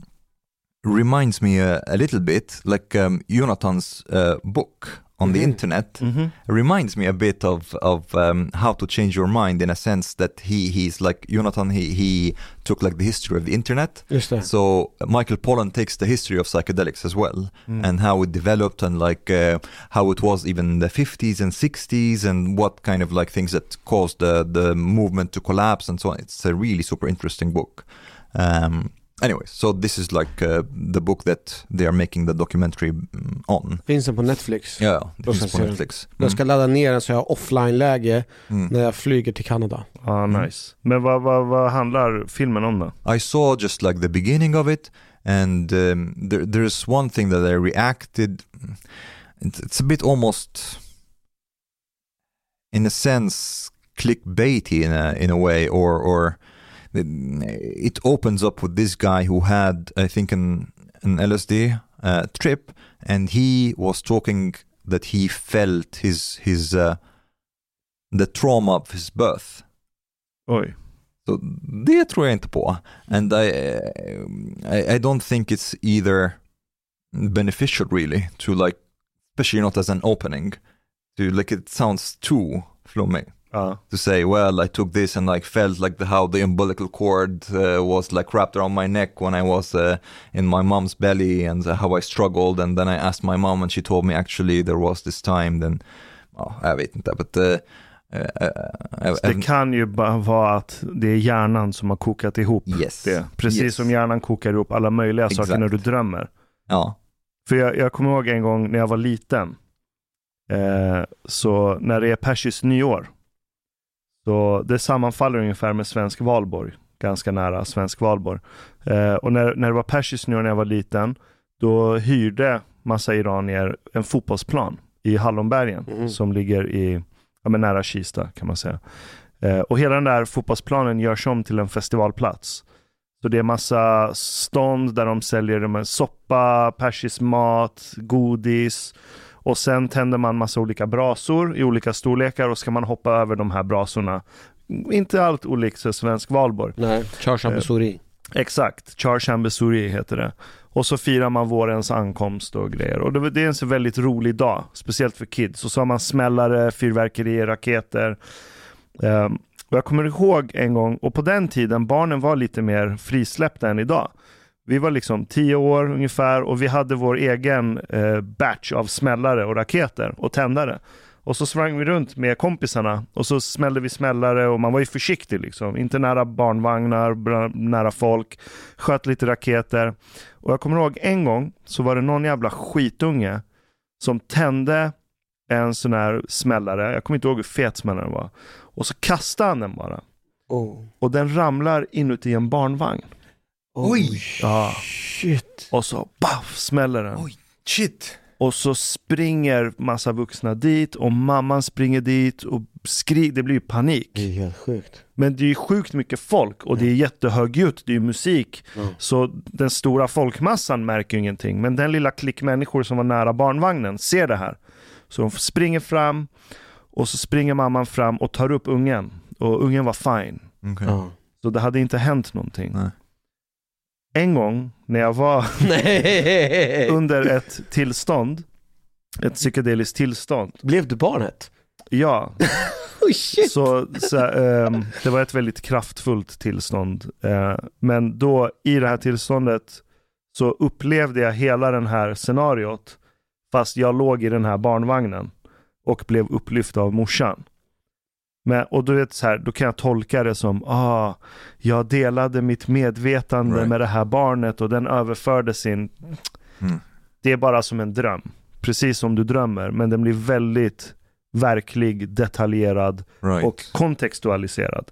reminds me a, a little bit like um, jonathan's uh, book on the internet Mhm. reminds me a bit of of um, how to change your mind in a sense that he he's like Jonathan he he took like the history of the internet. So Michael Pollan takes the history of psychedelics as well and how it developed and like uh, how it was even in the 50s and 60s and what kind of like things that caused the the movement to collapse and so on. It's a really super interesting book. Um anyway so this is like uh, the book that they are making the documentary mm, on Finns den på Netflix. this ska is jag på. Netflix Jag ska ladda ner den så jag har offline-läge Mm. när jag flyger till Kanada. Ja, nice. Men vad, vad, vad handlar filmen om då? I saw just like the beginning of it, and um, there, there's one thing that I reacted. It's, it's a bit almost, in a sense, clickbaity in a in a way, or or it opens up with this guy who had, I think, an an LSD uh, trip, and he was talking that he felt his his uh, the trauma of his birth. Oj. Så det tror jag inte på. And I, I, I don't think it's either beneficial really to like, especially not as an opening, to like it sounds too flumming Ja. to say, well, I took this and like felt like the, how the umbilical cord uh, was like wrapped around my neck when I was uh, in my mom's belly and how I struggled and then I asked my mom and she told me actually there was this time then, ja, jag vet inte, but uh, uh, uh, Det kan ju bara vara att det är hjärnan som har kokat ihop yes. det. Precis Yes. som hjärnan kokar ihop alla möjliga saker Exakt. när du drömmer. Ja. För jag, jag kommer ihåg en gång när jag var liten. Eh, så när det är persiskt nyår. Så det sammanfaller ungefär med svensk valborg. Ganska nära svensk valborg. Eh, och när, när det var persiskt när jag var liten. Då hyrde massa iranier en fotbollsplan i Hallonbergen. Mhm. Som ligger i, ja, men nära Kista kan man säga. Eh, och hela den där fotbollsplanen görs om till en festivalplats. Så det är massa stånd där de säljer de här soppa, persisk mat, godis. Och sen tänder man massa olika brasor i olika storlekar och ska man hoppa över de här brasorna. Inte allt olikt så svensk valborg. Nej, Charles Eh. Exakt, Char Chambesuri heter det. Och så firar man vårens ankomst och grejer. Och det, det är en så väldigt rolig dag, speciellt för kids. Och så har man smällare, fyrverkerier, raketer. Ehm, och jag kommer ihåg en gång, och på den tiden, barnen var lite mer frisläppta än idag. Vi var liksom tio år ungefär och vi hade vår egen eh, batch av smällare och raketer och tändare. Och så sprang vi runt med kompisarna och så smällde vi smällare och man var ju försiktig liksom. Inte nära barnvagnar, nära folk. Sköt lite raketer. Och jag kommer ihåg en gång så var det någon jävla skitunge som tände en sån här smällare. Jag kommer inte ihåg hur fet smällaren var. Och så kastade han den bara. Oh. Och den ramlar inuti en barnvagn. Oj. Ja. Shit. Och så baff smäller den. Oj. Shit. Och så springer massa vuxna dit och mamman springer dit och skriker. Det blir ju panik. Det är helt sjukt. Men det är ju sjukt mycket folk och det är jättehögljutt, det är ju musik. Mm. Så den stora folkmassan märker ju ingenting. Men den lilla klick människor som var nära barnvagnen ser det här. Så de springer fram och så springer mamman fram och tar upp ungen. Och ungen var fine. Okay. Ja. Så det hade inte hänt någonting. Nej. En gång när jag var under ett tillstånd, ett psykedeliskt tillstånd. Blev du barnet? Ja, Oh så, så ehm, det var ett väldigt kraftfullt tillstånd. Eh, men då i det här tillståndet så upplevde jag hela den här scenariot fast jag låg i den här barnvagnen och blev upplyft av morsan. Men, och du vet så här, då kan jag tolka det som, ah, jag delade mitt medvetande Right. med det här barnet och den överförde sin... Mm. Det är bara som en dröm. Precis som du drömmer, men den blir väldigt verklig, detaljerad Right. och kontextualiserad.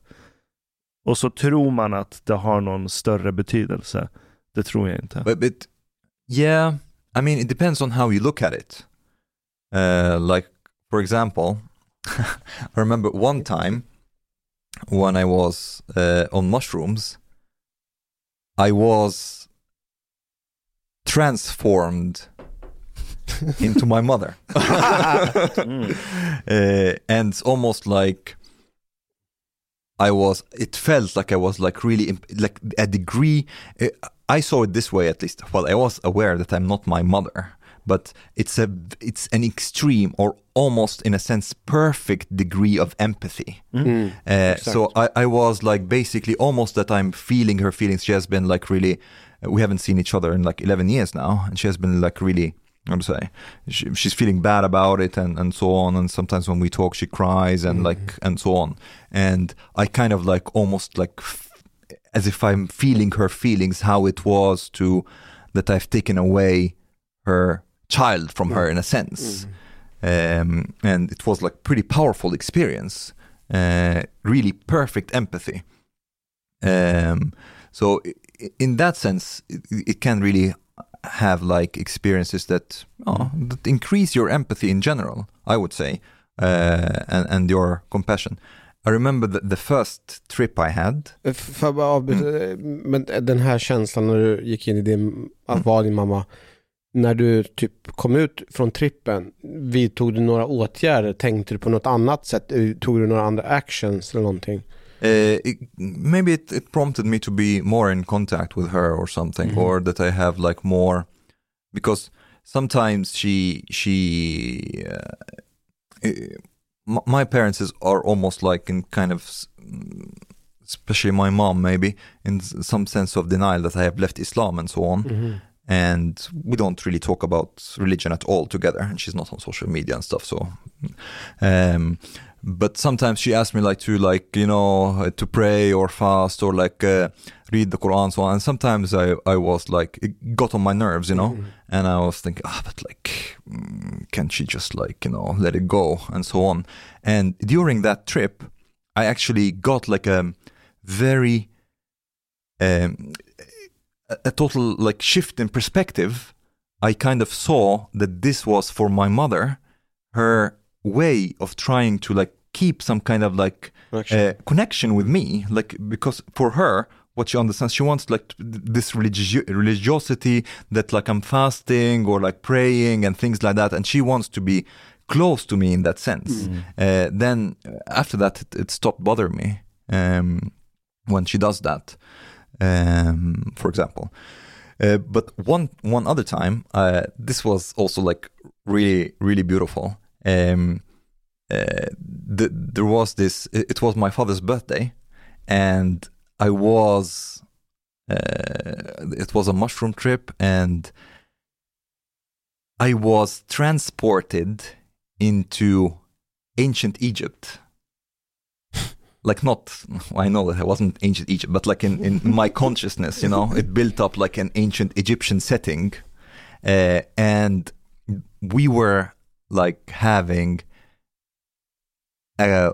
Och så tror man att det har någon större betydelse. Det tror jag inte. But, but yeah, I mean, it depends on how you look at it. Uh, like, for example, I remember one time when I was uh, on mushrooms, I was transformed into my mother. uh, and it's almost like I was, it felt like I was like really, imp- like a degree. Uh, I saw it this way at least. Well, I was aware that I'm not my mother, but it's a, it's an extreme or almost in a sense perfect degree of empathy. Mm. Uh, so I, I was like basically almost that I'm feeling her feelings. She has been like really, we haven't seen each other in like 11 years now, and she has been like really, how to say, she, she's feeling bad about it and, and so on. And sometimes when we talk, she cries and like, and so on. And I kind of like almost like f- as if I'm feeling her feelings, how it was to that I've taken away her child from her in a sense. Um, and it was like pretty powerful experience uh, really perfect empathy. Um, so in that sense, it, it can really have like experiences that, oh, that increase your empathy in general. I would say, uh, and and your compassion. I remember the, the first trip I had. F- Får jag bara avbryta? Men den här känslan när du gick in i din, att vara din mamma. När du typ kom ut från trippen, vidtog du några åtgärder? Tänkte du på något annat sätt? Eh, Tog du några andra actions eller någonting? Uh, it, maybe it, it prompted me to be more in contact with her or something, Mhm. or that I have like more because sometimes she she uh, m- my parents is, are almost like in kind of mm, especially my mom maybe in some sense of denial that I have left Islam and so on and we don't really talk about religion at all together. And she's not on social media and stuff so um but sometimes she asks me like to like you know uh, to pray or fast or like uh, read the quran so on. And sometimes i i was like it got on my nerves you know? And i was thinking ah but like mm, can't she just like you know let it go? And so on. And during that trip i actually got like a very um, a- total like shift in perspective i kind of saw that this was for my mother her way of trying to like keep some kind of like uh, connection with me like because for her what she understands she wants like this religi- religiosity that like i'm fasting or like praying and things like that and she wants to be close to me in that sense. Uh, then uh, after that it, it stopped bothering me um, when she does that um, for example Uh, but one one other time, uh, this was also like really really beautiful. Um, uh, th- there was this. It it was my father's birthday, and I was. Uh, it was a mushroom trip, and I was transported into ancient Egypt. Like not, I know that it wasn't ancient Egypt, but like in, in my consciousness, you know, it built up like an ancient Egyptian setting, uh, and we were like having a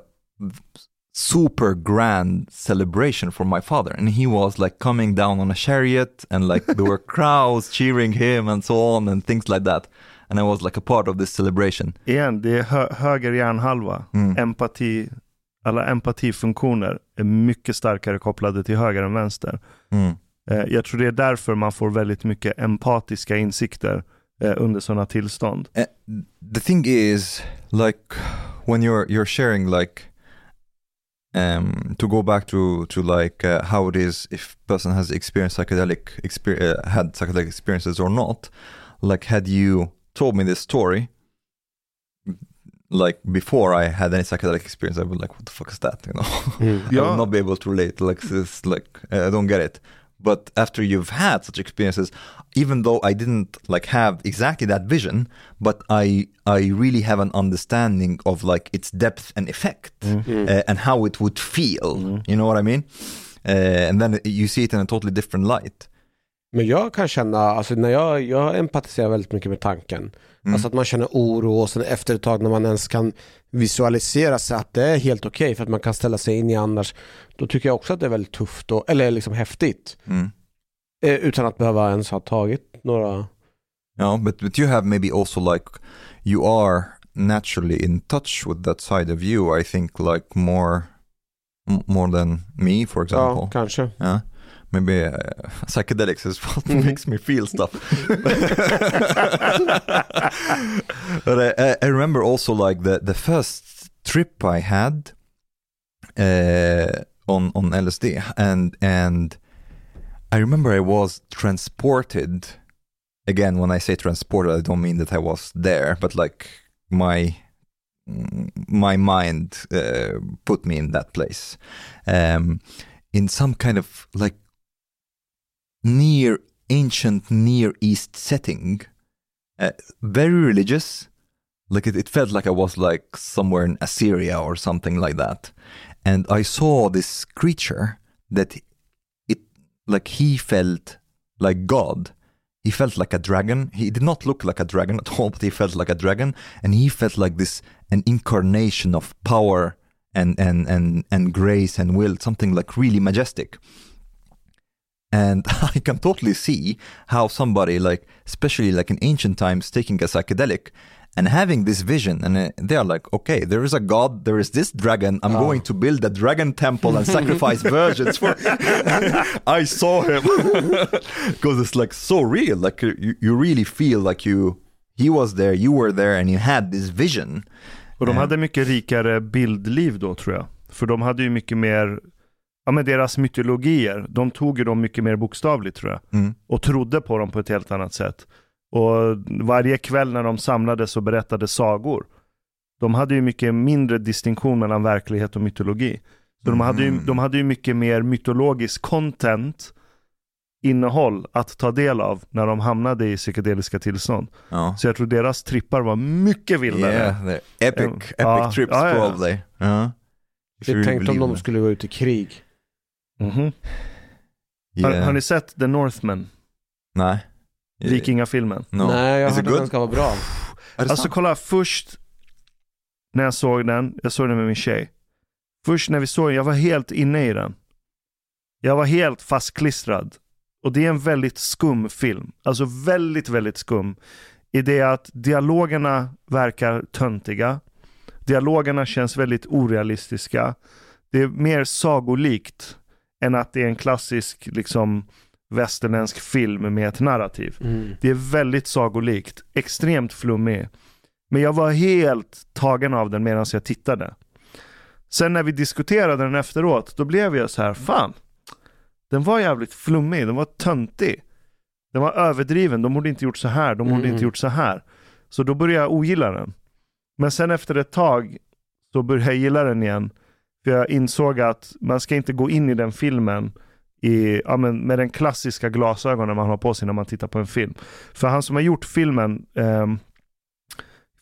super grand celebration for my father and he was like coming down on a chariot and like there were crowds cheering him and so on and things like that and i was like a part of this celebration Igen, det är hö höger hjärnhalva. Mm. Empati, alla empatifunktioner är mycket starkare kopplade till höger än vänster. Mm. Eh, jag tror det är därför man får väldigt mycket empatiska insikter eh, under sådana tillstånd. Uh, the thing is like when you're you're sharing like um to go back to to like uh, how it is if person has experienced psychedelic exper- uh, had psychedelic experiences or not like had you told me this story like before i had any psychedelic experience i would like what the fuck is that? You know? I Ja. will not be able to relate like this like i don't get it. But after you've had such experiences even though i didn't like have exactly that vision but i i really have an understanding of like its depth and effect uh, and how it would feel. You know what i mean? Uh, and then you see it in a totally different light Men jag kan känna, alltså när jag, jag empatiserar väldigt mycket med tanken. Alltså att man känner oro och sen efter ett tag när man ens kan visualisera sig att det är helt okej för att man kan ställa sig in i annars. Då tycker jag också att det är väldigt tufft och, eller liksom häftigt. mm. Eh, utan att behöva ens ha tagit några... Yeah, but but you have maybe also like you are naturally in touch with that side of you. I think like more more than me, for example. Ja, kanske. Yeah. Maybe uh, psychedelics is what makes me feel stuff. but I, I- I remember also like the, the first trip I had uh, on on LSD, and and I remember I was transported. Again, when I say transported, I don't mean that I was there, but like my my mind uh, put me in that place um, in some kind of like near ancient near east setting uh, very religious. Like it, it felt like i was like somewhere in assyria or something like that. And i saw this creature that it like he felt like god. He felt like a dragon. He did not look like a dragon at all but he felt like a dragon. And he felt like this an incarnation of power and and and and grace and will something like really majestic and i can totally see how somebody like especially like in ancient times taking a psychedelic and having this vision and uh, they are like okay there is a god there is this dragon i'm going to build a dragon temple and sacrifice virgins for i saw him. Because it's like so real like you, you really feel like you he was there you were there and you had this vision. Och de hade mycket rikare bildliv då tror jag. För de hade ju mycket mer, ja men deras mytologier, de tog ju dem mycket mer bokstavligt tror jag. Mm. Och trodde på dem på ett helt annat sätt. Och varje kväll när de samlades och berättade sagor, de hade ju mycket mindre distinktion mellan verklighet och mytologi. Så de, hade ju, Mm. de hade ju mycket mer mytologisk content, innehåll att ta del av när de hamnade i psykedeliska tillstånd. ja Så jag tror deras trippar var mycket vildare. Yeah, epic, Ja. epic Ja, trips ja, ja. probably. Jag really tänkte om de skulle gå ut i krig. Mhm. Har, Yeah. har ni sett The Northman? Nej. Vikingafilmen? No. Nej, jag hörde att den ska vara bra. Alltså sant? kolla, först när jag såg den, jag såg den med min tjej. Först när vi såg den, jag var helt inne i den. Jag var helt fastklistrad. Och det är en väldigt skum film. Alltså väldigt, väldigt skum. I det att dialogerna verkar töntiga. Dialogerna känns väldigt orealistiska. Det är mer sagolikt än att det är en klassisk liksom västerländsk film med ett narrativ. Mm. Det är väldigt sagolikt, extremt flummig. Men jag var helt tagen av den medan jag tittade. Sen när vi diskuterade den efteråt, då blev jag så här, fan. Den var jävligt flummig, den var töntig. Den var överdriven, de borde inte gjort så här, de borde Mm. inte gjort så här. Så då började jag ogilla den. Men sen efter ett tag så började jag gilla den igen. För jag insåg att man ska inte gå in i den filmen i, ja, men med den klassiska glasögonen man har på sig när man tittar på en film. För han som har gjort filmen, ehm,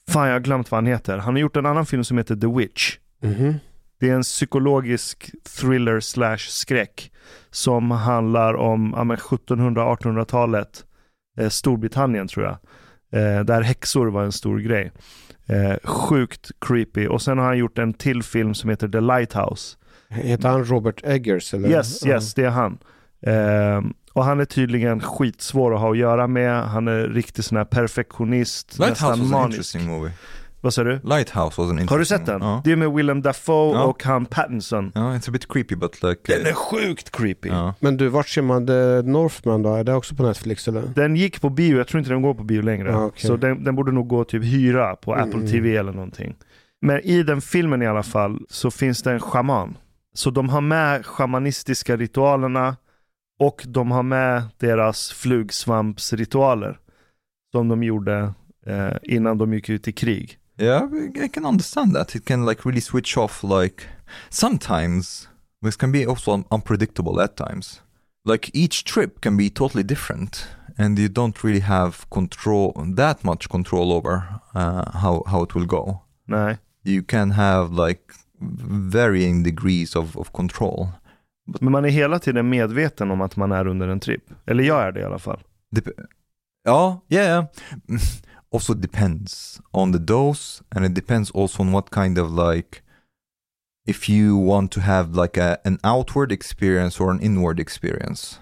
fan jag har glömt vad han heter. Han har gjort en annan film som heter The Witch. Mhm. Det är en psykologisk thriller slash skräck som handlar om ja, men 1700-1800-talet, eh, Storbritannien tror jag. Eh, där häxor var en stor grej. Eh, sjukt creepy. Och sen har han gjort en till film som heter The Lighthouse. Heter han Robert Eggers? Eller? Yes, yes, det är han. Eh, och han är tydligen skitsvår att ha att göra med. Han är riktigt sån här perfektionist, Lighthouse nästan was an manisk. interesting movie. Vad sa du? Lighthouse was an interesting Har du sett den? Ja. Det är med Willem Dafoe Ja. och han Pattinson. Ja, it's a bit creepy but like... Den är sjukt creepy. ja. Men du, vart ser man The Northman då? Är det också på Netflix eller? Den gick på bio, jag tror inte den går på bio längre. Ah, okej. Så den, den borde nog gå typ hyra på Mm. Apple TV eller någonting. Men i den filmen i alla fall så finns det en shaman. Så de har med shamanistiska ritualerna och de har med deras flugsvampsritualer. Som de gjorde eh, innan de gick ut i krig. Yeah, I can understand that. It can like really switch off like sometimes this can be also un- unpredictable at times. Like each trip can be totally different and you don't really have control that much control over uh, how how it will go. Nej. You can have like varying degrees of, of control. Men man är hela tiden medveten om att man är under en tripp. Eller jag är det i alla fall. Dep- oh, yeah. Also depends on the dose and it depends also on what kind of like if you want to have like a, an outward experience or an inward experience.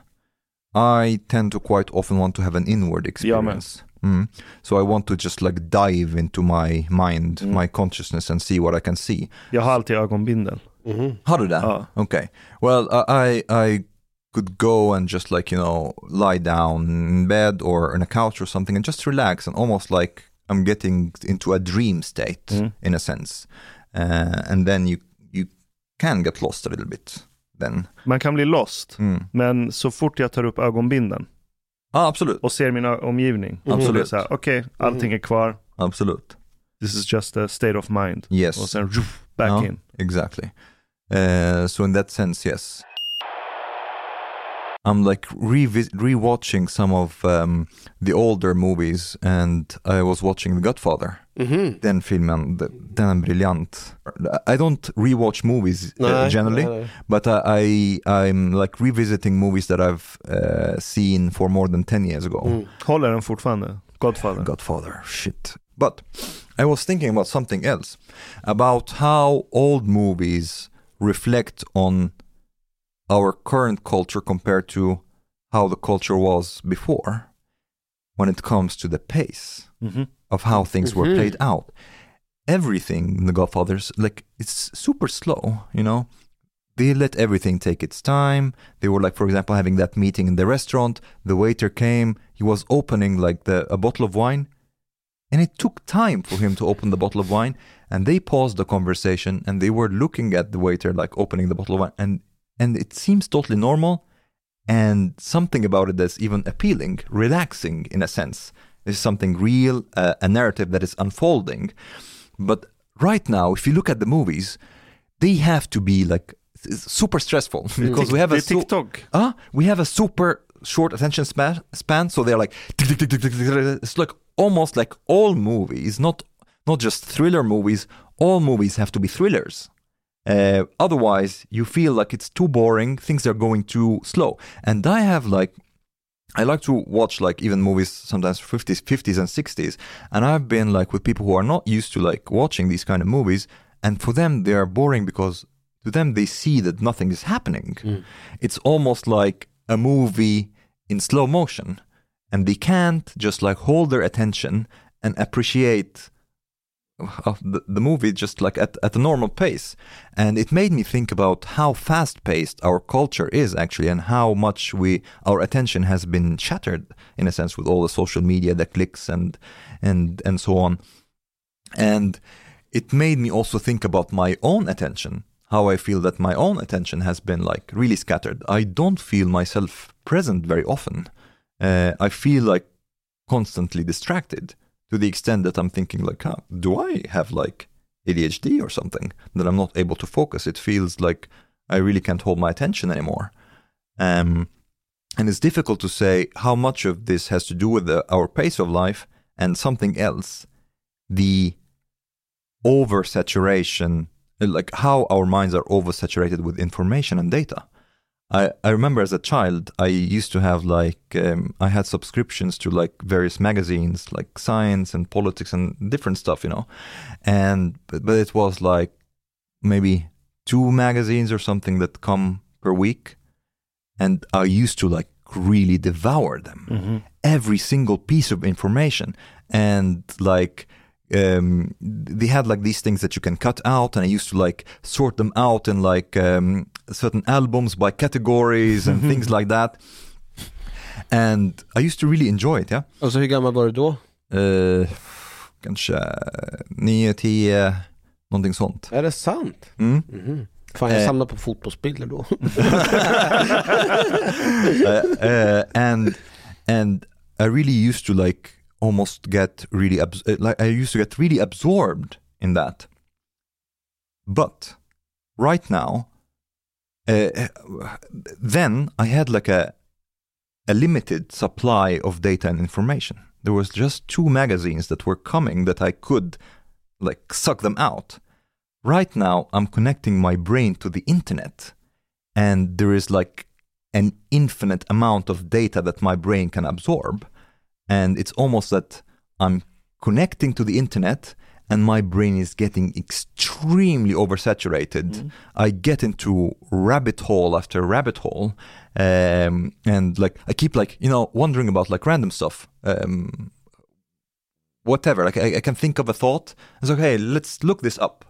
I tend to quite often want to have an inward experience. Yeah, Mm. So I want to just like dive into my mind, Mm. my consciousness and see what I can see. Jag har alltid ögonbindel. Mhm. How did that? Ja. Okay. Well, I I I could go and just like you know lie down in bed or on a couch or something and just relax and almost like I'm getting into a dream state Mm. in a sense, uh, and then you you can get lost a little bit. Then, Man kan bli lost. mm. Men så fort jag tar upp ögonbinden ah, absolut, och ser min ö- omgivning. Så Absolut. blir det så här, okej, allting är kvar. absolut. This is just a state of mind. Yes, Och sen back Ja. in. exactly. Uh, so in that sense, yes. I'm like rewatching some of um, the older movies, and I was watching The Godfather. Mhm. Den filmen, den är briljant. I don't rewatch movies uh, generally, nej, nej. but I, I I'm like revisiting movies that I've uh, seen for more than ten years ago. Mm. Håller den fortfarande? Godfather. Godfather, shit. But I was thinking about something else, about how old movies reflect on our current culture compared to how the culture was before when it comes to the pace Mhm. of how things were Mhm. played out. Everything in The Godfathers, like, it's super slow, you know? They let everything take its time. They were like, for example, having that meeting in the restaurant. The waiter came. He was opening like the a bottle of wine, and it took time for him to open the bottle of wine. And they paused the conversation, and they were looking at the waiter like opening the bottle of wine, and and it seems totally normal, and something about it that's even appealing, relaxing in a sense. There's something real, uh, a narrative that is unfolding. But right now, if you look at the movies, they have to be like super stressful because we have a so- TikTok. Ah, we have a super short attention span, span so they're like it's like almost like all movies, not not just thriller movies. All movies have to be thrillers. Uh, otherwise, you feel like it's too boring. Things are going too slow. And I have like, I like to watch like even movies sometimes 50s, 50s and 60s. And I've been like with people who are not used to like watching these kind of movies. And for them, they are boring because to them they see that nothing is happening. It's almost like a movie in slow motion, and they can't just like hold their attention and appreciate uh, the, the movie just like at, at a normal pace. And it made me think about how fast paced our culture is actually, and how much we our attention has been shattered in a sense with all the social media, the clicks, and and and so on. And it made me also think about my own attention, how I feel that my own attention has been like really scattered. I don't feel myself present very often. uh, I feel like constantly distracted to the extent that I'm thinking like, huh, do I have like ADHD or something that I'm not able to focus? It feels like I really can't hold my attention anymore. Um, and it's difficult to say how much of this has to do with the, our pace of life and something else, the oversaturation, like how our minds are oversaturated with information and data. I, I remember as a child, I used to have like, um, I had subscriptions to like various magazines, like science and politics and different stuff, you know. And, but, but it was like maybe two magazines or something that come per week. And I used to like really devour them, every single piece of information. And like, um, they had like these things that you can cut out, and I used to like sort them out in like um, certain albums by categories and things like that. And I used to really enjoy it, yeah. Och så hur gammal var du då? Uh, kanske 9, 10, någonting sånt. Är det sant? Mm. Mhm. Fan jag Eh. samlar på fotbollsbilder då. uh, uh, and and I really used to like almost get really abs- uh, like I used to get really absorbed in that. But right now, uh, then I had like a a limited supply of data and information. There was just two magazines that were coming that I could like suck them out. Right now, I'm connecting my brain to the internet, and there is like an infinite amount of data that my brain can absorb. And it's almost that I'm connecting to the internet and my brain is getting extremely oversaturated. I get into rabbit hole after rabbit hole. Um, and like, I keep like, you know, wondering about like random stuff. Um, whatever. Like, I, I can think of a thought. It's like, hey, let's look this up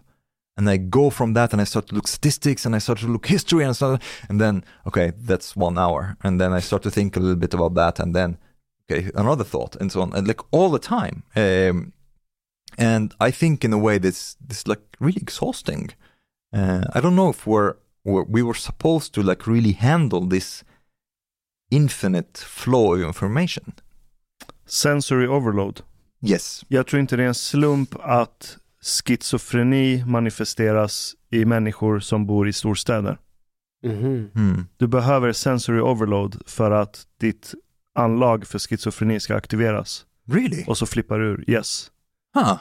and I go from that and I start to look statistics and I start to look history and stuff and then okay that's one hour and then I start to think a little bit about that and then okay another thought and so on and like all the time um, and I think in a way this this like really exhausting uh, I don't know if we're, we're we were supposed to like really handle this infinite flow of information Sensory overload. yes Jag tror inte det är en slump att schizofreni manifesteras i människor som bor i storstäder. Mhm. Hmm. Du behöver sensory overload för att ditt anlag för schizofreni ska aktiveras. really Och så flippar ur. Yes. huh.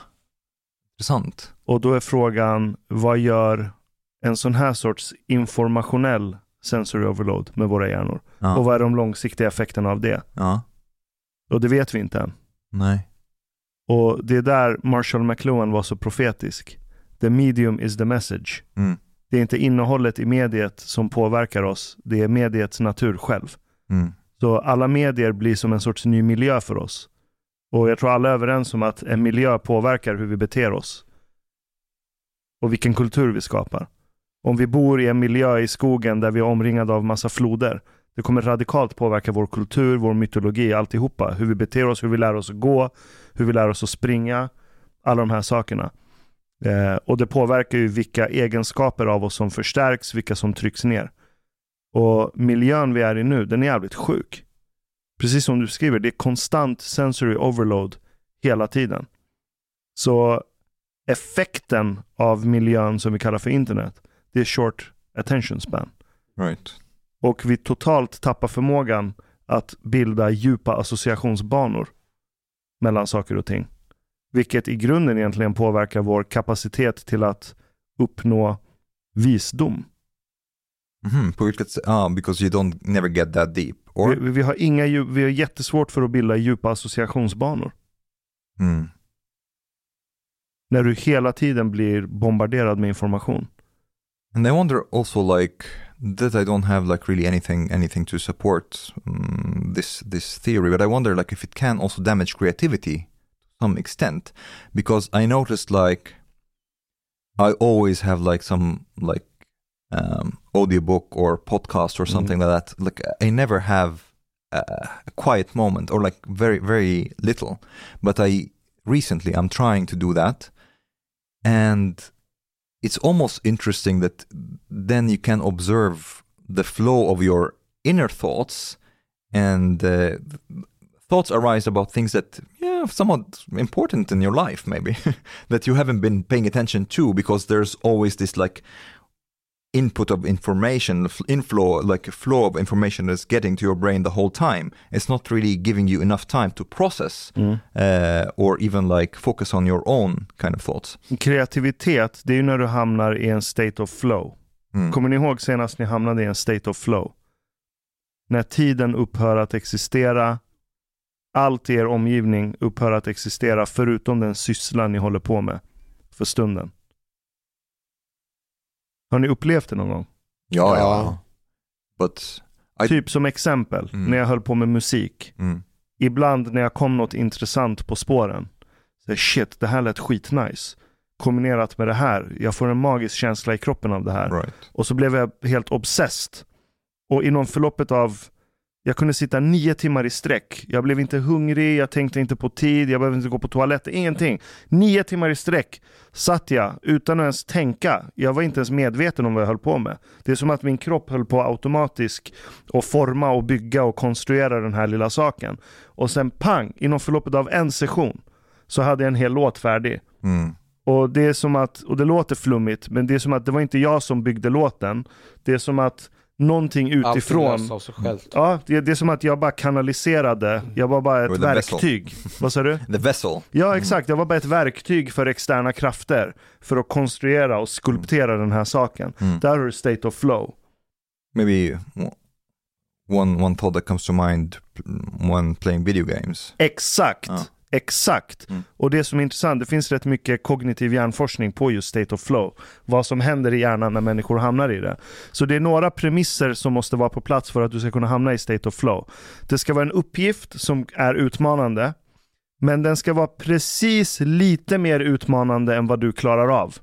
intressant Och då är frågan, vad gör en sån här sorts informationell sensory overload med våra hjärnor? ja. Och vad är de långsiktiga effekterna av det? ja Och det vet vi inte än. nej Och det är där Marshall McLuhan var så profetisk. The medium is the message. Mm. Det är inte innehållet i mediet som påverkar oss, det är mediets natur själv. Mm. Så alla medier blir som en sorts ny miljö för oss. Och jag tror alla är överens om att en miljö påverkar hur vi beter oss. Och vilken kultur vi skapar. Om vi bor i en miljö i skogen där vi är omringade av massa floder, det kommer radikalt påverka vår kultur, vår mytologi, alltihopa. Hur vi beter oss, hur vi lär oss att gå, hur vi lär oss att springa, alla de här sakerna. Eh, och det påverkar ju vilka egenskaper av oss som förstärks, vilka som trycks ner. Och miljön vi är i nu, den är jävligt sjuk. Precis som du skriver, det är konstant sensory overload hela tiden. Så effekten av miljön som vi kallar för internet, det är short attention span. right Och vi totalt tappar förmågan att bilda djupa associationsbanor mellan saker och ting. Vilket i grunden egentligen påverkar vår kapacitet till att uppnå visdom. Mhm, På vilket sätt? Ah, because you don't never get that deep. Or? Vi, vi, har inga, vi har jättesvårt för att bilda djupa associationsbanor. Mm. När du hela tiden blir bombarderad med information. And I wonder also like that I don't have like really anything anything to support um, this this theory, but I wonder like if it can also damage creativity to some extent, because I noticed like I always have like some like um, audiobook or podcast or something like that. Like I never have a, a quiet moment or like very very little, but I recently I'm trying to do that, and it's almost interesting that then you can observe the flow of your inner thoughts and uh, thoughts arise about things that yeah somewhat important in your life maybe that you haven't been paying attention to because there's always this like input of information inflow like flow of information that's getting to your brain the whole time it's not really giving you enough time to process uh, or even like focus on your own kind of thoughts Kreativitet, det är ju när du hamnar i en state of flow. Mm. Kommer ni ihåg senast ni hamnade i en state of flow? När tiden upphör att existera, allt i er omgivning upphör att existera förutom den syssla ni håller på med för stunden. Har ni upplevt det någon gång? ja, Ja. ja. but I- Typ som exempel, Mm. när jag höll på med musik. mm, Ibland när jag kom något intressant på spåren. Så shit, det här lät skitnice. Kombinerat med det här, jag får en magisk känsla i kroppen av det här. right Och så blev jag helt obsessed. Och inom förloppet av, jag kunde sitta nio timmar i sträck. Jag blev inte hungrig, jag tänkte inte på tid, jag behövde inte gå på toaletten, ingenting. Nio timmar i sträck satt jag utan att ens tänka. Jag var inte ens medveten om vad jag höll på med. Det är som att min kropp höll på automatiskt att forma och bygga och konstruera den här lilla saken. Och sen pang, inom förloppet av en session så hade jag en hel låt färdig. mm, Och det är som att, och det låter flummigt, men det är som att det var inte jag som byggde låten. Det är som att någonting utifrån. av sig självt. Ja, det, det är som att jag bara kanaliserade. Jag var bara ett vessel. verktyg. Vad sa du? the vessel Ja, exakt. Jag var bara ett verktyg för externa krafter. För att konstruera och skulptera den här saken. Mm. Där har du state of flow. maybe one one thought that comes to mind when playing video games. Exakt. Ja. Exakt. Mm. Och det som är intressant, det finns rätt mycket kognitiv hjärnforskning på just state of flow. Vad som händer i hjärnan när människor hamnar i det. Så det är några premisser som måste vara på plats för att du ska kunna hamna i state of flow. Det ska vara en uppgift som är utmanande, men den ska vara precis lite mer utmanande än vad du klarar av.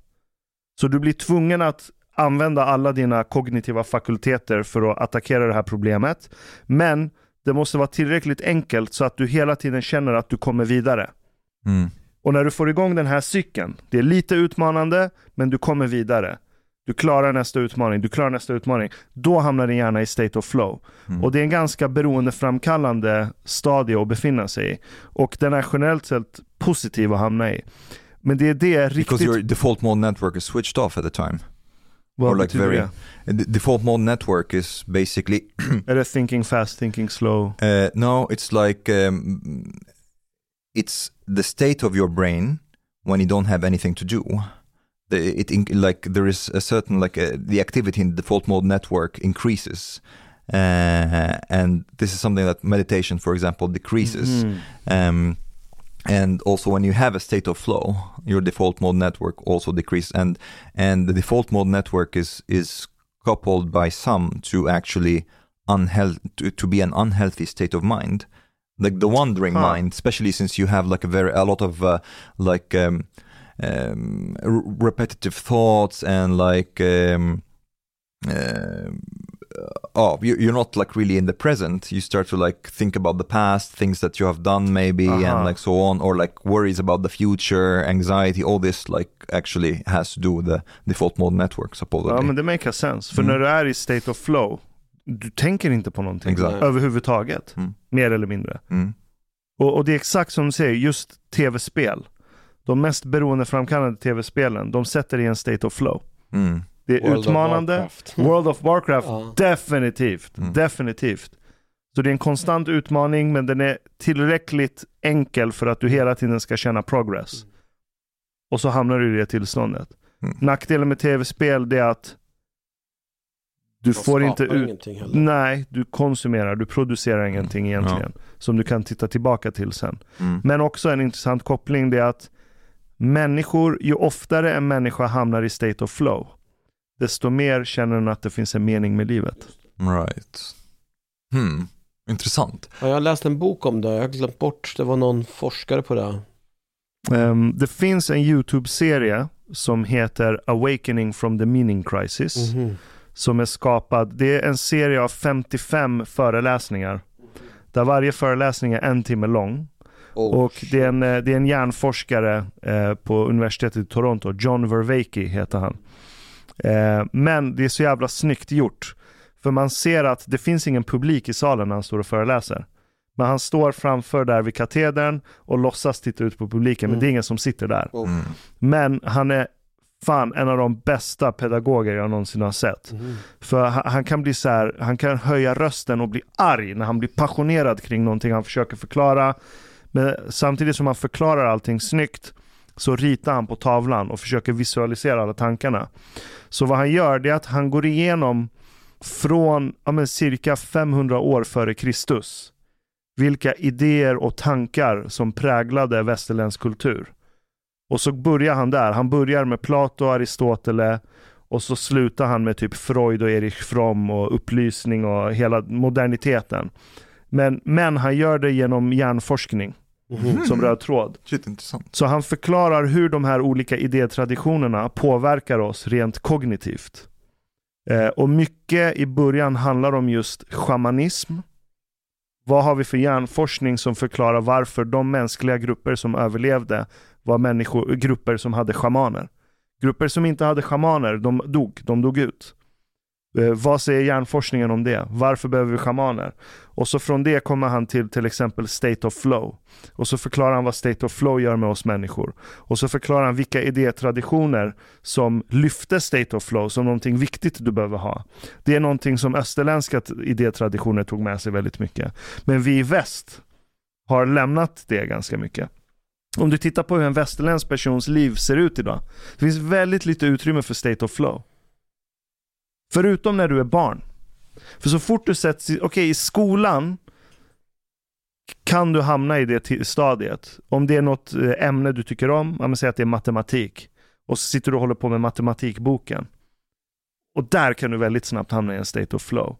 Så du blir tvungen att använda alla dina kognitiva fakulteter för att attackera det här problemet. Men det måste vara tillräckligt enkelt så att du hela tiden känner att du kommer vidare. Mm. Och när du får igång den här cykeln, det är lite utmanande, men du kommer vidare. Du klarar nästa utmaning, du klarar nästa utmaning. Då hamnar din hjärna i state of flow. Mm. Och det är en ganska beroendeframkallande stadie att befinna sig i. Och den är generellt sett positiv att hamna i. Men det är det Because riktigt... your default mode network is switched off at the time. Vad or like very-? And the default mode network is basically Är det thinking fast, thinking slow? uh, no, it's like um, it's the state of your brain when you don't have anything to do. The, it in, like there is a certain like uh the activity in the default mode network increases, uh, and this is something that meditation, for example, decreases. Mhm. um, and also when you have a state of flow your default mode network also decreases and and the default mode network is is coupled by some to actually unhealth to, to be an unhealthy state of mind like the wandering Huh. mind especially since you have like a very a lot of uh, like um, um, r- repetitive thoughts and like um, um, oh you, you're not like really in the present you start to like think about the past things that you have done maybe Uh-huh. and like so on or like worries about the future anxiety all this like actually has to do with the default mode network supposedly Ja men det makes sense. För Mm. när du är i state of flow, du tänker inte på någonting Exakt. överhuvudtaget. Mm. Mer eller mindre. mm. Och, och det är exakt som du säger, just tv-spel. De mest beroendeframkallande tv-spelen, de sätter i en state of flow. Mm. Det är World of utmanande. Warcraft. World of Warcraft, Ja. definitivt. Mm. Definitivt. Så det är en konstant utmaning, men den är tillräckligt enkel för att du hela tiden ska känna progress. Och så hamnar du i det tillståndet. Mm. Nackdelen med tv-spel är att du Man får inte ut... Nej, du konsumerar, du producerar ingenting egentligen. Som du kan titta tillbaka till sen. Mm. Men också en intressant koppling det är att människor, ju oftare en människa hamnar i state of flow, desto mer känner den att det finns en mening med livet. right hmm. intressant Ja, jag har läst en bok om det, jag har glömt bort, det var någon forskare på det. Ehm, det finns en YouTube-serie som heter Awakening from the Meaning Crisis. Mhm. Som är skapad, det är en serie av 55 föreläsningar. Där varje föreläsning är en timme lång. Oh, Och det är en, eh, det är en hjärnforskare eh, på universitetet i Toronto, John Vervaeke heter han. Eh, men det är så jävla snyggt gjort. För man ser att det finns ingen publik i salen när han står och föreläser. Men han står framför där vid katedern och låtsas titta ut på publiken, men Mm. det är ingen som sitter där. Oh. Mm. Men han är fan en av de bästa pedagoger jag någonsin har sett. Mm. För han, han kan bli så här, han kan höja rösten och bli arg när han blir passionerad kring någonting han försöker förklara. Men samtidigt som han förklarar allting snyggt så ritar han på tavlan och försöker visualisera alla tankarna. Så vad han gör det är att han går igenom från ja, men cirka 500 år före Kristus vilka idéer och tankar som präglade västerländsk kultur. Och så börjar han där. Han börjar med Plato och Aristoteles och så slutar han med typ Freud och Erich Fromm och upplysning och hela moderniteten. Men, men han gör det genom hjärnforskning Mhm. som röd tråd. Shit, intressant. Så han förklarar hur de här olika idétraditionerna påverkar oss rent kognitivt. Eh, och mycket i början handlar om just shamanism. Vad har vi för hjärnforskning som förklarar varför de mänskliga grupper som överlevde var människor, grupper som hade shamaner. Grupper som inte hade shamaner, de dog, de dog ut. Eh, vad säger hjärnforskningen om det? Varför behöver vi shamaner? Och så från det kommer han till till exempel state of flow. Och så förklarar han vad state of flow gör med oss människor. Och så förklarar han vilka idétraditioner som lyfte state of flow som någonting viktigt du behöver ha. Det är någonting som österländska idétraditioner tog med sig väldigt mycket. Men vi i väst har lämnat det ganska mycket. Om du tittar på hur en västerländsk persons liv ser ut idag. Det finns väldigt lite utrymme för state of flow. Förutom när du är barn. För så fort du sätts i, okej i skolan kan du hamna i det stadiet. Om det är något eh, ämne du tycker om, säg att det är matematik. Och så sitter du och håller på med matematikboken. Och där kan du väldigt snabbt hamna i en state of flow.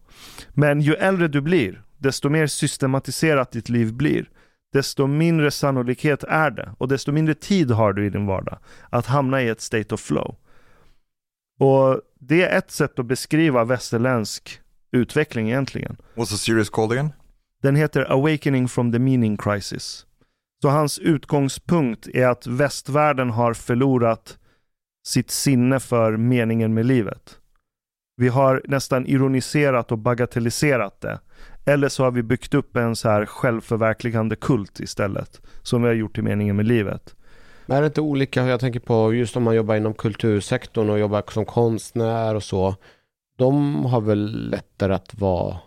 Men ju äldre du blir, desto mer systematiserat ditt liv blir, desto mindre sannolikhet är det och desto mindre tid har du i din vardag att hamna i ett state of flow. Och det är ett sätt att beskriva västerländsk utveckling egentligen. What's the series called again? Den heter Awakening from the Meaning Crisis. Så hans utgångspunkt är att västvärlden har förlorat sitt sinne för meningen med livet. Vi har nästan ironiserat och bagatelliserat det. Eller så har vi byggt upp en så här självförverkligande kult istället. Som vi har gjort till meningen med livet. Men är det inte olika, jag tänker på just om man jobbar inom kultursektorn och jobbar som konstnär och så. De har väl lättare att vara...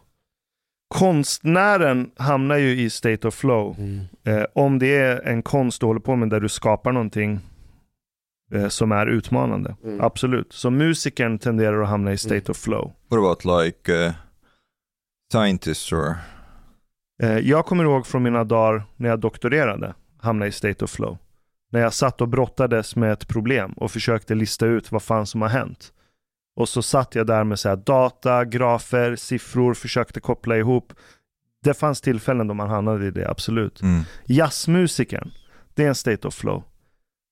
Konstnären hamnar ju i state of flow. Mm. Eh, om det är en konst du håller på med där du skapar någonting eh, som är utmanande. Mm. Absolut. Så musikern tenderar att hamna i state Mm. of flow. What about like uh, scientists or? Eh, jag kommer ihåg från mina dagar när jag doktorerade, hamna i state of flow. När jag satt och brottades med ett problem och försökte lista ut vad fan som har hänt. Och så satt jag där med så här data, grafer, siffror, försökte koppla ihop. Det fanns tillfällen då man hamnade i det, absolut. Mm. Jazzmusikern, det är en state of flow.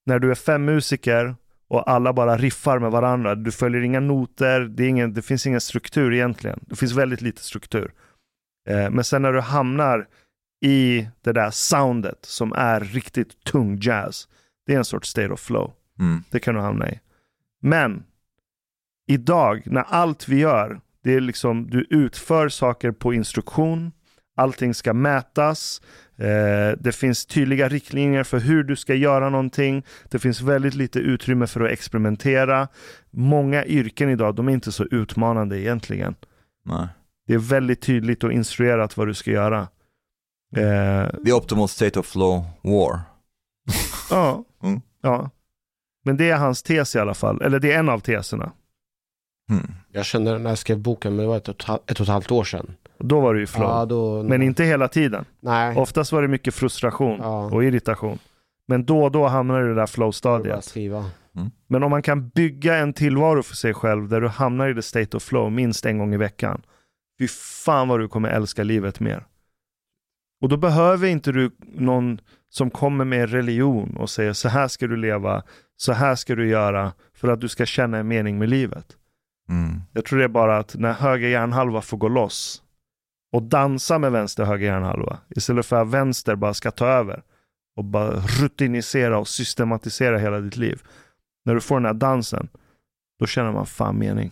När du är fem musiker och alla bara riffar med varandra. Du följer inga noter, det, ingen, det finns ingen struktur egentligen. Det finns väldigt lite struktur. Eh, men sen när du hamnar i det där soundet som är riktigt tung jazz. Det är en sorts state of flow. Mm. Det kan du hamna i. Men idag, när allt vi gör, det är liksom du utför saker på instruktion. Allting ska mätas. Eh, det finns tydliga riktlinjer för hur du ska göra någonting. Det finns väldigt lite utrymme för att experimentera. Många yrken idag, de är inte så utmanande egentligen. Nej. Det är väldigt tydligt och instruerat vad du ska göra. Eh, The optimal state of flow war. ja, Mm. ja. Men det är hans tes i alla fall. Eller det är en av teserna. Hmm. Jag känner när jag skrev boken, men det var ett och ett, och ett halvt år sedan. Då var det ju flow. Ja, då... Men inte hela tiden. Nej. Oftast var det mycket frustration Ja. och irritation. Men då och då hamnar du i det där flow-stadiet. skriva. Men om man kan bygga en tillvaro för sig själv där du hamnar i the state of flow minst en gång i veckan. Fy fan vad du kommer älska livet mer. Och då behöver inte du någon som kommer med religion och säger så här ska du leva, så här ska du göra för att du ska känna en mening med livet. Mm. Jag tror det är bara att när höger hjärnhalva får gå loss och dansa med vänster och höger hjärnhalva istället för att vänster bara ska ta över och bara rutinisera och systematisera hela ditt liv. När du får den här dansen, då känner man fan mening.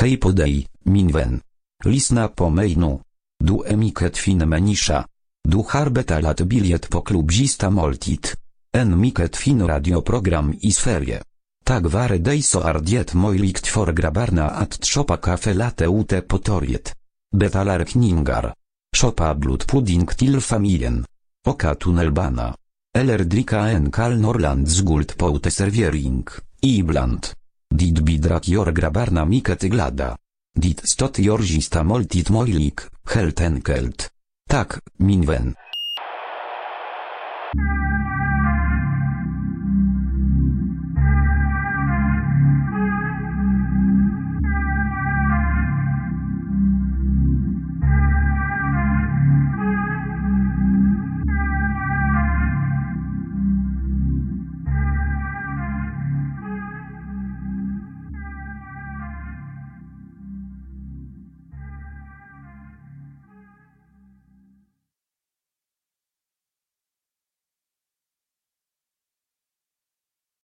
Hej podej, minwen. Lisna po mejnu. Du emiket fin menisza. Du harbeta lat biliet po klubzista moltit. En miket fin radioprogram i sferie. Tak ware dejso ardiet mojlikt for grabarna at tropa kafe late ute potoriet. Betalar kningar. Szopa blut pudding til familien. Oka tunnelbana. Eller drika en kal norland z guld poute serviering, ibland. Dit bidrak jor grabarna miket glada. Dit stot jorzista moltit mojlik, helt enkelt. Tak, minwen.